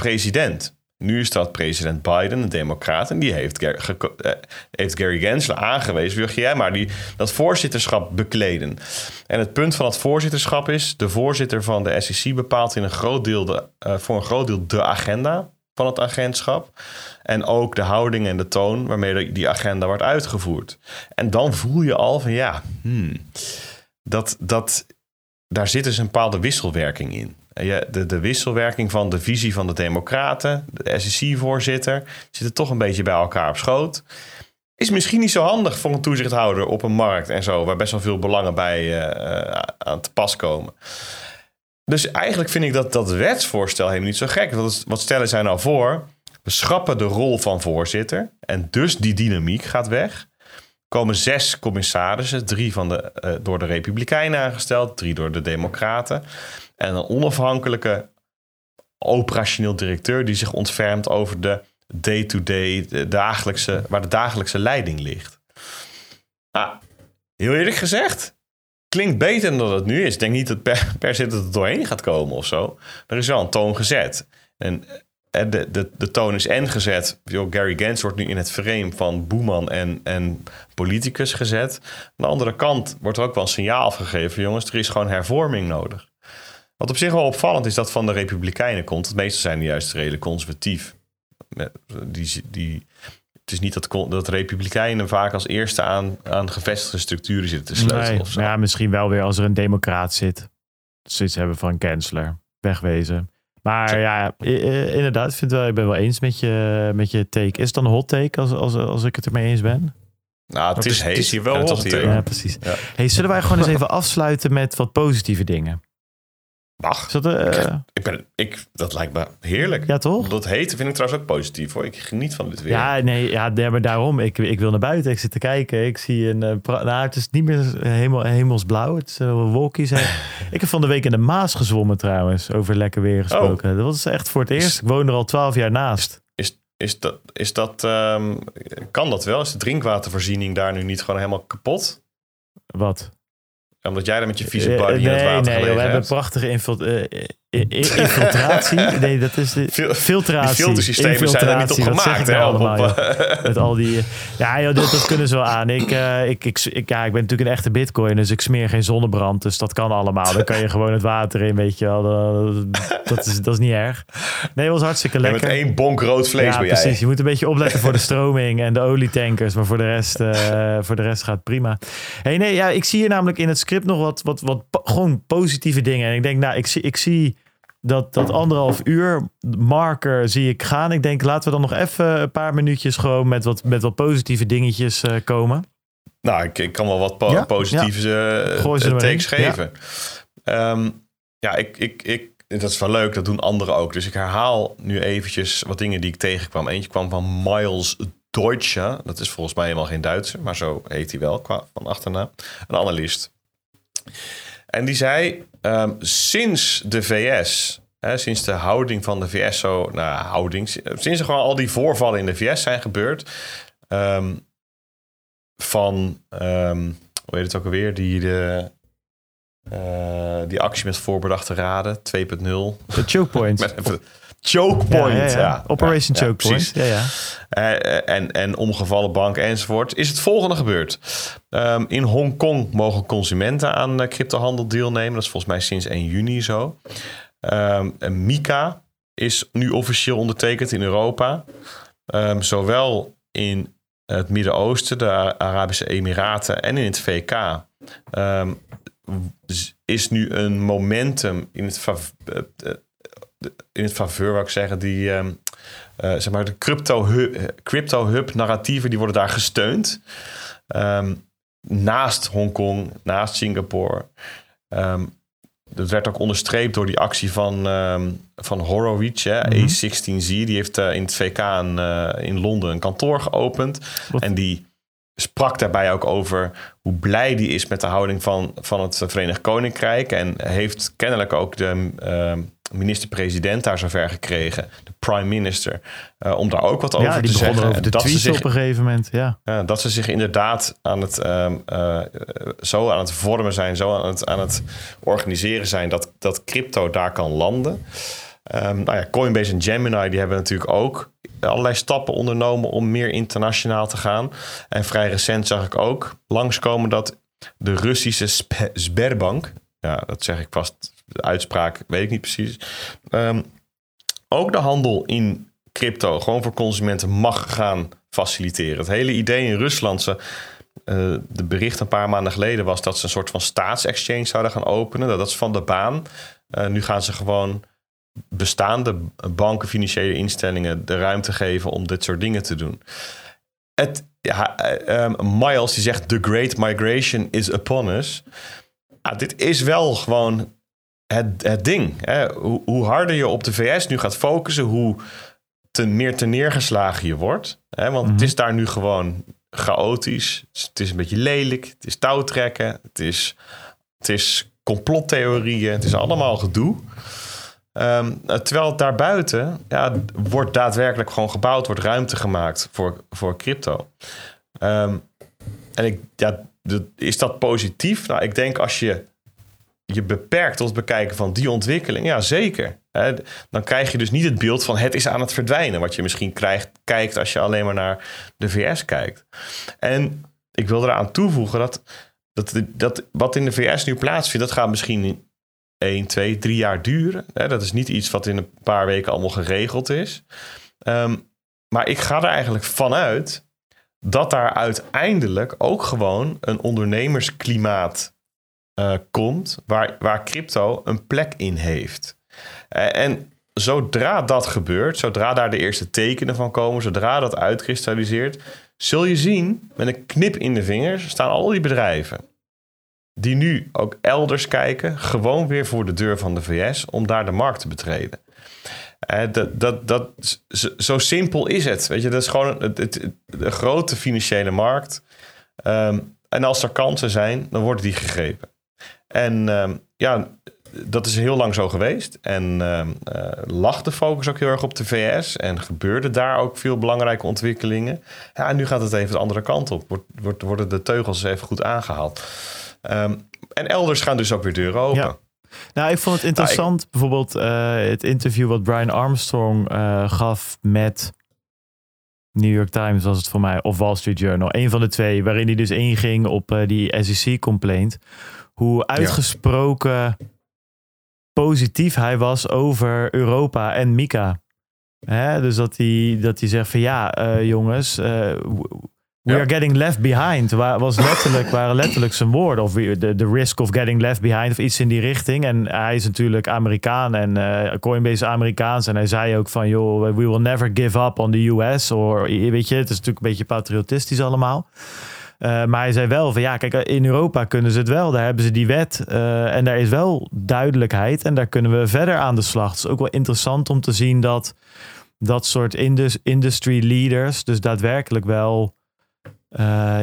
president. Nu is dat president Biden, een democraat, en die eh, heeft Gary Gensler aangewezen. Wil jij maar die, dat voorzitterschap bekleden? En het punt van het voorzitterschap is: de voorzitter van de SEC bepaalt in een groot deel de, eh, voor een groot deel de agenda van het agentschap. En ook de houding en de toon waarmee die agenda wordt uitgevoerd. En dan voel je al van ja, hmm, dat, dat, daar zit dus een bepaalde wisselwerking in. De, de wisselwerking van de visie van de Democraten, de SEC-voorzitter, zitten toch een beetje bij elkaar op schoot. Is misschien niet zo handig voor een toezichthouder op een markt en zo, waar best wel veel belangen bij eh, eh, aan te pas komen. Dus eigenlijk vind ik dat dat wetsvoorstel helemaal niet zo gek. Is- wat stellen zij nou voor? We schrappen de rol van voorzitter en dus die dynamiek gaat weg komen zes commissarissen. Drie van de, eh, door de Republikeinen aangesteld, drie door de Democraten. En een onafhankelijke operationeel directeur die zich ontfermt over de day-to-day, dagelijkse, waar de dagelijkse leiding ligt. Ah, heel eerlijk gezegd, klinkt beter dan het nu is. Ik denk niet dat per, per se het doorheen gaat komen of zo. Er is wel een toon gezet. En eh, de, de, de toon is en gezet. Gary Gans wordt nu in het frame van boeman en, en politicus gezet. Aan de andere kant wordt er ook wel een signaal afgegeven. Jongens, er is gewoon hervorming nodig. Wat op zich wel opvallend is dat van de Republikeinen komt. Het meeste zijn juist redelijk conservatief. Die, die, het is niet dat, dat Republikeinen vaak als eerste aan, aan gevestigde structuren zitten te sleutelen. Nee, of zo. maar ja, misschien wel weer als er een democraat zit. Zoiets hebben van kansler. Wegwezen. Maar ja, inderdaad, ik, vind wel, ik ben wel eens met je, met je take. Is het dan een hot take als, als, als ik het ermee eens ben? Nou, het is, het is heet. hier wel hot Ja, precies. Ja. Hey, zullen wij gewoon eens even afsluiten met wat positieve dingen? Is dat, eh, Ik ben, ik, dat lijkt me heerlijk. ja, toch? Dat heten vind ik trouwens ook positief hoor. Ik geniet van dit weer. Ja, nee, ja, maar daarom. Ik, ik wil naar buiten. Ik zit te kijken. Ik zie een... eh, nou, het is niet meer hemel, hemelsblauw. Het is uh, wolkjes. ik heb van de week in de Maas gezwommen trouwens. Over lekker weer gesproken. Dat was echt voor het eerst. Ik woon er al twaalf jaar naast. Is, is dat, is dat ehm, kan dat wel? Is de drinkwatervoorziening daar nu niet gewoon helemaal kapot? Wat? Omdat jij daar met je vieze Eh, buddy in het nee, water nee, gelegen we hebben hebt? prachtige infil- eh, eh, infiltratie. Nee, dat is de Fil- filtratie. Die filtersystemen zijn er niet op Infiltratie, gemaakt. Hè, nou allemaal, op, joh? Met al die. Ja, joh, dat, dat kunnen ze wel aan. Ik, eh, ik, ik, ik, ja, ik ben natuurlijk een echte bitcoin, dus ik smeer geen zonnebrand. Dus dat kan allemaal. Dan kan je gewoon het water in, weet je wel. Dat, dat, is, dat is niet erg. Nee, was hartstikke lekker. met één bonk rood vlees ja, ben jij. precies. Je moet een beetje opletten voor de stroming en de olietankers. Maar voor de rest, eh, voor de rest gaat het prima. Hey, nee, ja, ik zie hier namelijk in het script nog wat, wat, wat gewoon positieve dingen. En ik denk, nou, ik zie, ik zie dat, dat anderhalf uur marker zie ik gaan. Ik denk, laten we dan nog even een paar minuutjes gewoon met wat, met wat positieve dingetjes eh, komen. Nou, ik, ik kan wel wat po- Ja, positieve eh, takes geven. Ja, ja ik, ik, ik, dat is wel leuk. Dat doen anderen ook. Dus ik herhaal nu eventjes wat dingen die ik tegenkwam. Eentje kwam van Miles Deutsche. Dat is volgens mij helemaal geen Duitser, maar zo heet hij wel qua van achternaam. Een analist. En die zei, ehm, sinds de VS, hè, sinds de houding van de VS zo, nou houding, sinds er gewoon al die voorvallen in de VS zijn gebeurd, ehm, van, ehm, hoe heet het ook alweer, die de Eh, die actie met voorbedachte raden, 2.0. De choke point. Met Choke point, ja. Operation choke point. precies. Ja, ja. Eh, en, en omgevallen bank enzovoort. Is het volgende gebeurd. Ehm, in Hongkong mogen consumenten aan eh, cryptohandel deelnemen. Dat is volgens mij sinds 1 juni zo. En Mika is nu officieel ondertekend in Europa. Ehm, zowel in het Midden-Oosten, de Arabische Emiraten en in het VK. is nu een momentum in het, eh, eh, in het faveur, wou ik zeggen, die ehm, eh, zeg maar de crypto hub, crypto hub narratieven die worden daar gesteund. Ehm, naast Hongkong, naast Singapore. Ehm, dat werd ook onderstreept door die actie van, ehm, van Horowitz, hè, Mhm. A16Z. Die heeft eh, in het VK een, eh, in Londen een kantoor geopend. Wat- En die sprak daarbij ook over hoe blij die is met de houding van, van het Verenigd Koninkrijk. En heeft kennelijk ook de minister-president daar zover gekregen, de prime minister, eh, om daar ook wat over ja, te zeggen. over de dat, ze tweets zich, op een gegeven moment. Ja. dat ze zich inderdaad aan het, ehm, eh, zo aan het vormen zijn, zo aan het, aan het organiseren zijn, dat, dat crypto daar kan landen. Ehm, nou ja, Coinbase en Gemini die hebben natuurlijk ook allerlei stappen ondernomen om meer internationaal te gaan. En vrij recent zag ik ook langskomen dat de Russische Sberbank, ja, dat zeg ik vast, de uitspraak weet ik niet precies, ehm, ook de handel in crypto gewoon voor consumenten mag gaan faciliteren. Het hele idee in Rusland, ze, eh, de bericht een paar maanden geleden was dat ze een soort van staatsexchange zouden gaan openen. Dat is van de baan. Eh, nu gaan ze gewoon bestaande banken, financiële instellingen de ruimte geven om dit soort dingen te doen. Het, ja, eh, ehm, Miles die zegt: The Great Migration is upon us. Ja, dit is wel gewoon het, het ding. Hè? Hoe, hoe harder je op de VS nu gaat focussen, hoe te, meer te neergeslagen je wordt. Hè? Want het is daar nu gewoon chaotisch. Het is een beetje lelijk. Het is touwtrekken. Het is, het is complottheorieën. Het is allemaal gedoe. Ehm, terwijl het daarbuiten ja, wordt daadwerkelijk gewoon gebouwd, wordt ruimte gemaakt voor, voor crypto. Ehm, en ik, ja, is dat positief? Nou, ik denk als je je beperkt tot het bekijken van die ontwikkeling, ja zeker. Dan krijg je dus niet het beeld van het is aan het verdwijnen, wat je misschien krijgt, kijkt als je alleen maar naar de VS kijkt. En ik wil eraan toevoegen dat, dat, dat wat in de VS nu plaatsvindt, dat gaat misschien 1, 2, 3 jaar duren. Dat is niet iets wat in een paar weken allemaal geregeld is. Ehm, maar ik ga er eigenlijk vanuit dat daar uiteindelijk ook gewoon een ondernemersklimaat eh, komt waar, waar crypto een plek in heeft. Eh, en zodra dat gebeurt, zodra daar de eerste tekenen van komen, zodra dat uitkristalliseert, zul je zien, met een knip in de vingers, staan al die bedrijven die nu ook elders kijken, gewoon weer voor de deur van de VS om daar de markt te betreden. Eh, dat, dat, dat, zo, simpel is het. Weet je, dat is gewoon het- de grote financiële markt. Ehm, en als er kansen zijn, dan worden die gegrepen. En ehm, ja, dat is heel lang zo geweest. En ehm eh, lag de focus ook heel erg op de VS. En gebeurden daar ook veel belangrijke ontwikkelingen. Ja, en nu gaat het even de andere kant op. Wordt, worden de teugels even goed aangehaald. Ehm, en elders gaan dus ook weer deuren open. Ja. Nou, ik vond het interessant, bijvoorbeeld eh, het interview wat Brian Armstrong eh, gaf met New York Times was het voor mij, of Wall Street Journal. Een van de twee, waarin hij dus inging op die SEC-complaint. Hoe uitgesproken positief hij was over Europa en Mika. Hè? Dus dat hij, dat hij zegt van ja, eh, jongens, eh, we Ja. are getting left behind. Wa- Was letterlijk, waren letterlijk zijn woorden. Of the, the risk of getting left behind of iets in die richting. En hij is natuurlijk Amerikaan en eh, Coinbase is Amerikaans. En hij zei ook van joh, we will never give up on the US. Of weet je, het is natuurlijk een beetje patriotistisch allemaal. Eh, maar hij zei wel van ja, kijk, in Europa kunnen ze het wel. Daar hebben ze die wet. eh, en daar is wel duidelijkheid. En daar kunnen we verder aan de slag. Het is ook wel interessant om te zien dat dat soort indus- industry leaders dus daadwerkelijk wel. eh,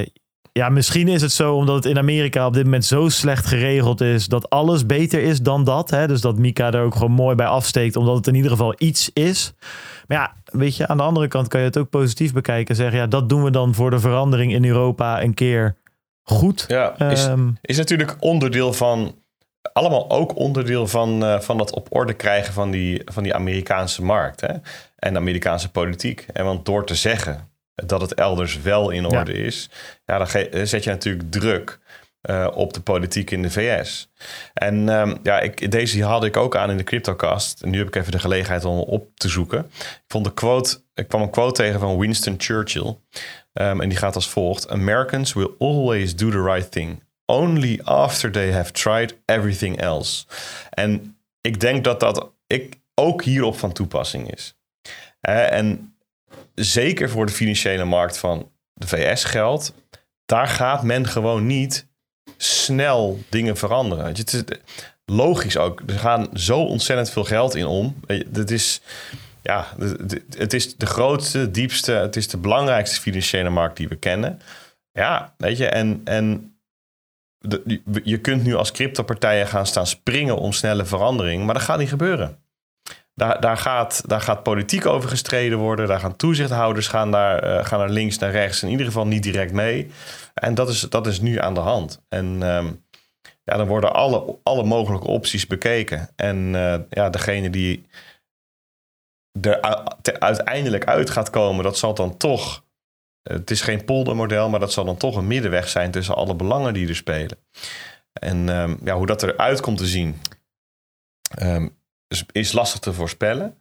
ja, misschien is het zo omdat het in Amerika op dit moment zo slecht geregeld is dat alles beter is dan dat. Hè? Dus dat Mika er ook gewoon mooi bij afsteekt, omdat het in ieder geval iets is. Maar ja, weet je, aan de andere kant kan je het ook positief bekijken en zeggen, ja, dat doen we dan voor de verandering in Europa een keer goed. Ja, is, Ehm, is natuurlijk onderdeel van allemaal ook onderdeel van, uh, van dat op orde krijgen van die, van die Amerikaanse markt hè? en de Amerikaanse politiek. En want door te zeggen dat het elders wel in orde is, ja, dan zet je natuurlijk druk uh, op de politiek in de VS. En um, ja, ik, deze had ik ook aan in de CryptoCast. En nu heb ik even de gelegenheid om op te zoeken. Ik, vond de quote, ik kwam een quote tegen van Winston Churchill. Um, en die gaat als volgt: Americans will always do the right thing. Only after they have tried everything else. En ik denk dat dat ik ook hierop van toepassing is. Uh, en zeker voor de financiële markt van de VS geldt. Daar gaat men gewoon niet snel dingen veranderen. Het is logisch ook. Er gaan zo ontzettend veel geld in om. Het is, ja, het is de grootste, diepste, het is de belangrijkste financiële markt die we kennen. Ja, weet je, en, en je kunt nu als cryptopartijen gaan staan springen om snelle verandering, maar dat gaat niet gebeuren. Daar, daar, gaat, daar gaat politiek over gestreden worden. Daar gaan toezichthouders gaan daar, uh, gaan naar links, naar rechts. In ieder geval niet direct mee. En dat is, dat is nu aan de hand. En um, ja, dan worden alle, alle mogelijke opties bekeken. En uh, ja, degene die er uiteindelijk uit gaat komen, dat zal dan toch. Het is geen poldermodel, maar dat zal dan toch een middenweg zijn tussen alle belangen die er spelen. En um, ja, hoe dat eruit komt te zien, um, is, is lastig te voorspellen.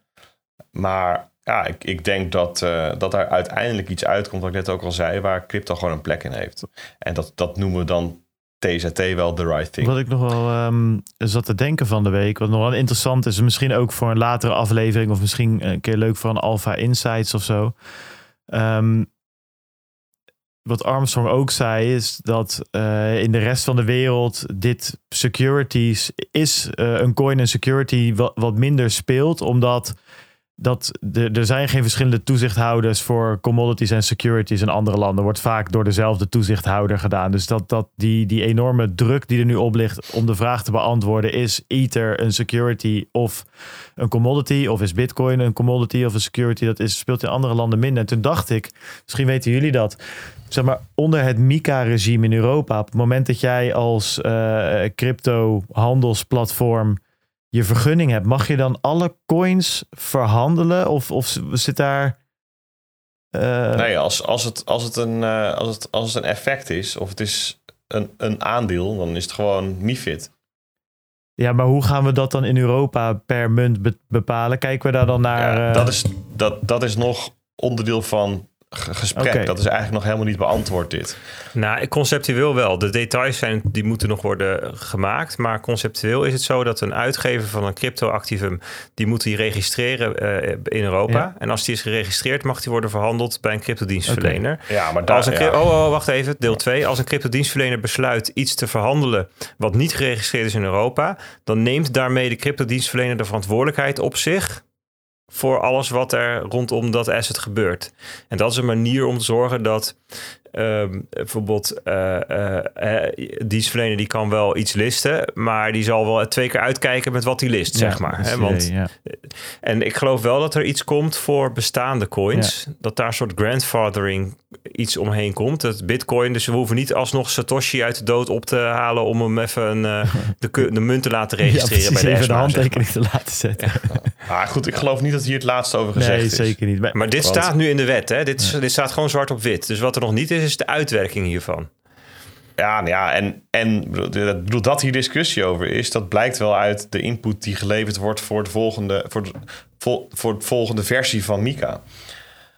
Maar ja, ik, ik denk dat, uh, dat er uiteindelijk iets uitkomt, wat ik net ook al zei, waar crypto gewoon een plek in heeft. En dat, dat noemen we dan TZT wel the right thing. Wat ik nog wel um, zat te denken van de week, wat nog wel interessant is, misschien ook voor een latere aflevering of misschien een keer leuk voor een Alpha Insights of zo. Um, wat Armstrong ook zei, is dat uh, in de rest van de wereld dit securities is uh, een coin en security wat, wat minder speelt, omdat dat de, er zijn geen verschillende toezichthouders voor commodities en securities in andere landen. Wordt vaak door dezelfde toezichthouder gedaan. Dus dat, dat die, die enorme druk die er nu op ligt om de vraag te beantwoorden: is Ether een security of een commodity? Of is Bitcoin een commodity of een security? Dat is, speelt in andere landen minder. En toen dacht ik, misschien weten jullie dat. Zeg maar, onder het MiCA-regime in Europa, op het moment dat jij als uh, crypto-handelsplatform je vergunning hebt, mag je dan alle coins verhandelen? Of, of zit daar. Uh... Nee, als, als, het, als, het een, uh, als, het, als het een effect is, of het is een, een aandeel, dan is het gewoon MIFID. Ja, maar hoe gaan we dat dan in Europa per munt bepalen? Kijken we daar dan naar. Ja, dat, is, dat, dat is nog onderdeel van gesprek. Dat is eigenlijk nog helemaal niet beantwoord dit. Nou, conceptueel wel. De details zijn, die moeten nog worden gemaakt. Maar conceptueel is het zo dat een uitgever van een crypto-activum... die moet die registreren uh, in Europa. En als die is geregistreerd, mag die worden verhandeld bij een cryptodienstverlener. Okay. Ja, maar daar, als een, ja. oh, oh, wacht even, deel 2. Als een cryptodienstverlener besluit iets te verhandelen... wat niet geregistreerd is in Europa... dan neemt daarmee de cryptodienstverlener de verantwoordelijkheid op zich voor alles wat er rondom dat asset gebeurt. En dat is een manier om te zorgen dat um, bijvoorbeeld uh, uh, dienstverlener die kan wel iets listen, maar die zal wel twee keer uitkijken met wat hij list, zeg maar. Hè? Want, ja. En ik geloof wel dat er iets komt voor bestaande coins, dat daar een soort grandfathering iets omheen komt. Dat Bitcoin, dus we hoeven niet alsnog Satoshi uit de dood op te halen om hem even een, de, de munt te laten registreren. Ja, bij de even de handtekening te laten zetten. Ah, goed, ik geloof niet dat hier het laatste over gezegd nee, is. zeker niet. Maar, dit staat nu in de wet. Hè? Dit, dit staat gewoon zwart op wit. Dus wat er nog niet is, is de uitwerking hiervan. Ja, nou ja, en, en bedoel, dat hier discussie over is, dat blijkt wel uit de input die geleverd wordt voor, de volgende, voor, de, voor de volgende versie van Mika.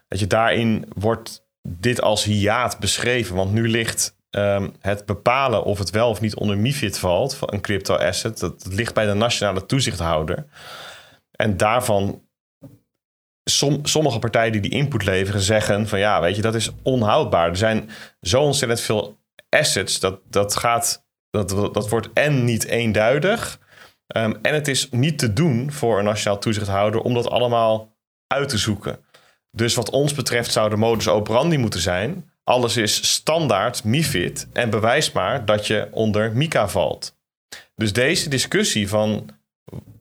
Dat je daarin wordt dit als hiaat beschreven, want nu ligt um, het bepalen of het wel of niet onder MIFID valt, een crypto asset, dat ligt bij de nationale toezichthouder. En daarvan som, sommige partijen die die input leveren zeggen van ja, weet je, dat is onhoudbaar. Er zijn zo ontzettend veel assets dat dat gaat, dat, dat wordt en niet eenduidig. Um, en het is niet te doen voor een nationaal toezichthouder om dat allemaal uit te zoeken. Dus wat ons betreft zou de modus operandi moeten zijn: alles is standaard MIFID en bewijs maar dat je onder MICA valt. Dus deze discussie van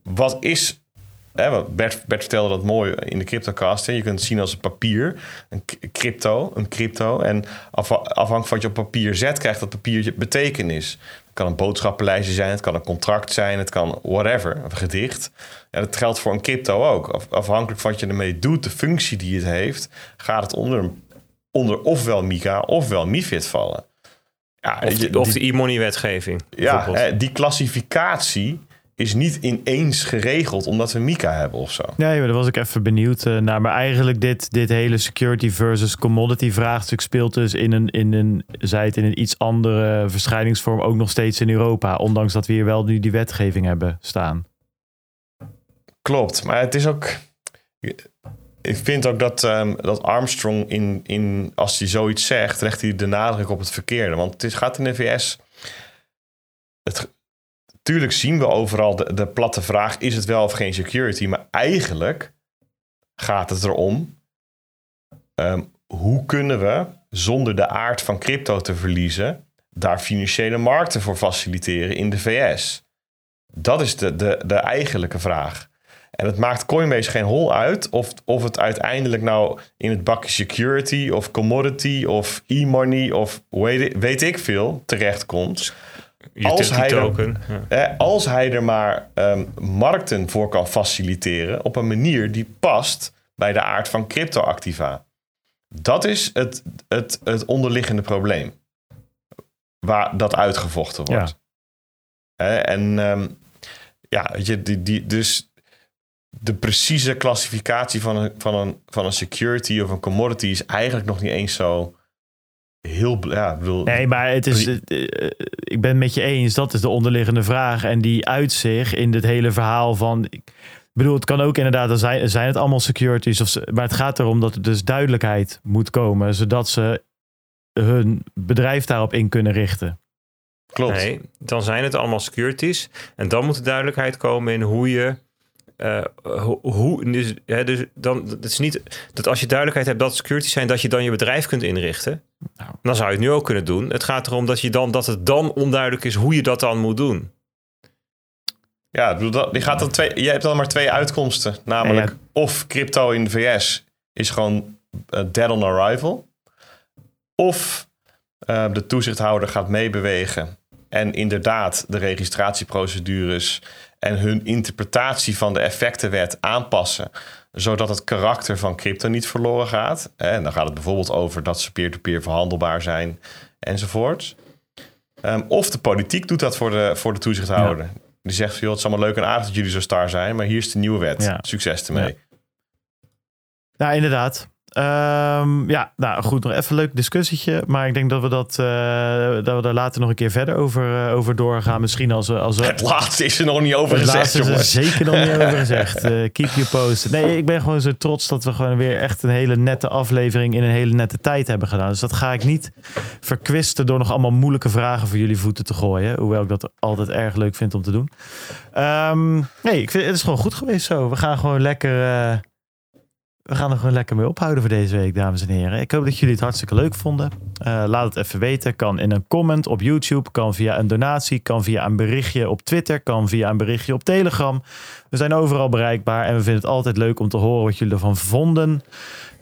wat is Bert, Bert vertelde dat mooi in de CryptoCast. Hè. Je kunt het zien als een papier, een crypto, een crypto. En afhankelijk van wat je op papier zet, krijgt dat papiertje betekenis. Dan kan een boodschappenlijstje zijn, het kan een contract zijn, het kan whatever, een gedicht. En dat geldt voor een crypto ook. Af- afhankelijk van wat je ermee doet, de functie die het heeft, gaat het onder, onder ofwel Mika ofwel MIFID vallen. Ja, Of, de, of de e-money-wetgeving. ja, die klassificatie is niet ineens geregeld omdat we Mika hebben of zo. Nee, maar daar was ik even benieuwd eh, naar. Maar eigenlijk dit, dit hele security versus commodity vraagstuk speelt dus in een, in een, zij het in een iets andere verschijningsvorm ook nog steeds in Europa. Ondanks dat we hier wel nu die wetgeving hebben staan. Klopt, maar het is ook. Ik vind ook dat, ehm, dat Armstrong, in, in, als hij zoiets zegt, legt hij de nadruk op het verkeerde. Want het is, gaat in de VS. Het, tuurlijk zien we overal de, platte vraag: is het wel of geen security? Maar eigenlijk gaat het erom: ehm, hoe kunnen we zonder de aard van crypto te verliezen, daar financiële markten voor faciliteren in de VS? Dat is de, de, de eigenlijke vraag. En het maakt Coinbase geen hol uit of, of het uiteindelijk nou in het bakje security of commodity of e-money of weet, weet ik veel terechtkomt. Als hij er- token. Ja. Eh, als hij er maar ehm, markten voor kan faciliteren op een manier die past bij de aard van cryptoactiva. Dat is het, het, het onderliggende probleem. Waar dat uitgevochten wordt. Eh, en ehm, ja, weet je, die, die, dus de precieze klassificatie van een, van, een, van een security of een commodity is eigenlijk nog niet eens zo heel. Ja, bedoel, Nee, maar het is, eh, eh, ik ben het met je eens. Dat is de onderliggende vraag. En die uit zich in dit hele verhaal van... Ik bedoel, het kan ook inderdaad, dan zijn, zijn het allemaal securities. Of, ze- maar het gaat erom dat er dus duidelijkheid moet komen. Zodat ze hun bedrijf daarop in kunnen richten. klopt. Nee, dan zijn het allemaal securities. En dan moet er duidelijkheid komen in hoe je. Eh, ho- hoe, dus, hè, dus dan, het is niet dat als je duidelijkheid hebt dat het securities zijn, dat je dan je bedrijf kunt inrichten. Nou. Dan zou je het nu ook kunnen doen. Het gaat erom dat, je dan, dat het dan onduidelijk is hoe je dat dan moet doen. Ja, bedoel, je, gaat dan twee, je hebt dan maar twee uitkomsten. Namelijk, Ja, of crypto in de VS is gewoon eh, dead on arrival. Of eh, de toezichthouder gaat meebewegen en inderdaad de registratieprocedures en hun interpretatie van de effectenwet aanpassen, zodat het karakter van crypto niet verloren gaat. En dan gaat het bijvoorbeeld over dat ze peer-to-peer verhandelbaar zijn enzovoort. Ehm, of de politiek doet dat voor de, voor de toezichthouder. Die zegt joh, het is allemaal leuk en aardig dat jullie zo star zijn, maar hier is de nieuwe wet. Ja. Succes ermee. Ja. Nou, inderdaad. Ehm, ja, nou goed, nog even een leuk discussietje. Maar ik denk dat we, dat, eh, dat we daar later nog een keer verder over, eh, over doorgaan. Misschien als we... Als we Het laatste is er nog niet over het gezegd, laatste is er zeker nog niet over gezegd. Eh, keep you posted. Nee, ik ben gewoon zo trots dat we gewoon weer echt een hele nette aflevering in een hele nette tijd hebben gedaan. Dus dat ga ik niet verkwisten door nog allemaal moeilijke vragen voor jullie voeten te gooien. Hoewel ik dat altijd erg leuk vind om te doen. Ehm, nee, ik vind het is gewoon goed geweest zo. We gaan gewoon lekker. Eh, we gaan er gewoon lekker mee ophouden voor deze week, dames en heren. Ik hoop dat jullie het hartstikke leuk vonden. Eh, laat het even weten. Kan in een comment op YouTube, kan via een donatie, kan via een berichtje op Twitter, kan via een berichtje op Telegram. We zijn overal bereikbaar en we vinden het altijd leuk om te horen wat jullie ervan vonden.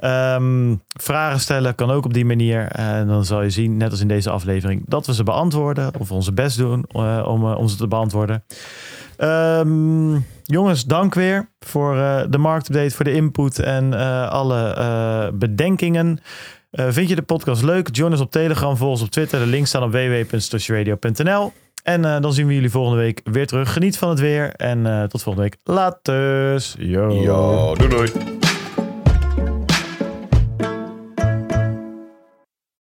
Ehm, vragen stellen kan ook op die manier. En dan zal je zien, net als in deze aflevering, dat we ze beantwoorden. Of onze best doen eh, om, eh, om ze te beantwoorden. Ehm, jongens, dank weer voor eh, de marktupdate, voor de input en eh, alle eh, bedenkingen. Vind je de podcast leuk? Join ons op Telegram, volg ons op Twitter. De links staan op www.stashradio.nl. En dan zien we jullie volgende week weer terug. Geniet van het weer en tot volgende week. Laters. Yo. Yo, doei doei.